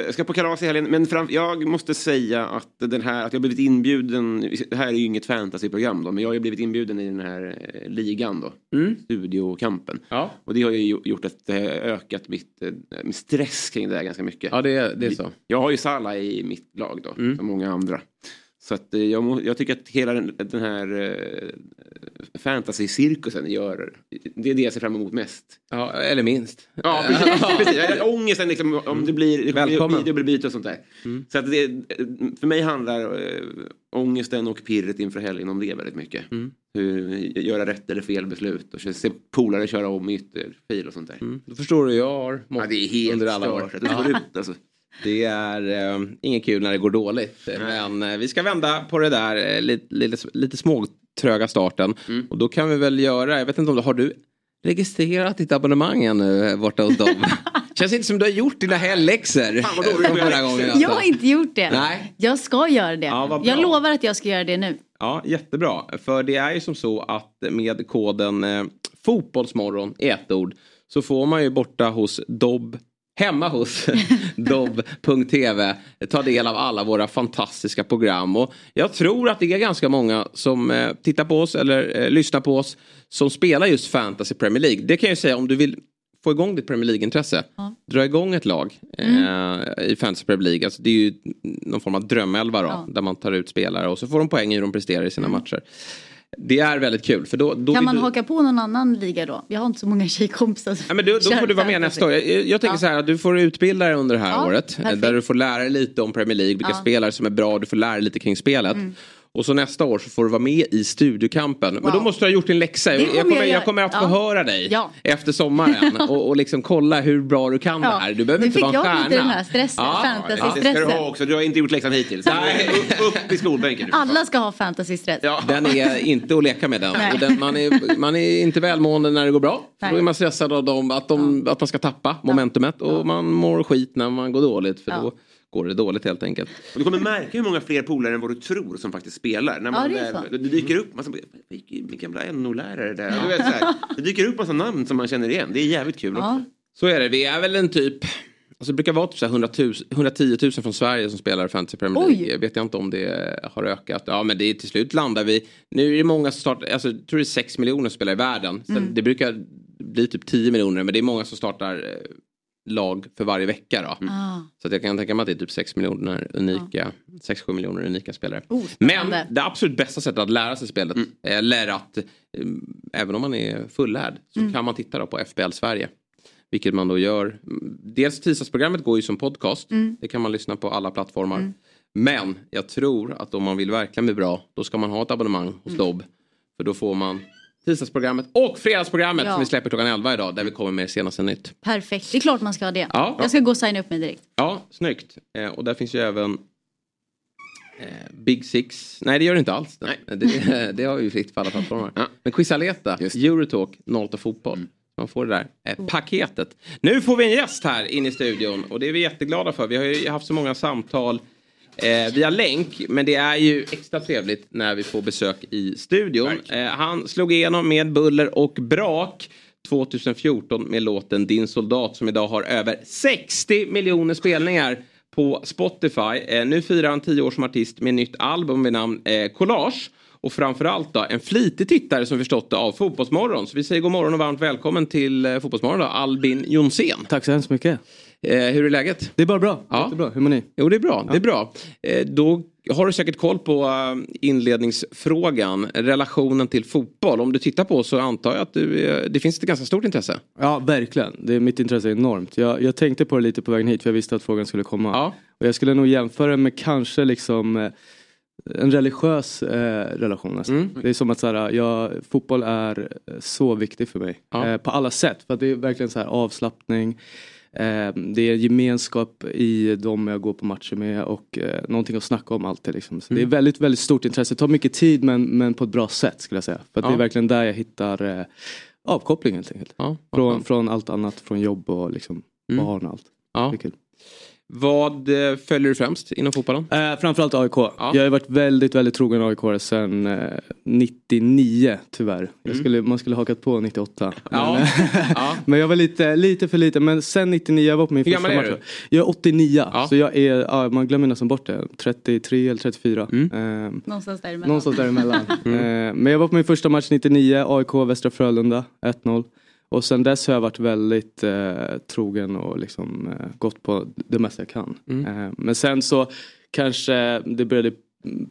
[SPEAKER 4] jag ska på kalas i helgen. Men fram, jag måste säga att den här, att jag blivit inbjuden. Det här är ju inget fantasyprogram då, men jag har ju blivit inbjuden i den här eh, ligan då.
[SPEAKER 1] Mm.
[SPEAKER 4] Studiokampen.
[SPEAKER 1] Ja.
[SPEAKER 4] Och det har ju gjo- gjort att det har ökat mitt eh, min stress kring det här ganska mycket.
[SPEAKER 1] Ja, det, det är så.
[SPEAKER 4] Jag har ju Salah i mitt lag då,
[SPEAKER 1] Mm.
[SPEAKER 4] som många andra. Så att eh, jag, jag tycker att hela den, den här eh, fantasy-cirkusen gör, det är det jag ser fram emot mest.
[SPEAKER 1] Ja, eller minst.
[SPEAKER 4] Ja, precis. precis. Ångesten liksom, om det blir, det
[SPEAKER 1] Välkommen.
[SPEAKER 4] dubbelbyte och sånt där. Så att det, för mig handlar äh, ångesten och pirret inför helgen om det väldigt mycket. Hur, göra rätt eller fel beslut och se polare köra om i ytterfil och sånt där.
[SPEAKER 1] Då förstår du, jag har mått
[SPEAKER 4] Ja, det är helt
[SPEAKER 1] under alla år.
[SPEAKER 4] det går ut alltså.
[SPEAKER 1] Det är eh, inget kul när det går dåligt. Men eh, vi ska vända på det där eh, lite, lite, lite småtröga starten.
[SPEAKER 4] Mm.
[SPEAKER 1] Och då kan vi väl göra, jag vet inte om du har du registrerat ditt abonnemang ännu eh, borta hos dem? Känns inte som du har gjort dina helgläxor.
[SPEAKER 4] Fan, vad dåligt
[SPEAKER 1] från
[SPEAKER 4] med
[SPEAKER 1] förra gången. alltså.
[SPEAKER 5] Jag har inte gjort det.
[SPEAKER 1] Nej.
[SPEAKER 5] Jag ska göra det.
[SPEAKER 1] Ja,
[SPEAKER 5] jag lovar att jag ska göra det nu.
[SPEAKER 1] Ja, jättebra. För det är ju som så att med koden eh, Fotbollsmorgon i ett ord så får man ju borta hos Dobb Hemma hos dobb.tv ta del av alla våra fantastiska program. Och jag tror att det är ganska många som eh, tittar på oss eller eh, lyssnar på oss som spelar just Fantasy Premier League. Det kan jag säga om du vill få igång ditt Premier League-intresse. Dra igång ett lag eh, i Fantasy Premier League. Alltså, det är ju någon form av drömelva då.
[SPEAKER 5] Ja.
[SPEAKER 1] Där man tar ut spelare och så får de poäng i hur de presterar i sina matcher. Det är väldigt kul. För då, då
[SPEAKER 5] kan man
[SPEAKER 1] du...
[SPEAKER 5] haka på någon annan liga då? Jag har inte så många tjejkompisar.
[SPEAKER 1] Ja, men då, då får du vara med nästa år. Jag, jag tänker
[SPEAKER 5] Ja.
[SPEAKER 1] så här att du får utbilda dig under det här
[SPEAKER 5] Ja,
[SPEAKER 1] året. eh,
[SPEAKER 5] perfekt.
[SPEAKER 1] Där du får lära dig lite om Premier League, vilka
[SPEAKER 5] Ja.
[SPEAKER 1] spelare som är bra, du får lära dig lite kring spelet.
[SPEAKER 5] Mm.
[SPEAKER 1] Och så nästa år så får du vara med i studiokampen. Men då måste du ha gjort din läxa.
[SPEAKER 5] Det
[SPEAKER 1] Jag
[SPEAKER 5] kommer
[SPEAKER 1] kommer,
[SPEAKER 5] jag
[SPEAKER 1] jag kommer att få
[SPEAKER 5] Ja.
[SPEAKER 1] höra dig
[SPEAKER 5] Ja.
[SPEAKER 1] efter sommaren och, och liksom kolla hur bra du kan
[SPEAKER 5] Ja.
[SPEAKER 1] det här. Du behöver
[SPEAKER 5] Nu
[SPEAKER 1] inte
[SPEAKER 5] fick
[SPEAKER 1] vara en
[SPEAKER 5] jag
[SPEAKER 1] stjärna.
[SPEAKER 5] lite den här stressen,
[SPEAKER 4] Det ska
[SPEAKER 5] fantasy-stressen.
[SPEAKER 4] du ha också. Du har inte gjort läxan hittills.
[SPEAKER 1] Nej.
[SPEAKER 4] Upp, i skolbänken.
[SPEAKER 5] Alla ska ha fantasy-stress.
[SPEAKER 1] Den är inte att leka med den. Den man, är, man är inte välmående när det går bra.
[SPEAKER 5] Nej.
[SPEAKER 1] då är man stressad av dem, att, de, att man ska tappa momentumet. Och man mår skit när man går dåligt. För
[SPEAKER 5] Ja.
[SPEAKER 1] då går det dåligt helt enkelt.
[SPEAKER 4] Och du kommer märka hur många fler polare än vad du tror som faktiskt spelar. När
[SPEAKER 5] Ja,
[SPEAKER 4] man,
[SPEAKER 5] det är
[SPEAKER 4] eh, det dyker upp massa, min gamla NO-lärare där. Du vet, så här, det dyker upp massa namn som man känner igen. Det är jävligt kul också.
[SPEAKER 1] Så är det. Vi är väl en typ... Alltså det brukar vara typ så här 100 000, 110 000 från Sverige som spelar Fantasy Premier League.
[SPEAKER 5] Oj.
[SPEAKER 1] Jag vet jag inte om det har ökat. Ja men det är till slut landar vi... Nu är det många som startar... Alltså, jag tror det är 6 miljoner som spelar i världen.
[SPEAKER 5] Mm.
[SPEAKER 1] Det brukar bli typ 10 miljoner men det är många som startar eh, lag för varje vecka då.
[SPEAKER 5] Ah.
[SPEAKER 1] Så att jag kan tänka mig att det är typ 6 miljoner unika, 6-7 miljoner unika spelare.
[SPEAKER 5] Oh,
[SPEAKER 1] Men det absolut bästa sättet att lära sig spelet, eller att, eh, även om man är fullärd, så
[SPEAKER 5] Mm.
[SPEAKER 1] kan man titta då på FBL Sverige. Vilket man då gör. Mm, Dels tisdagsprogrammet går ju som podcast.
[SPEAKER 5] Mm.
[SPEAKER 1] Det kan man lyssna på alla plattformar. Men jag tror att om man vill verkligen bli bra, då ska man ha ett abonnemang hos
[SPEAKER 5] Mm.
[SPEAKER 1] Dobb. För då får man tisdagsprogrammet och fredagsprogrammet
[SPEAKER 5] Ja.
[SPEAKER 1] som vi släpper klockan 11 idag, där vi kommer med senaste nytt.
[SPEAKER 5] Perfekt, det är klart man ska ha det.
[SPEAKER 1] Ja.
[SPEAKER 5] Jag ska gå och signa upp mig direkt.
[SPEAKER 1] Ja, snyggt. Eh, och där finns ju även eh, Big Six. Nej, det gör det inte alls. Nej. Det, det har ju fritt på alla plattformar. Men Quizaleta, Eurotalk, 08 Fotboll. Man får det där eh, paketet. Nu får vi en gäst här inne i studion och det är vi jätteglada för. Vi har ju haft så många samtal eh, via länk. Men det är ju extra trevligt när vi får besök i studion. Eh, han slog igenom med buller och brak 2014 med låten Din soldat som idag har över 60 miljoner spelningar på Spotify. Eh, nu firar han 10 år som artist med nytt album med namn eh, Collage. Och framförallt då en flitig tittare som förstått det av Fotbollsmorgon. Så vi säger god morgon och varmt välkommen till eh, Fotbollsmorgon då, Albin Jonsén.
[SPEAKER 2] Tack så hemskt mycket.
[SPEAKER 1] Eh, hur är läget?
[SPEAKER 2] Det är bara bra.
[SPEAKER 1] Ja.
[SPEAKER 2] Jättebra. Hur mår ni?
[SPEAKER 1] Jo, det är bra. Det är bra. Eh, då har du säkert koll på eh, inledningsfrågan. Relationen till fotboll. Om du tittar på så antar jag att du, eh, det finns ett ganska stort intresse.
[SPEAKER 2] Ja, verkligen. Det, mitt intresse är enormt. Jag, jag tänkte på det lite på vägen hit för jag visste att frågan skulle komma. Och jag skulle nog jämföra med kanske liksom eh, en religiös eh, relation. Alltså.
[SPEAKER 1] Mm.
[SPEAKER 2] Det är som att så här, jag, fotboll är så viktig för mig.
[SPEAKER 1] Ja.
[SPEAKER 2] Eh, på alla sätt. För det är verkligen så här avslappning. Eh, det är gemenskap i de jag går på matcher med och eh, någonting att snacka om alltid. Liksom. Så Det är
[SPEAKER 1] Mm.
[SPEAKER 2] väldigt, väldigt stort intresse. Det tar mycket tid men, men på ett bra sätt skulle jag säga. För att det
[SPEAKER 1] Ja.
[SPEAKER 2] är verkligen där jag hittar eh, avkoppling helt enkelt.
[SPEAKER 1] vad
[SPEAKER 2] från, från allt annat, från jobb och liksom
[SPEAKER 1] Mm.
[SPEAKER 2] barn och allt.
[SPEAKER 1] Ja.
[SPEAKER 2] Det är kul.
[SPEAKER 1] Vad eh, följer du främst inom fotbollen?
[SPEAKER 2] Eh, framförallt AIK. Jag har varit väldigt, väldigt trogen AIK sedan eh, 99 tyvärr. Jag
[SPEAKER 1] Mm.
[SPEAKER 2] skulle, man skulle hakat på 98.
[SPEAKER 1] Ja.
[SPEAKER 2] Men, men jag var lite, lite för liten. Men sen 99, jag var på min
[SPEAKER 1] Hur
[SPEAKER 2] första
[SPEAKER 1] gammal är
[SPEAKER 2] match.
[SPEAKER 1] du?
[SPEAKER 2] Jag är 89. Så jag är, ja, man glömmer nästan bort det. 33 eller 34.
[SPEAKER 1] Mm.
[SPEAKER 2] Eh,
[SPEAKER 5] Någonstans däremellan.
[SPEAKER 2] Någonstans däremellan. eh, men jag var på min första match 99, AIK Västra Frölunda 1-0. Och sen dess har jag varit väldigt eh, trogen och liksom eh, gått på det mesta jag kan. Eh, men sen så kanske det började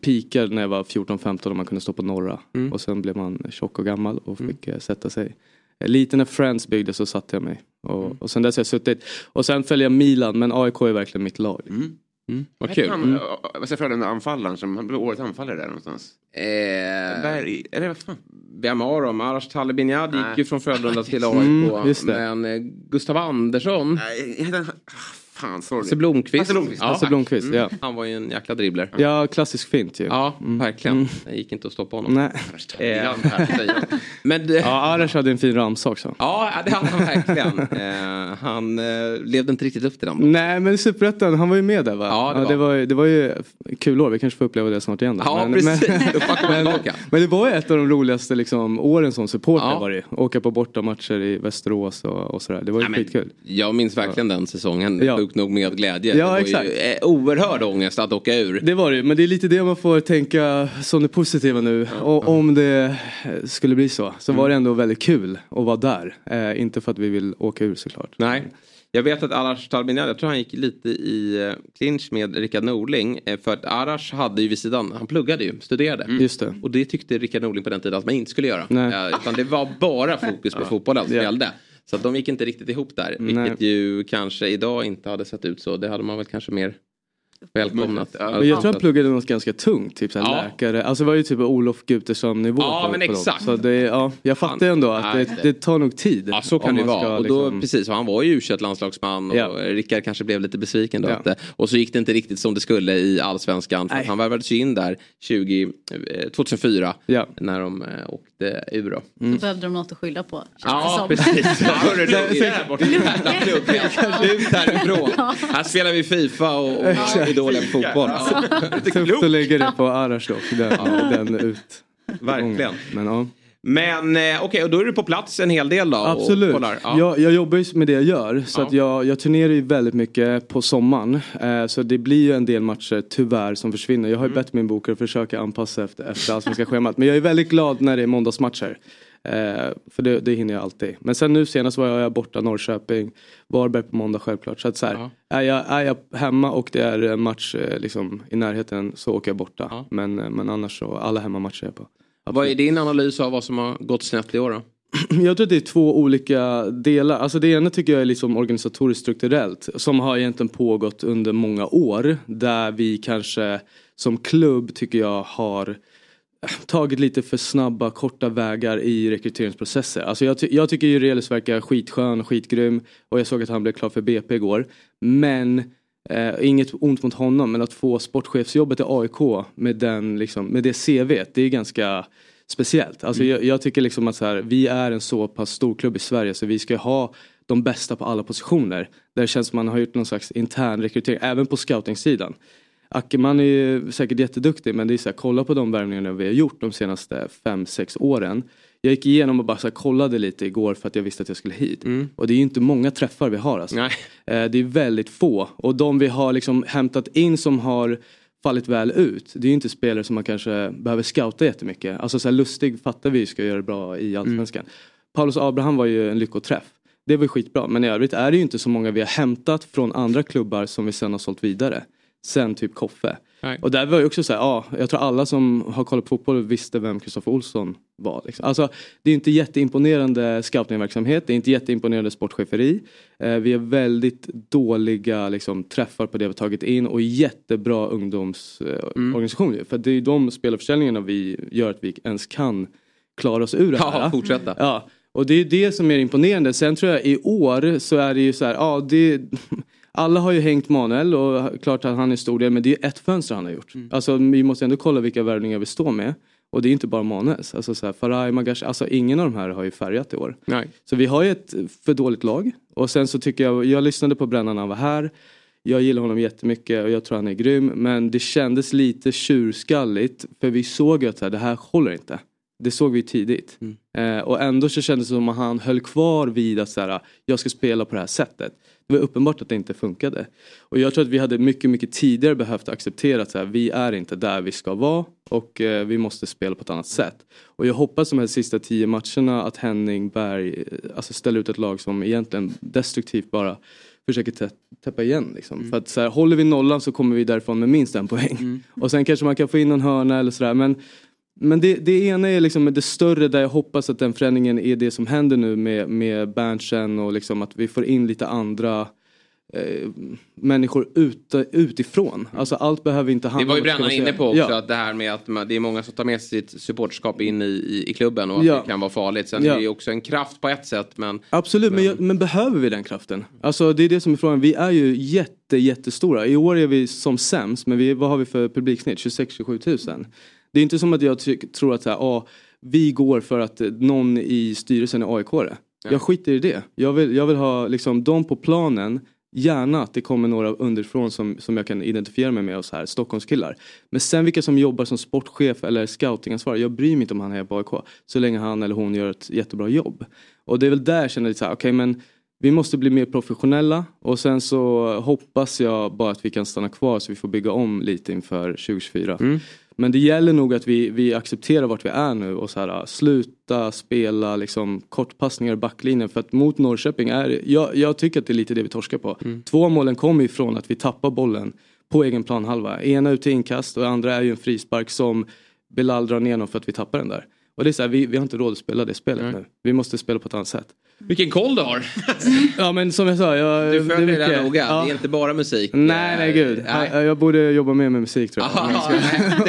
[SPEAKER 2] pika när jag var 14-15 och man kunde stå på norra. Och sen blev man tjock och gammal och fick eh, sätta sig. Eh, Lite när Friends byggdes så satte jag mig. Och, och sen dess har jag suttit. Och sen följer jag Milan men AIK är verkligen mitt lag.
[SPEAKER 1] Vad
[SPEAKER 4] Hette
[SPEAKER 1] kul.
[SPEAKER 4] Han,
[SPEAKER 1] Mm.
[SPEAKER 4] mm. Vad säger Frölunda anfallaren som han blev årets anfallare där någonstans?
[SPEAKER 1] Eh,
[SPEAKER 4] eller vad fan?
[SPEAKER 1] Vem har de? Arash Talibinjad gick ju från Frölunda till AIK.
[SPEAKER 2] Mm.
[SPEAKER 1] Men eh, Gustav Andersson.
[SPEAKER 4] Nej, han- fan, sorry.
[SPEAKER 1] Hasse Blomqvist.
[SPEAKER 4] Hasse Blomqvist.
[SPEAKER 1] Ja,
[SPEAKER 2] Hasse. Blomqvist, ja.
[SPEAKER 1] Han var ju en jäkla dribbler.
[SPEAKER 2] Ja, klassisk fint ju.
[SPEAKER 1] Ja, verkligen. Det gick inte att stoppa honom.
[SPEAKER 2] Nej.
[SPEAKER 1] Men, eh,
[SPEAKER 2] Ja, Arash hade en fin ramsa också.
[SPEAKER 1] Ja, det hade han verkligen. eh, han eh, levde inte riktigt upp till den.
[SPEAKER 2] Nej men Superettan, han var ju med där va?
[SPEAKER 1] Ja, det var.
[SPEAKER 2] det, var ju, det var ju kul år, vi kanske får uppleva det snart igen. Då.
[SPEAKER 1] Ja,
[SPEAKER 2] men,
[SPEAKER 1] precis.
[SPEAKER 2] Men,
[SPEAKER 1] tillbaka.
[SPEAKER 2] men det var ju ett av de roligaste liksom, åren som supporter
[SPEAKER 1] Ja.
[SPEAKER 2] var det. Åka på bortamatcher i Västerås och, och sådär. Det var ju
[SPEAKER 1] Ja, men
[SPEAKER 2] skitkul.
[SPEAKER 1] Jag minns verkligen den säsongen,
[SPEAKER 2] Ja.
[SPEAKER 1] Sjukt nog med glädje.
[SPEAKER 2] Ja,
[SPEAKER 1] det var
[SPEAKER 2] exakt.
[SPEAKER 1] ju eh, oerhörd ångest att åka ur.
[SPEAKER 2] Det var det men det är lite det man får tänka som det positiva nu. Och om det eh, skulle bli så, så
[SPEAKER 1] Mm.
[SPEAKER 2] var det ändå väldigt kul att vara där. Eh, inte för att vi vill åka ur såklart.
[SPEAKER 1] Nej. Jag vet att Arash Talbinjad, jag tror han gick lite i eh, clinch med Rickard Norling. För att Arash hade ju vid sidan, han pluggade ju, studerade.
[SPEAKER 2] Just det.
[SPEAKER 1] Och det tyckte Rickard Norling på den tiden att man inte skulle göra.
[SPEAKER 2] Nej.
[SPEAKER 1] Utan det var bara fokus på fotbollen som
[SPEAKER 2] Ja.
[SPEAKER 1] gällde. Så att de gick inte riktigt ihop där.
[SPEAKER 2] Nej.
[SPEAKER 1] Vilket ju kanske idag inte hade sett ut så. Det hade man väl kanske mer välkomnat.
[SPEAKER 2] Men jag tror han pluggade något ganska tungt, typ såhär
[SPEAKER 1] Ja.
[SPEAKER 2] läkare. Alltså det var ju typ Olof Gutesson nivå
[SPEAKER 1] Ja,
[SPEAKER 2] på,
[SPEAKER 1] men
[SPEAKER 2] på
[SPEAKER 1] exakt.
[SPEAKER 2] Så det, ja, jag fattar ändå att det, det tar nog tid.
[SPEAKER 1] Ja så kan det vara. och då,
[SPEAKER 2] liksom-
[SPEAKER 1] precis, och han var ju u landslagsman och
[SPEAKER 2] Ja.
[SPEAKER 1] Rickard kanske blev lite besviken då.
[SPEAKER 2] Ja.
[SPEAKER 1] Att, eh, och så gick det inte riktigt som det skulle i allsvenskan. För han värvades ju in där 20, eh, 2004
[SPEAKER 2] Ja.
[SPEAKER 1] när de eh, åkte ur då.
[SPEAKER 5] Då behövde de något att skylla på.
[SPEAKER 1] Ja precis. Hörru du, där borta. Jävla plugg. Ut härifrån. Här spelar vi Fifa och, och är dåliga på fotboll. Ja.
[SPEAKER 2] Tufft att lägga det på Arash dock, den, den ut.
[SPEAKER 1] Verkligen.
[SPEAKER 2] Men, ja.
[SPEAKER 1] Men eh, okej, och då är du på plats en hel del då?
[SPEAKER 2] Absolut.
[SPEAKER 1] Ja.
[SPEAKER 2] Jag, jag jobbar ju med det jag gör. Så
[SPEAKER 1] Ja.
[SPEAKER 2] att jag, jag turnerar ju väldigt mycket på sommaren. Eh, så det blir ju en del matcher tyvärr som försvinner. Jag har ju
[SPEAKER 1] Mm.
[SPEAKER 2] bett min bokare att försöka anpassa efter, efter allsvenska schemat. Men jag är väldigt glad när det är måndagsmatcher. Eh, för det, det hinner jag alltid. Men sen nu senast var jag borta Norrköping, Varberg på måndag självklart. Så att så här, är, jag, är jag hemma och det är en match eh, liksom, i närheten så åker jag borta. Men, eh, men annars så, alla hemmamatcher är jag på.
[SPEAKER 1] Vad är din analys av vad som har gått snett i år då?
[SPEAKER 2] Jag tror att det är två olika delar. Alltså det ena tycker jag är liksom organisatoriskt strukturellt. Som har egentligen pågått under många år. Där vi kanske som klubb tycker jag har eh, tagit lite för snabba korta vägar i rekryteringsprocesser. Alltså jag, ty jag tycker ju Relis verkar skitskön skitgrym. Och jag såg att han blev klar för BP igår. Men Eh, inget ont mot honom men att få sportchefsjobbet i AIK med, den, liksom, med det CVt det är ganska speciellt. Alltså
[SPEAKER 1] Mm.
[SPEAKER 2] jag, jag tycker liksom att så här, vi är en så pass stor klubb i Sverige så vi ska ha de bästa på alla positioner. Där det känns som man har gjort någon slags intern rekrytering även på scoutingsidan. Ackerman är ju säkert jätteduktig men det är så här, kolla på de värvningarna vi har gjort de senaste 5-6 åren. Jag gick igenom och bara så kollade lite igår för att jag visste att jag skulle hit. Och det är ju inte många träffar vi har alltså. Eh, Det är väldigt få. Och de vi har liksom hämtat in som har fallit väl ut. Det är ju inte spelare som man kanske behöver scouta jättemycket. Alltså så här, Lustig fattar vi ska göra det bra i Allsvenskan. Paulus Abraham var ju en lyckoträff. Det var skitbra men i övrigt är det ju inte så många vi har hämtat från andra klubbar som vi sen har sålt vidare. Sen typ Koffe.
[SPEAKER 1] Nej.
[SPEAKER 2] Och där var ju också så här, ja, jag tror alla som har kollat på fotboll visste vem Kristoffer Olsson var. Liksom. Alltså, det är inte jätteimponerande scoutingverksamhet, det är inte jätteimponerande sportcheferi. Eh, vi har väldigt dåliga liksom, träffar på det vi har tagit in och jättebra ungdomsorganisation.
[SPEAKER 1] Mm.
[SPEAKER 2] För det är de spelarförsäljningarna vi gör att vi ens kan klara oss ur det här.
[SPEAKER 1] Ja, fortsätta.
[SPEAKER 2] Ja, och det är det som är imponerande. Sen tror jag i år så är det ju så här, ja det alla har ju hängt Manuel och klart att han är stor del men det är ett fönster han har gjort.
[SPEAKER 1] Mm.
[SPEAKER 2] Alltså vi måste ändå kolla vilka värvningar vi står med. Och det är inte bara Manuels. Alltså så här, Faraj, Magash, alltså ingen av de här har ju färgat i år.
[SPEAKER 1] Nej.
[SPEAKER 2] Så vi har ju ett för dåligt lag. Och sen så tycker jag, jag lyssnade på Brännan när han var här. Jag gillar honom jättemycket och jag tror han är grym. Men det kändes lite tjurskalligt. För vi såg ju att så här, det här håller inte. Det såg vi tidigt. Eh, och ändå så kändes det som att han höll kvar vid att så här, jag ska spela på det här sättet. Det var uppenbart att det inte funkade. Och jag tror att vi hade mycket, mycket tidigare behövt acceptera att så här, vi är inte där vi ska vara och eh, vi måste spela på ett annat sätt. Och jag hoppas de här sista tio matcherna att Henning Berg eh, alltså ställer ut ett lag som egentligen destruktivt bara försöker tä täppa igen. Liksom. För att så här, håller vi nollan så kommer vi därifrån med minst en poäng. Och sen kanske man kan få in en hörna eller sådär. Men, men det, det ena är liksom det större där jag hoppas att den förändringen är det som händer nu med, med Berntsen och liksom att vi får in lite andra eh, människor ut, utifrån. Alltså allt behöver inte
[SPEAKER 1] Det
[SPEAKER 2] handla
[SPEAKER 1] var ju
[SPEAKER 2] om att
[SPEAKER 1] Brännan inne på också,
[SPEAKER 2] Ja.
[SPEAKER 1] att det här med att det är många som tar med sitt supporterskap in i, i, i klubben och att
[SPEAKER 2] Ja.
[SPEAKER 1] det kan vara farligt. Sen
[SPEAKER 2] Ja.
[SPEAKER 1] är det ju också en kraft på ett sätt men
[SPEAKER 2] Absolut, men, jag, men behöver vi den kraften? Alltså det är det som är frågan. Vi är ju jätte, jättestora. I år är vi som sämst, men vi, vad har vi för publiksnitt? 26-27 tusen. Det är inte som att jag tror att så här, ah, vi går för att eh, någon i styrelsen är aik -are. Jag skiter i det. Jag vill, jag vill ha liksom, dem på planen. Gärna att det kommer några underifrån som, som jag kan identifiera mig med och så här, Stockholmskillar. Men sen vilka som jobbar som sportchef eller scoutingansvarig, jag bryr mig inte om han är på AIK. Så länge han eller hon gör ett jättebra jobb. Och det är väl där jag känner lite så här, okej men vi måste bli mer professionella och sen så hoppas jag bara att vi kan stanna kvar så vi får bygga om lite inför 2024. Men det gäller nog att vi, vi accepterar vart vi är nu och så här, sluta spela liksom, kortpassningar i backlinjen för att mot Norrköping är jag, jag tycker att det är lite det vi torskar på. Två av målen kommer ifrån att vi tappar bollen på egen planhalva. Ena ut till inkast och andra är ju en frispark som Bilal drar ner för att vi tappar den där. Och det är så här, vi, vi har inte råd att spela det spelet nu. Vi måste spela på ett annat sätt.
[SPEAKER 1] Vilken koll du har!
[SPEAKER 2] ja men som jag sa, jag,
[SPEAKER 1] Du följer
[SPEAKER 2] det
[SPEAKER 1] det noga,
[SPEAKER 2] ja.
[SPEAKER 1] det är inte bara musik.
[SPEAKER 2] Nej nej gud,
[SPEAKER 1] Nej.
[SPEAKER 2] Jag, jag borde jobba mer med musik tror jag. Om jag ska,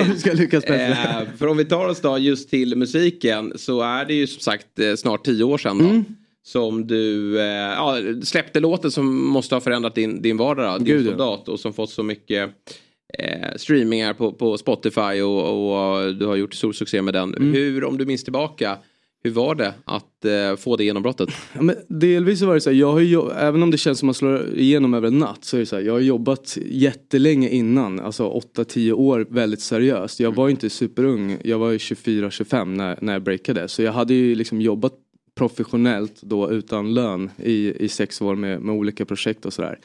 [SPEAKER 2] om jag ska lyckas bättre.
[SPEAKER 1] Eh, för om vi tar oss då just till musiken så är det ju som sagt eh, snart tio år sedan då.
[SPEAKER 2] Mm.
[SPEAKER 1] Som du eh, ja, släppte låten som måste ha förändrat din, din vardag, din
[SPEAKER 2] Gud, ja.
[SPEAKER 1] soldat och som fått så mycket eh, streamingar på, på Spotify och, och du har gjort stor succé med den.
[SPEAKER 2] Mm.
[SPEAKER 1] Hur, om du minns tillbaka, hur var det att eh, få det genombrottet?
[SPEAKER 2] Ja, men delvis så var det så här, jag har ju, även om det känns som att man slår igenom över en natt så är det så här, jag har jobbat jättelänge innan, alltså 8-10 år väldigt seriöst. Jag var ju inte superung, jag var ju 24-25 när, när jag breakade så jag hade ju liksom jobbat professionellt då utan lön i, i sex år med, med olika projekt och sådär.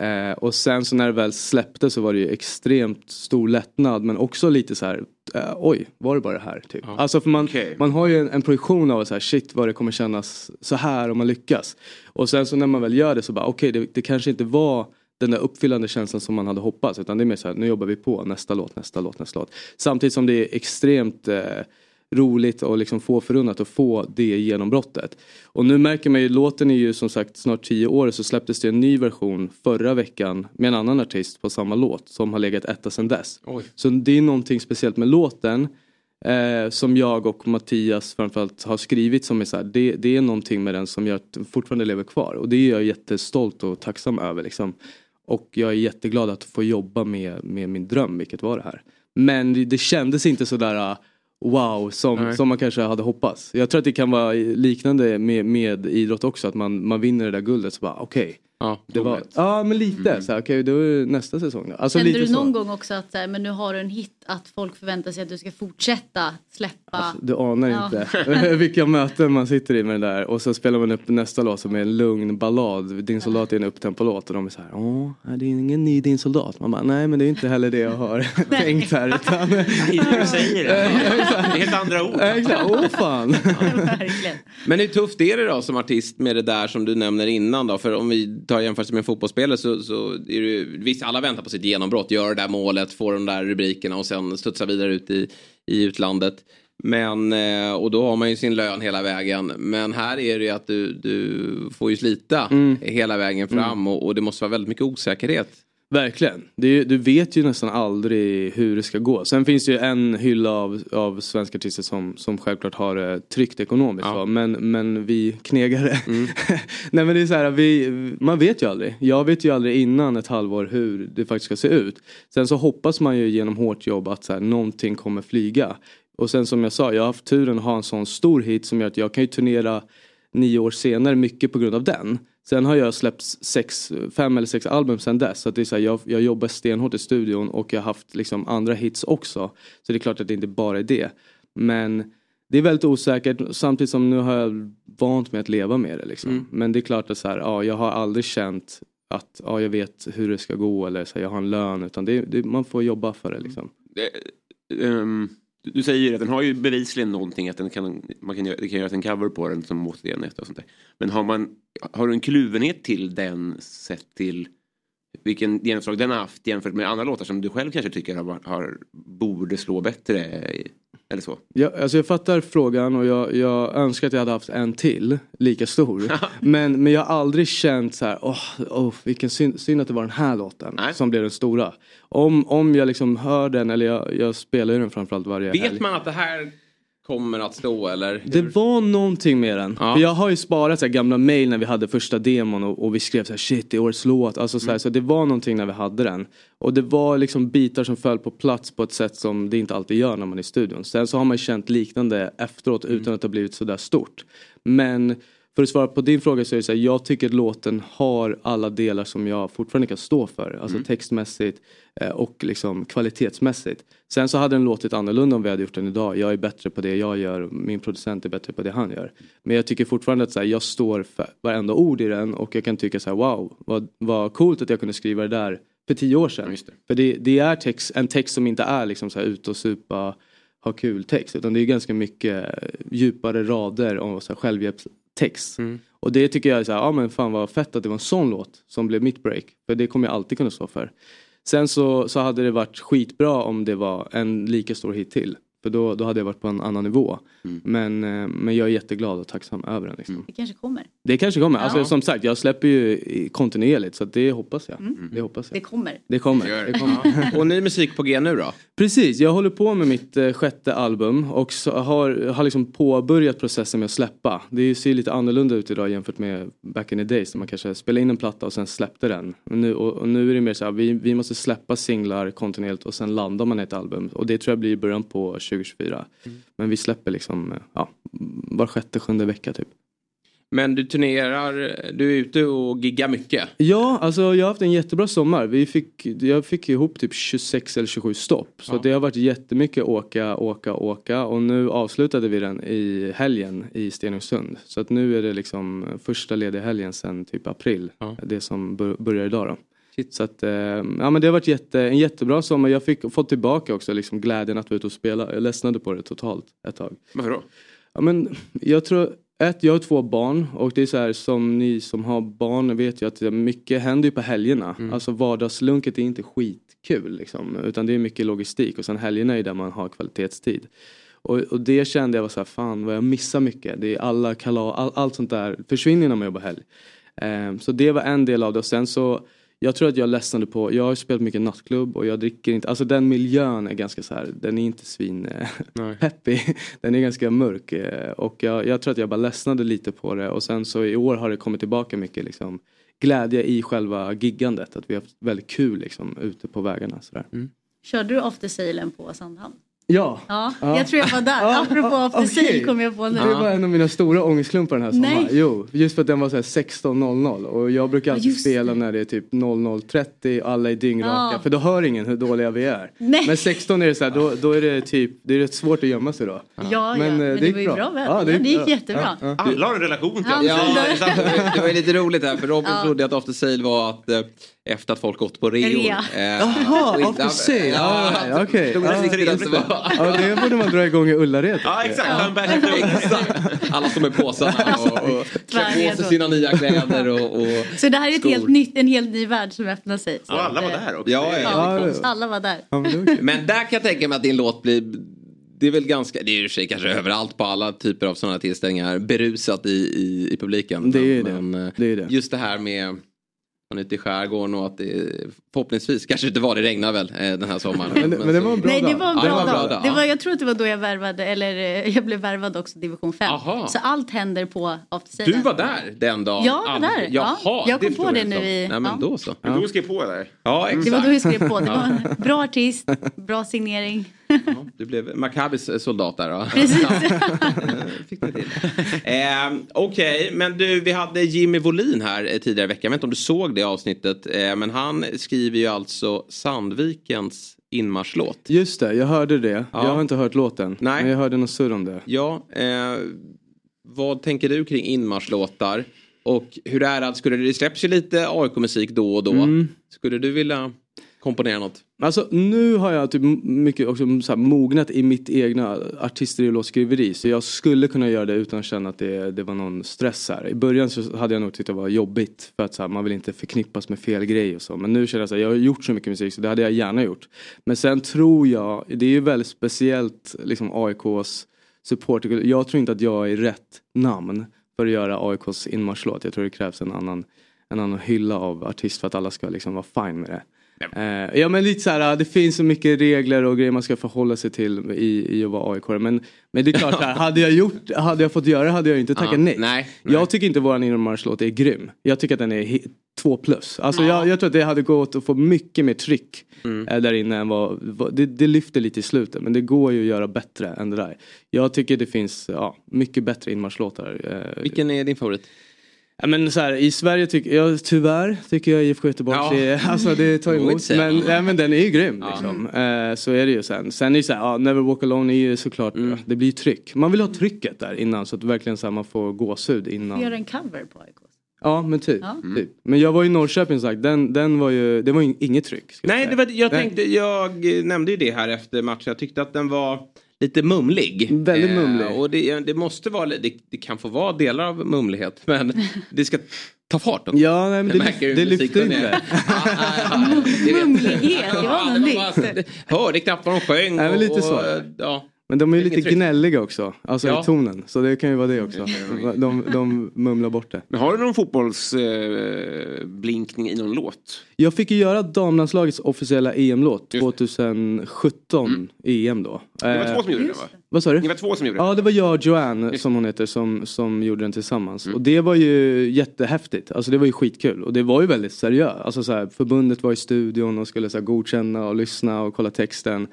[SPEAKER 2] Eh, och sen så när det väl släppte så var det ju extremt stor lättnad men också lite så här, eh, oj, var det bara det här? Typ. Alltså för man, man har ju en, en projektion av så här, shit vad det kommer kännas så här om man lyckas. Och sen så när man väl gör det så bara, okej det, det kanske inte var den där uppfyllande känslan som man hade hoppats utan det är mer så här, nu jobbar vi på nästa låt, nästa låt, nästa låt. Samtidigt som det är extremt eh, roligt och liksom få förunnat att få det genombrottet. Och nu märker man ju, låten är ju som sagt snart tio år så släpptes det en ny version förra veckan med en annan artist på samma låt som har legat etta sedan dess.
[SPEAKER 1] Oj.
[SPEAKER 2] Så det är någonting speciellt med låten eh, som jag och Mattias framförallt har skrivit som är så här, det, det är någonting med den som gör att den fortfarande lever kvar och det är jag jättestolt och tacksam över liksom. Och jag är jätteglad att få jobba med, med min dröm, vilket var det här. Men det, det kändes inte sådär wow som, som man kanske hade hoppats. Jag tror att det kan vara liknande med, med idrott också, att man, man vinner det där guldet så bara okej.
[SPEAKER 1] Ja,
[SPEAKER 2] det var, ja men lite så här, okej då är det nästa säsong då. Alltså,
[SPEAKER 5] Kände
[SPEAKER 2] lite
[SPEAKER 5] du
[SPEAKER 2] så.
[SPEAKER 5] någon gång också att så här, men nu har du en hit att folk förväntar sig att du ska fortsätta släppa?
[SPEAKER 2] Du anar
[SPEAKER 5] Ja.
[SPEAKER 2] inte vilka möten man sitter i med det där och så spelar man upp nästa låt som är en lugn ballad. Din soldat är en upptempo-låt och de är så här, åh, är det är ingen ny Din soldat? Man bara, nej men det är inte heller det jag har tänkt här. Utan...
[SPEAKER 4] Det är det du säger. Det är helt andra ord.
[SPEAKER 2] Exakt, åh fan.
[SPEAKER 1] Men hur tufft är det då som artist med det där som du nämner innan då? För om vi tar jämförelse med en fotbollsspelare så, så är det ju, visst alla väntar på sitt genombrott, gör det där målet, får de där rubrikerna och sen studsar vidare ut i, i utlandet. Men, eh, och då har man ju sin lön hela vägen. Men här är det ju att du, du får ju slita hela vägen fram och, och det måste vara väldigt mycket osäkerhet.
[SPEAKER 2] Verkligen. Är, du vet ju nästan aldrig hur det ska gå. Sen finns det ju en hylla av, av svenska artister som, som självklart har det tryggt ekonomiskt. va. Men, men vi knegare. Nej men det är så här, vi, man vet ju aldrig. Jag vet ju aldrig innan ett halvår hur det faktiskt ska se ut. Sen så hoppas man ju genom hårt jobb att så här, någonting kommer flyga. Och sen som jag sa, jag har haft turen att ha en sån stor hit som gör att jag kan ju turnera nio år senare mycket på grund av den. Sen har jag släppt sex, fem eller sex album sen dess. Så att det är så här, jag, jag jobbar stenhårt i studion och jag har haft liksom andra hits också. Så det är klart att det inte bara är det. Men det är väldigt osäkert samtidigt som nu har jag vant mig att leva med det. Liksom. Men det är klart att så här, ja, jag har aldrig känt att ja, jag vet hur det ska gå eller så här, jag har en lön. Utan det, det, man får jobba för det liksom.
[SPEAKER 4] Det, ehm, du- säger ju att den har ju bevisligen någonting att den kan, man kan, göra- det kan göras en cover på den som återenhet och sånt där. Men har man, har du en kluvenhet till den sett till vilken genomslag den har haft jämfört med andra låtar som du själv kanske tycker har, har, borde slå bättre? Eller så?
[SPEAKER 2] Jag, alltså jag fattar frågan och jag, jag önskar att jag hade haft en till lika stor. men, men jag har aldrig känt så här, åh, åh vilken synd, synd att det var den här låten som blev den stora. Om, om jag liksom hör den, eller jag, jag spelar ju den framförallt varje helg.
[SPEAKER 1] Vet man att det här kommer att stå eller?
[SPEAKER 2] Det var någonting med den. För jag har ju sparat så här gamla mail när vi hade första demon och, och vi skrev så här shit det är årets låt. Alltså så, här, så det var någonting när vi hade den. Och det var liksom bitar som föll på plats på ett sätt som det inte alltid gör när man är i studion. Sen så har man känt liknande efteråt utan att det har blivit sådär stort. Men för att svara på din fråga så är det så här, jag tycker att låten har alla delar som jag fortfarande kan stå för. Alltså textmässigt eh, och liksom kvalitetsmässigt. Sen så hade den låtit annorlunda om vi hade gjort den idag. Jag är bättre på det jag gör, min producent är bättre på det han gör. Men jag tycker fortfarande att så här, jag står för varenda ord i den och jag kan tycka så här, wow, vad, vad coolt att jag kunde skriva det där för tio år sedan. För det, det är text, en text som inte är liksom så här ut och supa, ha kul text. Utan det är ganska mycket eh, djupare rader och så här självhjälpstext. Och det tycker jag är så här, ja men fan vad fett att det var en sån låt som blev mitt break. För det kommer jag alltid kunna stå för. Sen så, så hade det varit skitbra om det var en lika stor hit till. För då, då hade jag varit på en annan nivå. Men, eh, men jag är jätteglad och tacksam över den. Liksom.
[SPEAKER 5] Det kanske kommer.
[SPEAKER 2] Det kanske kommer. Alltså,
[SPEAKER 5] Ja.
[SPEAKER 2] som sagt, jag släpper ju kontinuerligt så att det hoppas jag. Det hoppas jag.
[SPEAKER 5] Det kommer.
[SPEAKER 2] Det kommer. Det kommer.
[SPEAKER 1] Och ny musik på G nu då?
[SPEAKER 2] Precis, jag håller på med mitt eh, sjätte album och så har, har liksom påbörjat processen med att släppa. Det ser lite annorlunda ut idag jämfört med back in the days när man kanske spelade in en platta och sen släppte den. Och nu, och, och nu är det mer så här, vi, vi måste släppa singlar kontinuerligt och sen landar man i ett album. Och det tror jag blir i början på 2024. Men vi släpper liksom, eh, ja, var sjätte, sjunde vecka typ.
[SPEAKER 1] Men du turnerar, du är ute och giggar mycket.
[SPEAKER 2] Ja, alltså jag har haft en jättebra sommar. Vi fick, jag fick ihop typ 26 eller 27 stopp. Så
[SPEAKER 1] Ja.
[SPEAKER 2] det har varit jättemycket åka, åka, åka. Och nu avslutade vi den i helgen i Stenungsund. Så att nu är det liksom första lediga helgen sedan typ april. Det som bör, börjar idag då. Så att, eh, ja men det har varit jätte, en jättebra sommar. Jag fick fått tillbaka också liksom glädjen att vara ute och spela. Jag ledsnade på det totalt ett tag.
[SPEAKER 4] Varför då?
[SPEAKER 2] Ja, men jag tror, ett, jag har två barn och det är så här som ni som har barn vet ju att mycket händer ju på helgerna. Alltså vardagslunket är inte skitkul liksom, utan det är mycket logistik och sen helgerna är där man har kvalitetstid. Och, och det kände jag var så här, fan vad jag missar mycket. Det är alla kalas, all, allt sånt där försvinner när man jobbar helg. Eh, så det var en del av det och sen så jag tror att jag ledsnade på, jag har spelat mycket nattklubb och jag dricker inte, alltså den miljön är ganska så här, den är inte svin eh, peppig. Den är ganska mörk eh, och jag, jag tror att jag bara ledsnade lite på det och sen så i år har det kommit tillbaka mycket liksom glädje i själva giggandet, att vi har haft väldigt kul liksom ute på vägarna sådär.
[SPEAKER 5] Körde du After Sailen på Sandhamn?
[SPEAKER 2] Ja.
[SPEAKER 5] Ja,
[SPEAKER 2] Ja.
[SPEAKER 5] jag tror jag var där. Apropå After. Sail kom jag på nu.
[SPEAKER 2] Det var en av mina stora ångestklumpar den här sommaren.
[SPEAKER 5] Nej.
[SPEAKER 2] Jo, just för att den var så här 16.00 och jag brukar alltid
[SPEAKER 5] just
[SPEAKER 2] spela när det är typ 00.30 och alla är dyngraka
[SPEAKER 5] Ja.
[SPEAKER 2] för då hör ingen hur dåliga vi är.
[SPEAKER 5] Nej.
[SPEAKER 2] Men 16 är det så här, då, då är det typ, det är rätt svårt att gömma sig då.
[SPEAKER 5] Ja, ja,
[SPEAKER 2] Men, eh,
[SPEAKER 5] men,
[SPEAKER 2] det
[SPEAKER 5] det,
[SPEAKER 2] gick
[SPEAKER 5] var ju
[SPEAKER 2] bra.
[SPEAKER 5] bra väder.
[SPEAKER 2] Ja,
[SPEAKER 5] Ja,
[SPEAKER 2] det
[SPEAKER 5] det,
[SPEAKER 2] gick
[SPEAKER 5] gick
[SPEAKER 2] bra.
[SPEAKER 5] jättebra.
[SPEAKER 2] Ja,
[SPEAKER 4] Alla har en relation till
[SPEAKER 5] Han
[SPEAKER 1] Ja, det var ju lite roligt här för Robin
[SPEAKER 5] Ja.
[SPEAKER 1] trodde att After Sale var att eh, efter att folk gått på reor. Eh,
[SPEAKER 2] Jaha,
[SPEAKER 1] och inte-
[SPEAKER 2] After Sale.
[SPEAKER 1] Ja,
[SPEAKER 2] Ja, okej.
[SPEAKER 1] Det
[SPEAKER 2] Ja. Ja, borde man dra igång i Ullared.
[SPEAKER 4] Ja, exakt.
[SPEAKER 1] Alla står med påsarna och, och klär på sig sina nya kläder och, och
[SPEAKER 5] Så det här är ett
[SPEAKER 1] skor.
[SPEAKER 5] helt nytt, en helt ny värld som öppnar sig. Så
[SPEAKER 1] Och alla var
[SPEAKER 5] eh,
[SPEAKER 1] där också. Ja, ja,
[SPEAKER 5] Ja,
[SPEAKER 1] ja.
[SPEAKER 5] alla var där.
[SPEAKER 1] Men där kan jag tänka mig att din låt blir det är väl ganska, det är ju sig kanske överallt på alla typer av sådana tillställningar, berusat i, i, i publiken.
[SPEAKER 2] Det är ju
[SPEAKER 1] men, men,
[SPEAKER 2] det är det.
[SPEAKER 1] Just det här med man är ute i skärgården och att det förhoppningsvis, kanske inte var det regnar väl eh, den här sommaren.
[SPEAKER 2] Men det- men det var en bra
[SPEAKER 5] Nej, det
[SPEAKER 2] dag.
[SPEAKER 5] var en
[SPEAKER 1] Ja,
[SPEAKER 5] bra,
[SPEAKER 1] det var en bra
[SPEAKER 5] dag.
[SPEAKER 1] dag,
[SPEAKER 5] Det
[SPEAKER 1] ja.
[SPEAKER 5] var, jag tror att det var då jag värvade, eller eh, jag blev värvad också division 5.
[SPEAKER 1] Aha.
[SPEAKER 5] Så allt händer på After Sailen.
[SPEAKER 1] Du var där den dagen?
[SPEAKER 5] Jag var där, ja.
[SPEAKER 1] Jaha,
[SPEAKER 5] Jag kom på det nu i-
[SPEAKER 1] Nej men
[SPEAKER 5] ja.
[SPEAKER 1] då så.
[SPEAKER 4] Men då skrev på där.
[SPEAKER 1] Ja exakt.
[SPEAKER 5] Det var då jag skrev på. Det var
[SPEAKER 1] Ja.
[SPEAKER 5] en bra artist, bra signering.
[SPEAKER 1] Du blev Maccabis eh, soldat där va?
[SPEAKER 5] Precis.
[SPEAKER 1] Fick det till. Eh, Okej, men du, vi hade Jimmy Wolin här eh, tidigare i veckan. Jag vet inte om du såg det avsnittet. Eh, men han skriver ju alltså Sandvikens inmarschlåt.
[SPEAKER 2] Just det, jag hörde det.
[SPEAKER 1] Ja.
[SPEAKER 2] Jag har inte hört låten.
[SPEAKER 1] Nej.
[SPEAKER 2] Men jag hörde något surr om det.
[SPEAKER 1] Ja, eh, vad tänker du kring inmarschlåtar? Och hur är det, skulle det, det släpps ju lite AIK-musik då och då.
[SPEAKER 2] Mm.
[SPEAKER 1] Skulle du vilja komponera något?
[SPEAKER 2] Alltså nu har jag typ mycket också så här, mognat i mitt egna artister och låtskriveri. Så jag skulle kunna göra det utan att känna att det, det var någon stress här. I början så hade jag nog tyckt det var jobbigt. För att så här, man vill inte förknippas med fel grej och så. Men nu känner jag så här, jag har gjort så mycket musik så det hade jag gärna gjort. Men sen tror jag, det är ju väldigt speciellt liksom AIKs support. Jag tror inte att jag är rätt namn för att göra AIKs inmarschlåt. Jag tror det krävs en annan, en annan hylla av artist för att alla ska liksom vara fine med det. Eh, ja men lite så här, det finns så mycket regler och grejer man ska förhålla sig till i, i att vara AIK. Men, men det är klart, så här, hade, jag gjort, hade jag fått göra det hade jag inte tackat
[SPEAKER 1] Ja,
[SPEAKER 2] nej.
[SPEAKER 1] nej,
[SPEAKER 2] Jag tycker inte våran inmarschlåt är grym. Jag tycker att den är två plus. Alltså jag, jag tror att det hade gått att få mycket mer tryck
[SPEAKER 1] Mm.
[SPEAKER 2] eh, där inne än vad, vad det, det lyfter lite i slutet men det går ju att göra bättre än det där. Jag tycker det finns ja, mycket bättre inmarschlåtar. Eh,
[SPEAKER 1] Vilken är din favorit?
[SPEAKER 2] Ja, men så här, I Sverige tycker jag tyvärr tycker jag IFK Göteborg
[SPEAKER 1] Ja.
[SPEAKER 2] är, alltså det tar
[SPEAKER 1] Jag
[SPEAKER 2] emot. Men, nej, men den är ju grym
[SPEAKER 1] Ja.
[SPEAKER 2] liksom. Eh, så är det ju sen. Sen är det så här, ja, Never Walk Alone är ju såklart,
[SPEAKER 1] Mm.
[SPEAKER 2] det blir ju tryck. Man vill ha trycket där innan så att verkligen så här, man får gåshud innan.
[SPEAKER 5] Vi gör en cover på AIK.
[SPEAKER 2] Ja men typ.
[SPEAKER 5] Ja.
[SPEAKER 2] typ. Men jag var i Norrköping som sagt, den, den var ju, det var ju inget tryck. jag
[SPEAKER 1] Nej,
[SPEAKER 2] säga.
[SPEAKER 1] det var, jag, tänkte, jag nämnde ju det här efter matchen. Jag tyckte att den var lite mumlig.
[SPEAKER 2] Väldigt mumlig.
[SPEAKER 1] och det, det måste vara, det, det kan få vara delar av mumlighet. Men det ska ta fart också.
[SPEAKER 2] Ja, nej, men det, det lyfter
[SPEAKER 1] musikkunnig.
[SPEAKER 2] inte.
[SPEAKER 5] Mumlighet, det var något nytt.
[SPEAKER 1] Hörde knappt vad de sjöng.
[SPEAKER 2] Nej, men lite så.
[SPEAKER 1] och, ja.
[SPEAKER 2] Men de är ju lite
[SPEAKER 1] tryck.
[SPEAKER 2] gnälliga också, alltså
[SPEAKER 1] Ja.
[SPEAKER 2] i tonen. Så det kan ju vara det också. De, de mumlar bort det.
[SPEAKER 4] Men har du någon fotbollsblinkning eh, i någon låt?
[SPEAKER 2] Jag fick ju göra damlandslagets officiella EM-låt 2017 EM då.
[SPEAKER 7] Det var
[SPEAKER 2] Eh,
[SPEAKER 7] två som gjorde det va?
[SPEAKER 2] Vad sa du?
[SPEAKER 7] Ni var två som gjorde det.
[SPEAKER 2] Ja det var jag och Joanne som hon heter som, som gjorde den tillsammans. Och det var ju jättehäftigt. Alltså det var ju skitkul. Och det var ju väldigt seriöst. Alltså så här, förbundet var i studion och skulle så här, godkänna och lyssna och kolla texten.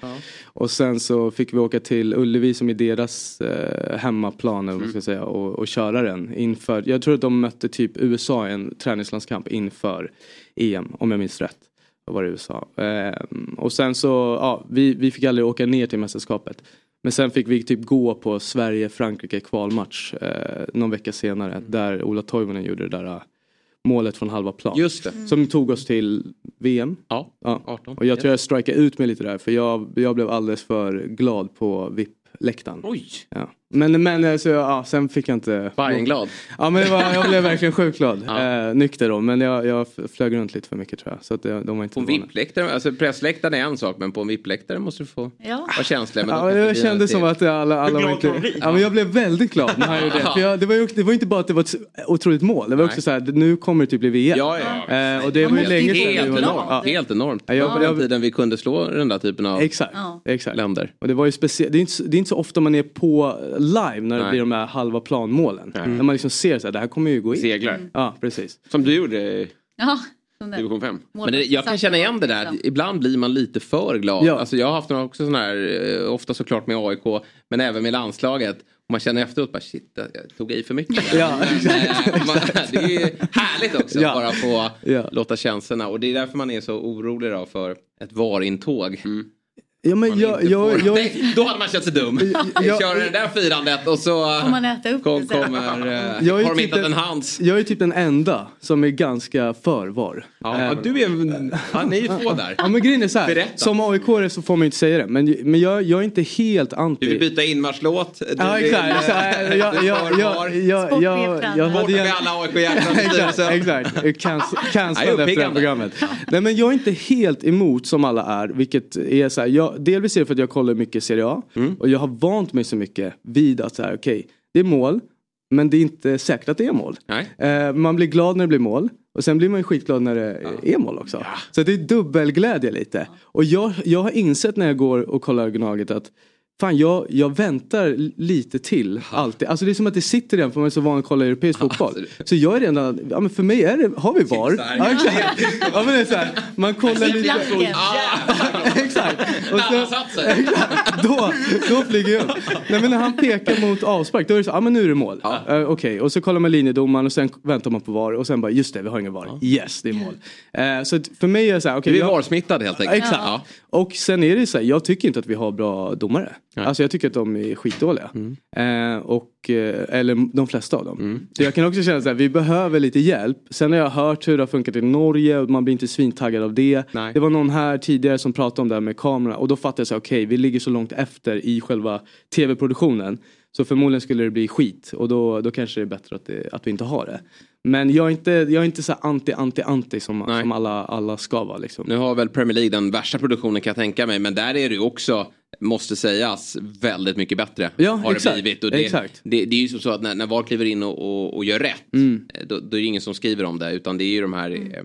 [SPEAKER 2] Och sen så fick vi åka till Ullevi som är deras eh, hemmaplan man ska säga, och, och köra den inför. Jag tror att de mötte typ USA i en träningslandskamp inför EM om jag minns rätt. Vad var det USA? Ehm, och sen så, ja, vi, vi fick aldrig åka ner till mästerskapet. Men sen fick vi typ gå på Sverige-Frankrike kvalmatch eh, någon vecka senare. Där Ola Toivonen gjorde det där eh, målet från halva plan.
[SPEAKER 1] Just det.
[SPEAKER 2] Som tog oss till VM.
[SPEAKER 1] Ja,
[SPEAKER 2] Ja.
[SPEAKER 1] 18.
[SPEAKER 2] Och jag tror jag strikade ut mig lite där för jag, jag blev alldeles för glad på VIP-läktaren.
[SPEAKER 7] Oj!
[SPEAKER 2] Ja. Men, men alltså, ja, sen fick jag inte...
[SPEAKER 1] Bajenglad.
[SPEAKER 2] Ja men det var, jag blev verkligen sjukt glad. Eh, nykter då men jag, jag flög runt lite för mycket tror jag. Så att det, de var inte
[SPEAKER 1] På en. VIP-läktare, alltså pressläktaren är en sak men på en VIP-läktare måste du få
[SPEAKER 5] Ja.
[SPEAKER 1] vara känslig. Men
[SPEAKER 2] Ja, jag kände som att alla, alla var
[SPEAKER 1] glad
[SPEAKER 2] inte... Ja, men jag blev väldigt glad när han gjorde det. För jag, det, var ju, det var inte bara att det var ett otroligt mål. Det var också
[SPEAKER 1] Nej.
[SPEAKER 2] så här, nu kommer det typ bli VM.
[SPEAKER 1] Ja, ja.
[SPEAKER 2] Eh, och det var ju länge sedan
[SPEAKER 1] helt enormt.
[SPEAKER 2] Ja.
[SPEAKER 1] Helt enormt.
[SPEAKER 2] Ja, jag-
[SPEAKER 1] på den tiden vi kunde slå den där typen av
[SPEAKER 2] Exakt.
[SPEAKER 5] Ja.
[SPEAKER 2] Exakt.
[SPEAKER 1] länder.
[SPEAKER 2] Och det var ju speciellt, det, är inte så- det är inte så ofta man är på live när det
[SPEAKER 1] Nej.
[SPEAKER 2] blir de här halva planmålen. När man liksom ser så här, det här kommer ju gå in.
[SPEAKER 7] Seglar.
[SPEAKER 2] Ja, precis.
[SPEAKER 7] Som du gjorde
[SPEAKER 5] Ja,
[SPEAKER 7] division 5.
[SPEAKER 1] Men det, jag kan känna igen det där. Ibland blir man lite för glad.
[SPEAKER 2] Ja.
[SPEAKER 1] Alltså jag har haft några också sådana här, eh, ofta såklart med AIK, men även med landslaget. Och man känner efteråt bara shit, jag tog i för mycket.
[SPEAKER 2] Ja,
[SPEAKER 1] Eh, man, det är ju härligt också
[SPEAKER 2] Ja.
[SPEAKER 1] att bara få
[SPEAKER 2] Ja.
[SPEAKER 1] låta känslorna. Och det är därför man är så orolig då för ett VAR-intåg.
[SPEAKER 2] Ja, men jag, jag, jag,
[SPEAKER 1] Nej, då hade man känt sig dum.
[SPEAKER 2] jag-
[SPEAKER 1] Köra det där firandet och så
[SPEAKER 5] Får man äta upp
[SPEAKER 1] kom, kommer, eh,
[SPEAKER 2] Jag är
[SPEAKER 1] har de
[SPEAKER 2] typ
[SPEAKER 1] hittat en hands.
[SPEAKER 2] jag är typ den enda som är ganska för VAR.
[SPEAKER 1] Ja,
[SPEAKER 2] Eh,
[SPEAKER 1] du är, ja, ni är ju två där.
[SPEAKER 2] Ja men grejen är så här,
[SPEAKER 1] Berätta.
[SPEAKER 2] som aik så får man ju inte säga det. Men, men jag, jag är inte helt anti.
[SPEAKER 1] Du vill byta inmarschlåt. Du
[SPEAKER 2] Ja
[SPEAKER 1] vill,
[SPEAKER 2] exakt.
[SPEAKER 1] du
[SPEAKER 2] Jag,
[SPEAKER 1] är
[SPEAKER 2] jag,
[SPEAKER 1] för
[SPEAKER 2] jag,
[SPEAKER 1] VAR.
[SPEAKER 2] jag, jag, jag, jag
[SPEAKER 1] Bort med alla AIK-hjärtan i
[SPEAKER 2] Exakt,
[SPEAKER 1] styrelsen.
[SPEAKER 2] exakt. Efter det programmet. Nej men jag är inte helt emot som alla är. Vilket är så här, jag, delvis är det för att jag kollar mycket Serie A.
[SPEAKER 1] Mm.
[SPEAKER 2] Och jag har vant mig så mycket vid att så här, okej, det är mål. Men det är inte säkert att det är mål. Eh, man blir glad när det blir mål. Och sen blir man ju skitglad när det är mål också. Så det är dubbelglädje lite. Och jag, jag har insett när jag går och kollar Gnaget att Fan jag, jag väntar lite till alltid. Alltså det är som att det sitter redan för man är så van att kolla europeisk fotboll. Så jag är redan, ja men för mig är det, har vi VAR? Ja, exakt. ja men det är så här, man kollar lite. exakt. Och så, exakt. Då, då flyger jag upp. Nej men när han pekar mot avspark då är det så, ja men nu är det mål. Eh, Okej och så kollar man linjedomaren och sen väntar man på VAR och sen bara just det vi har ingen VAR. Yes det är mål. Eh, så för mig är det så här, okej.
[SPEAKER 1] Du är
[SPEAKER 2] jag-
[SPEAKER 1] VAR-smittad helt enkelt.
[SPEAKER 2] Exakt.
[SPEAKER 1] Ja.
[SPEAKER 2] Och sen är det så här, jag tycker inte att vi har bra domare. Alltså jag tycker att de är skitdåliga. Eh, och, eh, eller de flesta av dem. Så jag kan också känna så här, vi behöver lite hjälp. Sen har jag hört hur det har funkat i Norge och man blir inte svintaggad av det.
[SPEAKER 1] Nej.
[SPEAKER 2] Det var någon här tidigare som pratade om det här med kamerorna och då fattade jag så okej vi ligger så långt efter i själva tv-produktionen. Så förmodligen skulle det bli skit och då, då kanske det är bättre att, det, att vi inte har det. Men jag är inte, jag är inte så anti, anti, anti som, som alla, alla ska vara. Liksom.
[SPEAKER 1] Nu har väl Premier League den värsta produktionen kan jag tänka mig. Men där är det ju också, måste sägas, väldigt mycket bättre.
[SPEAKER 2] Ja,
[SPEAKER 1] har
[SPEAKER 2] exakt.
[SPEAKER 1] det blivit. Och det,
[SPEAKER 2] Exakt.
[SPEAKER 1] Det, det är ju som så att när, när VAR kliver in och, och, och gör rätt.
[SPEAKER 2] Mm.
[SPEAKER 1] Då, då är det ingen som skriver om det. Utan det är ju de här eh,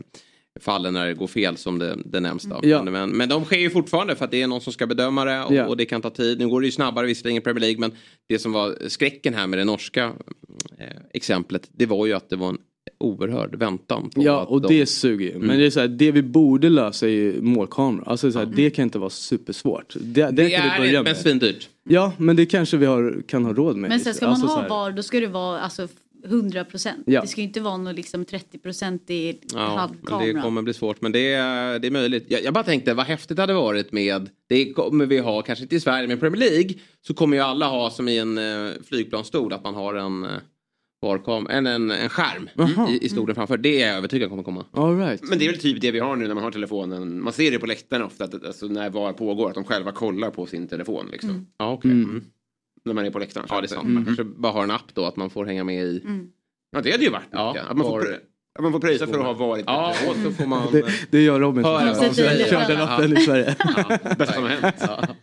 [SPEAKER 1] fallen när det går fel som det, det nämns. Då.
[SPEAKER 2] Ja.
[SPEAKER 1] Men, men de sker ju fortfarande för att det är någon som ska bedöma det. Och,
[SPEAKER 2] Ja.
[SPEAKER 1] och det kan ta tid. Nu går det ju snabbare visserligen i Premier League. Men det som var skräcken här med det norska eh, exemplet. Det var ju att det var en oerhörd väntan. På
[SPEAKER 2] Ja
[SPEAKER 1] att
[SPEAKER 2] och
[SPEAKER 1] de...
[SPEAKER 2] det suger ju. Men
[SPEAKER 1] Mm.
[SPEAKER 2] det är så här, det vi borde lösa är ju målkameror. Alltså så här, det kan inte vara supersvårt. Det, det,
[SPEAKER 1] Det
[SPEAKER 2] kan vi
[SPEAKER 1] är
[SPEAKER 2] börja
[SPEAKER 1] men
[SPEAKER 2] med.
[SPEAKER 1] svindyrt.
[SPEAKER 2] Ja men det kanske vi har, kan ha råd med.
[SPEAKER 5] Men sen ska man
[SPEAKER 2] Alltså så
[SPEAKER 5] ha
[SPEAKER 2] här-
[SPEAKER 5] VAR då ska det vara alltså 100 procent.
[SPEAKER 2] Ja.
[SPEAKER 5] Det ska ju inte vara något liksom 30 procent i
[SPEAKER 1] Ja,
[SPEAKER 5] halvkamera.
[SPEAKER 1] det kommer bli svårt. Men det är, det är möjligt. Jag, jag bara tänkte vad häftigt det hade varit med, det kommer vi ha, kanske inte i Sverige, men i Premier League så kommer ju alla ha som i en eh, flygplansstol att man har en eh, VAR-kam- en, en, en skärm i, i stolen framför. Det är jag övertygad kommer komma.
[SPEAKER 2] All right.
[SPEAKER 7] Men det är väl typ det vi har nu när man har telefonen. Man ser det på läktaren ofta, att, alltså, när VAR pågår, att de själva kollar på sin telefon. Liksom.
[SPEAKER 5] Mm.
[SPEAKER 1] Ja, okej.
[SPEAKER 2] Mm.
[SPEAKER 7] När man är på läktaren.
[SPEAKER 1] Ja, det är sant.
[SPEAKER 7] Mm.
[SPEAKER 1] Man kanske bara har en app då, att man får hänga med i...
[SPEAKER 5] Mm.
[SPEAKER 7] Ja, det hade ju varit
[SPEAKER 1] Ja,
[SPEAKER 7] ja, att man, får,
[SPEAKER 1] VAR.
[SPEAKER 7] prö- att man får pröjsa för att ha varit
[SPEAKER 1] Ja, och så får man...
[SPEAKER 2] Det, det gör Robin.
[SPEAKER 1] Höra
[SPEAKER 2] som
[SPEAKER 1] vad som
[SPEAKER 2] kör den
[SPEAKER 1] Ja.
[SPEAKER 2] appen i Sverige.
[SPEAKER 7] bästa som har hänt.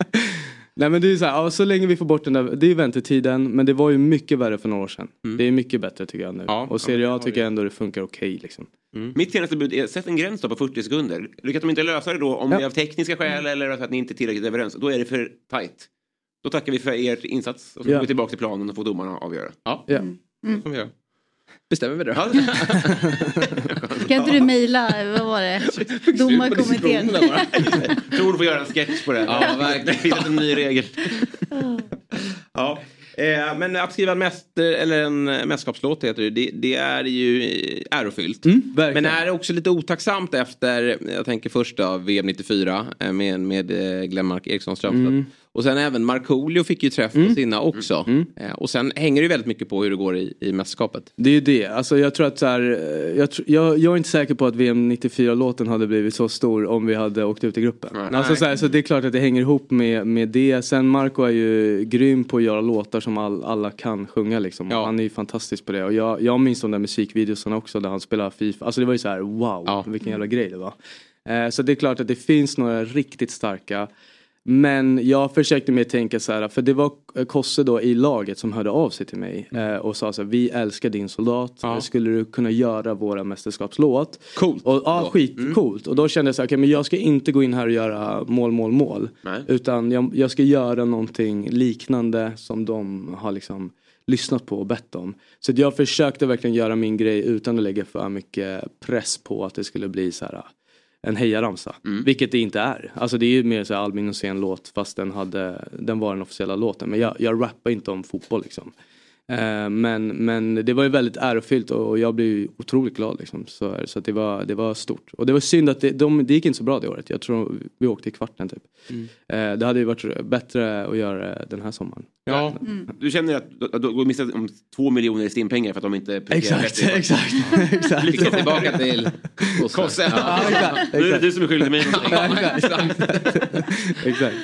[SPEAKER 2] Nej men det är så här, ja, så länge vi får bort den där, det är väntetiden. Men det var ju mycket värre för några år sedan. Det är mycket bättre tycker jag nu.
[SPEAKER 7] Ja,
[SPEAKER 2] och Serie A tycker jag ändå det funkar okej liksom.
[SPEAKER 7] Mitt senaste bud är sätt en gräns då på 40 sekunder. Lyckas de inte lösa det då, om
[SPEAKER 2] Ja.
[SPEAKER 7] det är av tekniska skäl eller för att ni inte är tillräckligt överens, då är det för tight. Då tackar vi för er insats och så går vi tillbaka till planen och får domarna avgöra.
[SPEAKER 1] Ja,
[SPEAKER 2] Ja.
[SPEAKER 1] det får vi göra. Bestämmer vi det då?
[SPEAKER 5] Kan inte du mejla, vad var det? Domarkommittén.
[SPEAKER 7] Tror du får göra en sketch på det.
[SPEAKER 1] Ja, verkligen.
[SPEAKER 7] Det finns en ny regel.
[SPEAKER 1] Ja. Eh, men att skriva en, mäster, eller en mästerskapslåt heter det, det, det är ju ärofyllt. men är det också lite otacksamt efter, jag tänker först då, VM 94 eh, med, med eh, Glenmark Eriksson Strömstad.
[SPEAKER 2] Mm.
[SPEAKER 1] Och sen även Markoolio fick ju träff på sina också.
[SPEAKER 2] Mm.
[SPEAKER 1] Eh, och sen hänger det ju väldigt mycket på hur det går i, i mästerskapet.
[SPEAKER 2] Det är ju det. Alltså jag tror att så här, eh, jag, jag, jag är inte säker på att VM 94-låten hade blivit så stor om vi hade åkt ut i gruppen.
[SPEAKER 7] Nej.
[SPEAKER 2] Alltså så, här, så det är klart att det hänger ihop med, med det. Sen Marco är ju grym på att göra låtar som all, alla kan sjunga liksom. Han är ju fantastisk på det. Och jag, jag minns de där musikvideorna också där han spelar Fifa. Alltså det var ju så här wow, vilken jävla grej det var. Eh, så det är klart att det finns några riktigt starka. Men jag försökte mer tänka så här, för det var Kosse då i laget som hörde av sig till mig eh, och sa så här, vi älskar din soldat, skulle du kunna göra våra mästerskapslåt?
[SPEAKER 1] Coolt.
[SPEAKER 2] Och, ja, skitcoolt. Och då kände jag så här, okej men jag ska inte gå in här och göra mål, mål, mål.
[SPEAKER 7] Nej.
[SPEAKER 2] Utan jag, jag ska göra någonting liknande som de har liksom lyssnat på och bett om. Så jag försökte verkligen göra min grej utan att lägga för mycket press på att det skulle bli så här en hejaramsa. Vilket det inte är. Alltså det är ju mer så här Albin Rosén låt fast den, hade, den var den officiella låten. Men jag, jag rappar inte om fotboll liksom. Eh, men, men det var ju väldigt ärofyllt och jag blev otroligt glad liksom. Så, så att det, var, det var stort. Och det var synd att det, de, det gick inte så bra det året. Jag tror vi åkte i kvarten typ. Eh, det hade ju varit bättre att göra den här sommaren.
[SPEAKER 7] Ja. Du känner att du, du går miste om två miljoner i stimpengar för att de inte
[SPEAKER 2] Exakt, exakt, exakt.
[SPEAKER 7] Lite
[SPEAKER 1] tillbaka till
[SPEAKER 7] Kosse.
[SPEAKER 1] Ja,
[SPEAKER 2] exakt,
[SPEAKER 7] Nu är det
[SPEAKER 2] exakt.
[SPEAKER 7] du som är skyldig mig någonting.
[SPEAKER 2] Exakt.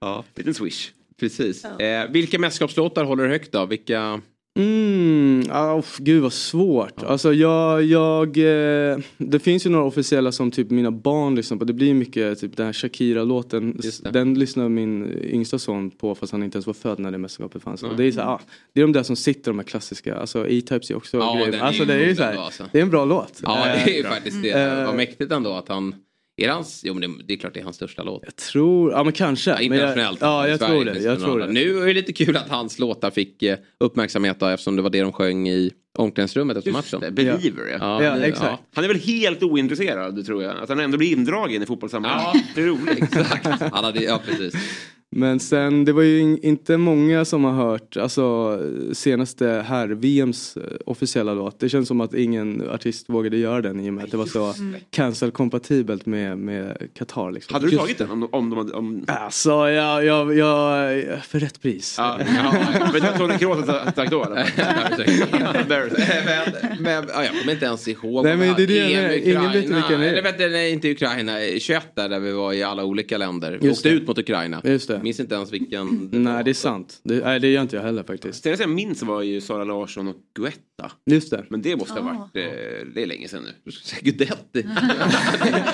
[SPEAKER 1] Ja.
[SPEAKER 7] Liten swish.
[SPEAKER 1] Precis. Eh, vilka mästerskapslåtar håller du högt då? Vilka...
[SPEAKER 2] Mm, uff, gud vad svårt. Alltså jag, jag, eh, det finns ju några officiella som typ mina barn lyssnar på. Det blir mycket typ den här Shakira-låten. Den lyssnar min yngsta son på fast han inte ens var född när det mästerskapet fanns. Och det är så här, ah, det är de där som sitter de här klassiska. Alltså E-Types är också
[SPEAKER 1] Ja, är
[SPEAKER 2] Alltså det är ju
[SPEAKER 1] god
[SPEAKER 2] så
[SPEAKER 1] ändå,
[SPEAKER 2] här,
[SPEAKER 1] alltså.
[SPEAKER 2] det är en bra låt.
[SPEAKER 1] Ja, det är ju
[SPEAKER 2] Eh,
[SPEAKER 1] faktiskt det.
[SPEAKER 2] eh,
[SPEAKER 1] Vad mäktigt ändå att han... Är det hans... Jo, men det, det är klart det är hans största låt.
[SPEAKER 2] Jag tror, ja men kanske.
[SPEAKER 1] Ja,
[SPEAKER 2] Men jag,
[SPEAKER 1] internationellt.
[SPEAKER 2] ja,
[SPEAKER 1] I
[SPEAKER 2] jag
[SPEAKER 1] Sverige
[SPEAKER 2] tror det. Jag tror det.
[SPEAKER 1] Nu är det lite kul att hans låtar fick eh, uppmärksamhet då, eftersom det var det de sjöng i omklädningsrummet efter matchen.
[SPEAKER 7] Det, Believer ja.
[SPEAKER 1] Ja,
[SPEAKER 7] Han är väl helt ointresserad tror jag. Att han ändå blir indragen i fotbollssammanhang.
[SPEAKER 1] Ja.
[SPEAKER 7] Det är roligt.
[SPEAKER 1] Exakt. Han hade, ja, precis.
[SPEAKER 2] Men sen, det var ju in, inte många som har hört alltså, senaste här VMs eh, officiella låt. Det känns som att ingen artist vågade göra den i och med att det var så cancel-kompatibelt med, med Qatar. Liksom.
[SPEAKER 7] Hade du
[SPEAKER 2] Just
[SPEAKER 7] tagit den? Om, om, de hade- om...
[SPEAKER 2] Alltså, jag, jag, jag, för rätt pris.
[SPEAKER 7] Ja, ja. Men Tony Kroos hade sagt då eller?
[SPEAKER 1] men, men, ja, jag kommer inte ens ihåg.
[SPEAKER 2] Nej, men det är det
[SPEAKER 1] EM
[SPEAKER 2] Ingen vet
[SPEAKER 1] Ukraina.
[SPEAKER 2] vilken det är.
[SPEAKER 1] Eller vet du, nej, inte Ukraina. 21 där, där vi var i alla olika länder. Vi
[SPEAKER 2] Just
[SPEAKER 1] åkte
[SPEAKER 2] det.
[SPEAKER 1] ut mot Ukraina.
[SPEAKER 2] Just det.
[SPEAKER 1] Minns inte ens vilken.
[SPEAKER 2] Nej, det är sant. Det, nej, det gör inte jag heller faktiskt.
[SPEAKER 7] Senast jag minns var ju Sara Larsson och Guetta.
[SPEAKER 2] Just det.
[SPEAKER 7] Men det måste ha varit, eh, det är länge sedan nu. Gudetti.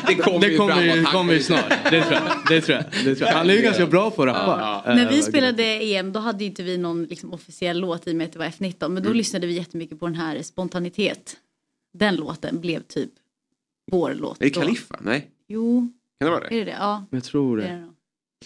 [SPEAKER 1] det kommer
[SPEAKER 2] Det
[SPEAKER 1] ju
[SPEAKER 2] kommer
[SPEAKER 1] framåt.
[SPEAKER 2] ju, kommer ju snart. Det tror jag. Det tror jag. Det tror jag. Han är ju ganska bra på att rappa.
[SPEAKER 5] När vi
[SPEAKER 2] Eh,
[SPEAKER 5] spelade EM då hade inte vi någon liksom, officiell låt i och med att det var F19. Men då
[SPEAKER 7] Mm.
[SPEAKER 5] lyssnade vi jättemycket på den här Spontanitet. Den låten blev typ vår låt.
[SPEAKER 7] Är det. Kaliffa? Nej.
[SPEAKER 5] Jo,
[SPEAKER 7] Kan det vara
[SPEAKER 5] är
[SPEAKER 7] det?
[SPEAKER 5] det det? Ja.
[SPEAKER 2] Jag tror
[SPEAKER 5] det är
[SPEAKER 2] det.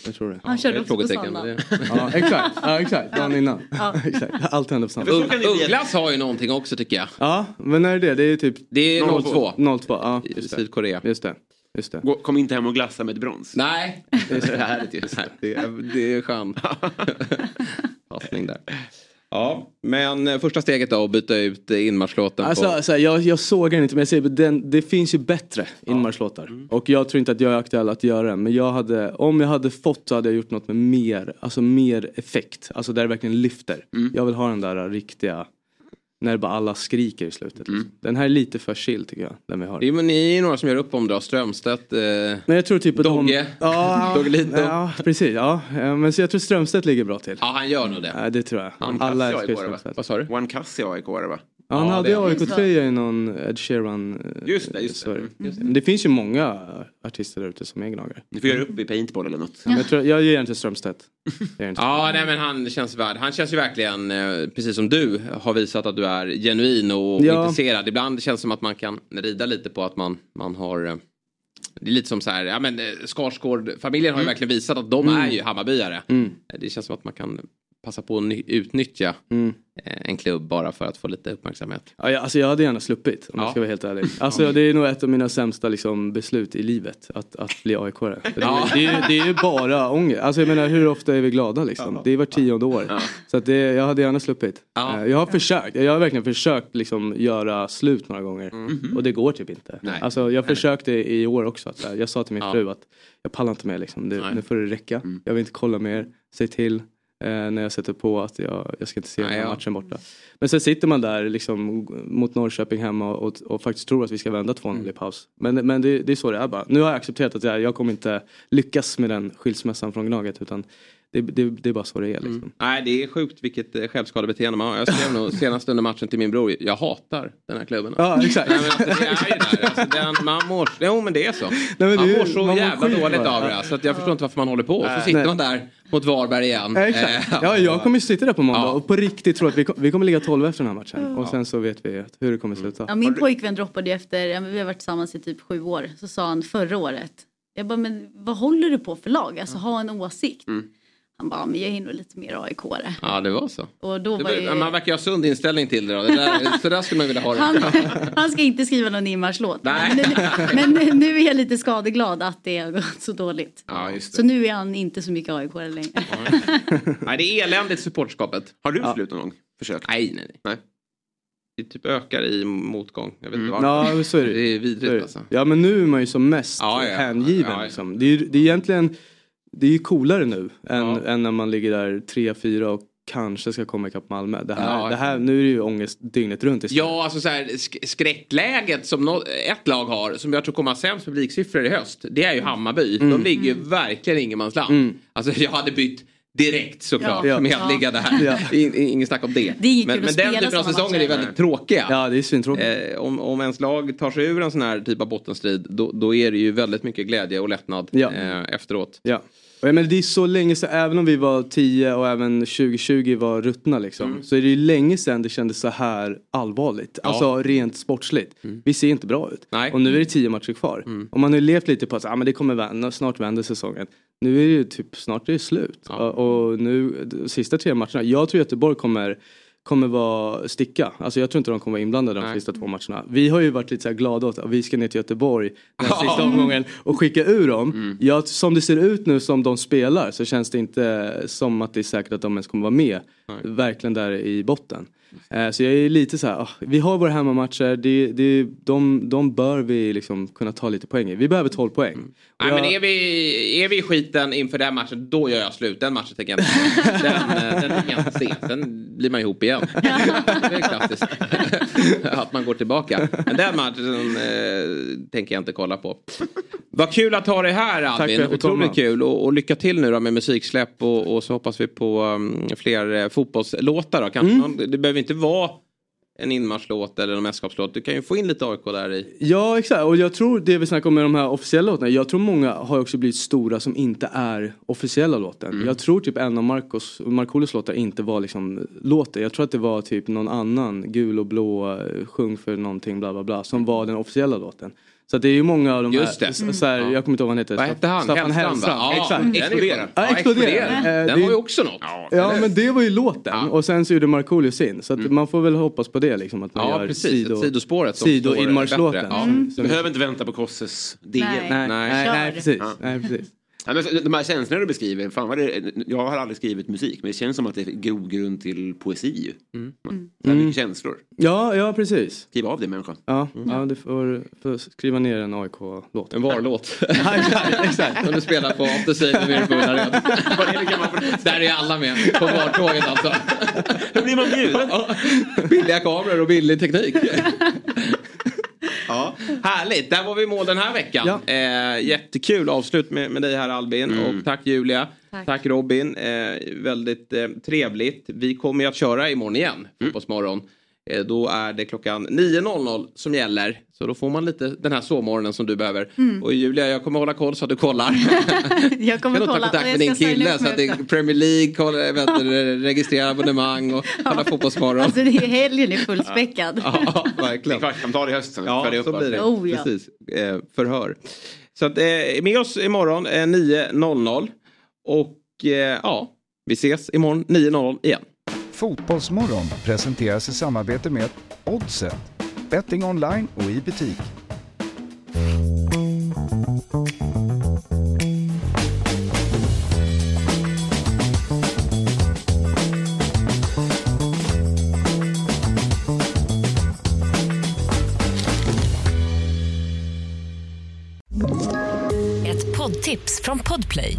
[SPEAKER 2] Jag tror det.
[SPEAKER 5] Han körde också på
[SPEAKER 1] det-
[SPEAKER 2] Ja, exakt. Ja, exakt. Dagen innan.
[SPEAKER 5] Ja.
[SPEAKER 2] exakt. Allt hände på
[SPEAKER 1] Ung- Ugglas har ju någonting också tycker jag.
[SPEAKER 2] Ja, men när är det? Det är typ...
[SPEAKER 1] Det är 02.
[SPEAKER 2] 02, ja.
[SPEAKER 1] I
[SPEAKER 2] Just det.
[SPEAKER 1] Sydkorea.
[SPEAKER 2] Just det. Just det.
[SPEAKER 7] Gå- Kom inte hem och glassa med ett brons.
[SPEAKER 1] Nej.
[SPEAKER 7] Det är härligt ju.
[SPEAKER 1] Det är, det är skön passning där. Ja, men eh, första steget då att byta ut eh, inmarschlåten
[SPEAKER 2] Alltså,
[SPEAKER 1] på...
[SPEAKER 2] alltså, jag, jag såg den inte men jag säger, den, det finns ju bättre inmarschlåtar.
[SPEAKER 1] Mm.
[SPEAKER 2] Och jag tror inte att jag är aktuell att göra den. Men jag hade, om jag hade fått så hade jag gjort något med mer, alltså mer effekt. Alltså där det verkligen lyfter.
[SPEAKER 1] Mm.
[SPEAKER 2] Jag vill ha den där riktiga, när bara alla skriker i slutet.
[SPEAKER 1] Mm.
[SPEAKER 2] Liksom. Den här är lite för chill tycker jag. Den vi har.
[SPEAKER 1] Jo, men ni är några som gör upp om det. Strömstedt, eh,
[SPEAKER 2] Men jag tror typ att
[SPEAKER 1] Dogge.
[SPEAKER 2] de... Ja,
[SPEAKER 1] Doggelito.
[SPEAKER 2] ja, precis. Ja. Eh, Men så jag tror Strömstedt ligger bra till.
[SPEAKER 1] Ja, han gör nog det.
[SPEAKER 2] Ja, det tror jag.
[SPEAKER 7] Han
[SPEAKER 2] Alla älskar? Strömstedt.
[SPEAKER 1] Vad sa du?
[SPEAKER 7] One Cassi AIK var det va?
[SPEAKER 2] Ja, han
[SPEAKER 1] Ja,
[SPEAKER 2] hade AIK-tröja i någon Ed Sheeran. eh,
[SPEAKER 7] Just det, just det.
[SPEAKER 2] story.
[SPEAKER 7] Mm.
[SPEAKER 2] Men det finns ju många artister där ute som är gnagare.
[SPEAKER 7] Ni får göra upp i paintball eller något.
[SPEAKER 2] Men jag, tror, jag ger den till Strömstedt.
[SPEAKER 1] Ja, nej, men han känns värd. Han känns ju verkligen, eh, precis som du har visat att du är genuin och
[SPEAKER 2] Ja.
[SPEAKER 1] intresserad. Ibland känns det som att man kan rida lite på att man, man har eh, Det är lite som så här, ja men Skarsgård-familjen har ju
[SPEAKER 2] Mm.
[SPEAKER 1] verkligen visat att de
[SPEAKER 2] Mm.
[SPEAKER 1] är ju Hammarbyare.
[SPEAKER 2] Mm.
[SPEAKER 1] Det känns som att man kan passa på att ny- utnyttja
[SPEAKER 2] Mm.
[SPEAKER 1] eh, en klubb bara för att få lite uppmärksamhet.
[SPEAKER 2] Ja, jag, alltså jag hade gärna sluppit om
[SPEAKER 1] Ja.
[SPEAKER 2] jag ska vara helt ärlig. Alltså det är nog ett av mina sämsta liksom, beslut i livet. Att, att bli aik det,
[SPEAKER 1] Ja.
[SPEAKER 2] det, är, det är ju bara ångest. Alltså jag menar hur ofta är vi glada liksom? Det är var tionde år. Så att det, jag hade gärna sluppit.
[SPEAKER 1] Ja.
[SPEAKER 2] Eh, Jag har försökt. Jag har verkligen försökt liksom, göra slut några gånger. Och det går typ inte.
[SPEAKER 1] Nej.
[SPEAKER 2] Alltså jag försökte i år också. Att, så här, jag sa till min
[SPEAKER 1] Ja.
[SPEAKER 2] fru att jag pallar inte mer liksom. Det, nu får det räcka. Jag vill inte kolla mer. Säg till. Eh, när jag sätter på att jag, jag ska inte se den här matchen borta. Men sen sitter man där liksom mot Norrköping hemma och, och faktiskt tror att vi ska vända 2-0 i paus. Men, men det, det är så det är bara. Nu har jag accepterat att jag, jag kommer inte lyckas med den skilsmässan från Gnaget utan det, det, det är bara så det är liksom.
[SPEAKER 1] Nej, det är sjukt vilket eh, självskadebeteende man har. Jag skrev nog senast under matchen till min bror, jag hatar den här klubben.
[SPEAKER 2] Ja, exakt.
[SPEAKER 1] Nej, men alltså, det är ju där. Alltså, den, man mår, jo men det är så.
[SPEAKER 2] men det
[SPEAKER 1] man mår så
[SPEAKER 2] man mår
[SPEAKER 1] jävla
[SPEAKER 2] skit
[SPEAKER 1] dåligt
[SPEAKER 2] bara.
[SPEAKER 1] av det. Så att jag förstår inte varför man håller på. Så
[SPEAKER 2] Nej.
[SPEAKER 1] sitter
[SPEAKER 2] Nej.
[SPEAKER 1] man där mot Varberg igen.
[SPEAKER 2] Ja, exakt.
[SPEAKER 1] Eh,
[SPEAKER 2] Ja, jag kommer sitta där på måndag och på riktigt tro att vi, kom, vi kommer ligga 12 efter den här matchen. Och sen så vet vi hur det kommer sluta.
[SPEAKER 5] Ja, min pojkvän droppade ju efter, ja, men vi har varit tillsammans i typ sju år, så sa han förra året. Jag bara, men vad håller du på för lag? Alltså ha en åsikt.
[SPEAKER 1] Mm.
[SPEAKER 5] Han bara, men jag är nog lite mer AIK-are.
[SPEAKER 1] Ja, det var så.
[SPEAKER 5] Och då
[SPEAKER 1] Det
[SPEAKER 5] var ju,
[SPEAKER 1] Man verkar ha sund inställning till det då. Det där, så där skulle man vilja ha det.
[SPEAKER 5] han, han ska inte skriva någon inmarschlåt.
[SPEAKER 1] Nej.
[SPEAKER 5] Men, men nu är jag lite skadeglad att det har gått så dåligt.
[SPEAKER 1] Ja, just
[SPEAKER 5] Så nu är han inte så mycket aik längre.
[SPEAKER 1] Nej, det är eländigt supportskapet.
[SPEAKER 4] Har du slutat någon gång? Försökt?
[SPEAKER 1] Nej, nej, nej. Det typ ökar i motgång. Jag vet inte
[SPEAKER 2] Mm.
[SPEAKER 1] varför.
[SPEAKER 2] Ja, så är det.
[SPEAKER 1] Det är vidrigt
[SPEAKER 2] det.
[SPEAKER 1] alltså.
[SPEAKER 2] Ja men nu är man ju som mest
[SPEAKER 1] Ja, ja.
[SPEAKER 2] hängiven.
[SPEAKER 1] Ja, ja.
[SPEAKER 2] Liksom. Det, är, det är egentligen det är ju coolare nu än, än när man ligger där 3-4 och kanske ska komma ikapp Malmö. Det här,
[SPEAKER 1] Ja.
[SPEAKER 2] det här, nu är det ju ångest dygnet runt istället.
[SPEAKER 1] Ja, alltså så här, sk- skräckläget som nå- ett lag har, som jag tror kommer ha sämst publiksiffror i höst, det är ju Hammarby.
[SPEAKER 2] Mm.
[SPEAKER 1] De ligger ju verkligen i ingenmansland. Alltså jag hade bytt direkt såklart
[SPEAKER 2] Ja.
[SPEAKER 1] med att ligga där.
[SPEAKER 2] Ja.
[SPEAKER 1] In, in, ingen snack om det.
[SPEAKER 5] Det inget
[SPEAKER 1] men men den typen av säsonger är väldigt tråkiga.
[SPEAKER 2] Ja, det är svintråkigt.
[SPEAKER 1] Eh, om, om ens lag tar sig ur en sån här typ av bottenstrid, då, då är det ju väldigt mycket glädje och lättnad
[SPEAKER 2] Ja.
[SPEAKER 1] eh, efteråt.
[SPEAKER 2] Ja. Och jag menar, det är så länge sedan, även om vi var 10 och även 2020 var ruttna liksom.
[SPEAKER 1] Mm.
[SPEAKER 2] Så är det ju länge sedan det kändes så här allvarligt.
[SPEAKER 1] Ja.
[SPEAKER 2] Alltså rent sportsligt. Vi ser inte bra ut.
[SPEAKER 1] Nej.
[SPEAKER 2] Och nu är det 10 matcher kvar. Och man har ju levt lite på att ah, men det kommer vända, snart vänder säsongen. Nu är det ju typ, snart är det slut. Och, och nu, sista tre matcherna, jag tror Göteborg kommer kommer vara sticka. Alltså jag tror inte de kommer vara inblandade de sista två matcherna. Vi har ju varit lite så här glada åt att vi ska ner till Göteborg den
[SPEAKER 1] Ja.
[SPEAKER 2] sista omgången och skicka ur dem. Ja, som det ser ut nu som de spelar så känns det inte som att det är säkert att de ens kommer vara med. Verkligen där i botten. Eh, så jag är lite så här, ah, vi har våra hemmamatcher, det, det, de, de bör vi liksom kunna ta lite poäng i. Vi behöver 12 poäng. Och
[SPEAKER 1] Nej,
[SPEAKER 2] jag-
[SPEAKER 1] men är vi, är vi i skiten inför den matchen, då gör jag slut. Den matchen tänker jag inte Den, eh, den tänker jag inte se. Sen blir man ihop igen. Det är klassiskt. att man går tillbaka. Men den matchen eh, tänker jag inte kolla på. Vad kul att ha dig här Albin. Otroligt kul. Och, och lycka till nu då med musiksläpp och, och så hoppas vi på um, fler eh, fotbollslåtar. Då. Kanske
[SPEAKER 2] Mm.
[SPEAKER 1] någon, det behöver inte vara en inmarschlåt eller en mästerskapslåt. Du kan ju få in lite AIK där i.
[SPEAKER 2] Ja exakt och jag tror det vi snackar om med de här officiella låtarna. Jag tror många har också blivit stora som inte är officiella låten.
[SPEAKER 1] Mm.
[SPEAKER 2] Jag tror typ en av Marcos, Markoolios låtar inte var liksom låten. Jag tror att det var typ någon annan gul och blå eh, sjung för någonting bla bla bla som var den officiella låten. Så det är ju många av de
[SPEAKER 1] Just
[SPEAKER 2] här,
[SPEAKER 1] det.
[SPEAKER 2] s- så här jag kommer inte ihåg vad han heter.
[SPEAKER 1] Vad hette han?
[SPEAKER 2] Staffan
[SPEAKER 1] Hellstrand, va? Ja,
[SPEAKER 2] Exakt.
[SPEAKER 1] Explodera.
[SPEAKER 2] Ja,
[SPEAKER 1] Ja,
[SPEAKER 2] explodera.
[SPEAKER 1] Explodera.
[SPEAKER 2] Eh,
[SPEAKER 1] Den
[SPEAKER 2] det-
[SPEAKER 1] har ju också något.
[SPEAKER 2] Ja
[SPEAKER 1] eller?
[SPEAKER 2] men det var ju låten och sen så gjorde Markoolio sin. Så att man får väl hoppas på det liksom. Att man
[SPEAKER 1] Ja,
[SPEAKER 2] gör
[SPEAKER 1] precis.
[SPEAKER 2] sido,
[SPEAKER 1] sidospåret
[SPEAKER 2] sidoinmarschlåten.
[SPEAKER 1] Ja.
[SPEAKER 2] Mm.
[SPEAKER 4] Behöver inte vänta på Kosses DM.
[SPEAKER 5] Nej.
[SPEAKER 2] Nej, nej, nej, precis. Nej, precis.
[SPEAKER 4] Ja, men de här känslorna du beskriver, fan vad det, jag har aldrig skrivit musik men det känns som att det är grogrund till poesi ju.
[SPEAKER 1] Mm.
[SPEAKER 4] Så här
[SPEAKER 2] Mm.
[SPEAKER 4] mycket känslor.
[SPEAKER 2] Ja, ja precis.
[SPEAKER 4] Skriv av det människan.
[SPEAKER 2] Ja, ja du får, får skriva ner en AIK-låt.
[SPEAKER 1] En VAR-låt.
[SPEAKER 2] Exakt.
[SPEAKER 1] Som du spelar på After Save nere på Ullared. Där är alla med på VAR-tåget alltså.
[SPEAKER 4] Hur blir man bjuden?
[SPEAKER 1] Billiga kameror och billig teknik. Ja, härligt, där var vi i mål den här veckan. Eh, jättekul avslut med, med dig här Albin och tack Julia. Tack, Robin, eh, väldigt eh, trevligt. Vi kommer ju att köra imorgon igen, Fotbollsmorgon. Eh, då är det klockan 9.00 som gäller. Så då får man lite den här sovmorgonen som du behöver.
[SPEAKER 5] Mm.
[SPEAKER 1] Och Julia, jag kommer hålla koll så att du kollar.
[SPEAKER 5] Jag kommer
[SPEAKER 1] kan nog ta
[SPEAKER 5] kolla.
[SPEAKER 1] kontakt med din kille så att det är Premier League, kolla, vet registrera abonnemang och kolla Fotbollsmorgon.
[SPEAKER 5] Alltså det är helgen är fullspäckad.
[SPEAKER 1] Ja, verkligen.
[SPEAKER 4] Kvartssamtal i höst sen.
[SPEAKER 1] Ja, så blir det.
[SPEAKER 5] Oh, ja.
[SPEAKER 1] Precis. Eh, förhör. Så att, eh, med oss imorgon eh, 9.00. Och eh, ja, vi ses imorgon 9.00 igen.
[SPEAKER 3] Fotbollsmorgon presenteras i samarbete med Oddset. Betting online och i butik.
[SPEAKER 11] Ett poddtips från Podplay.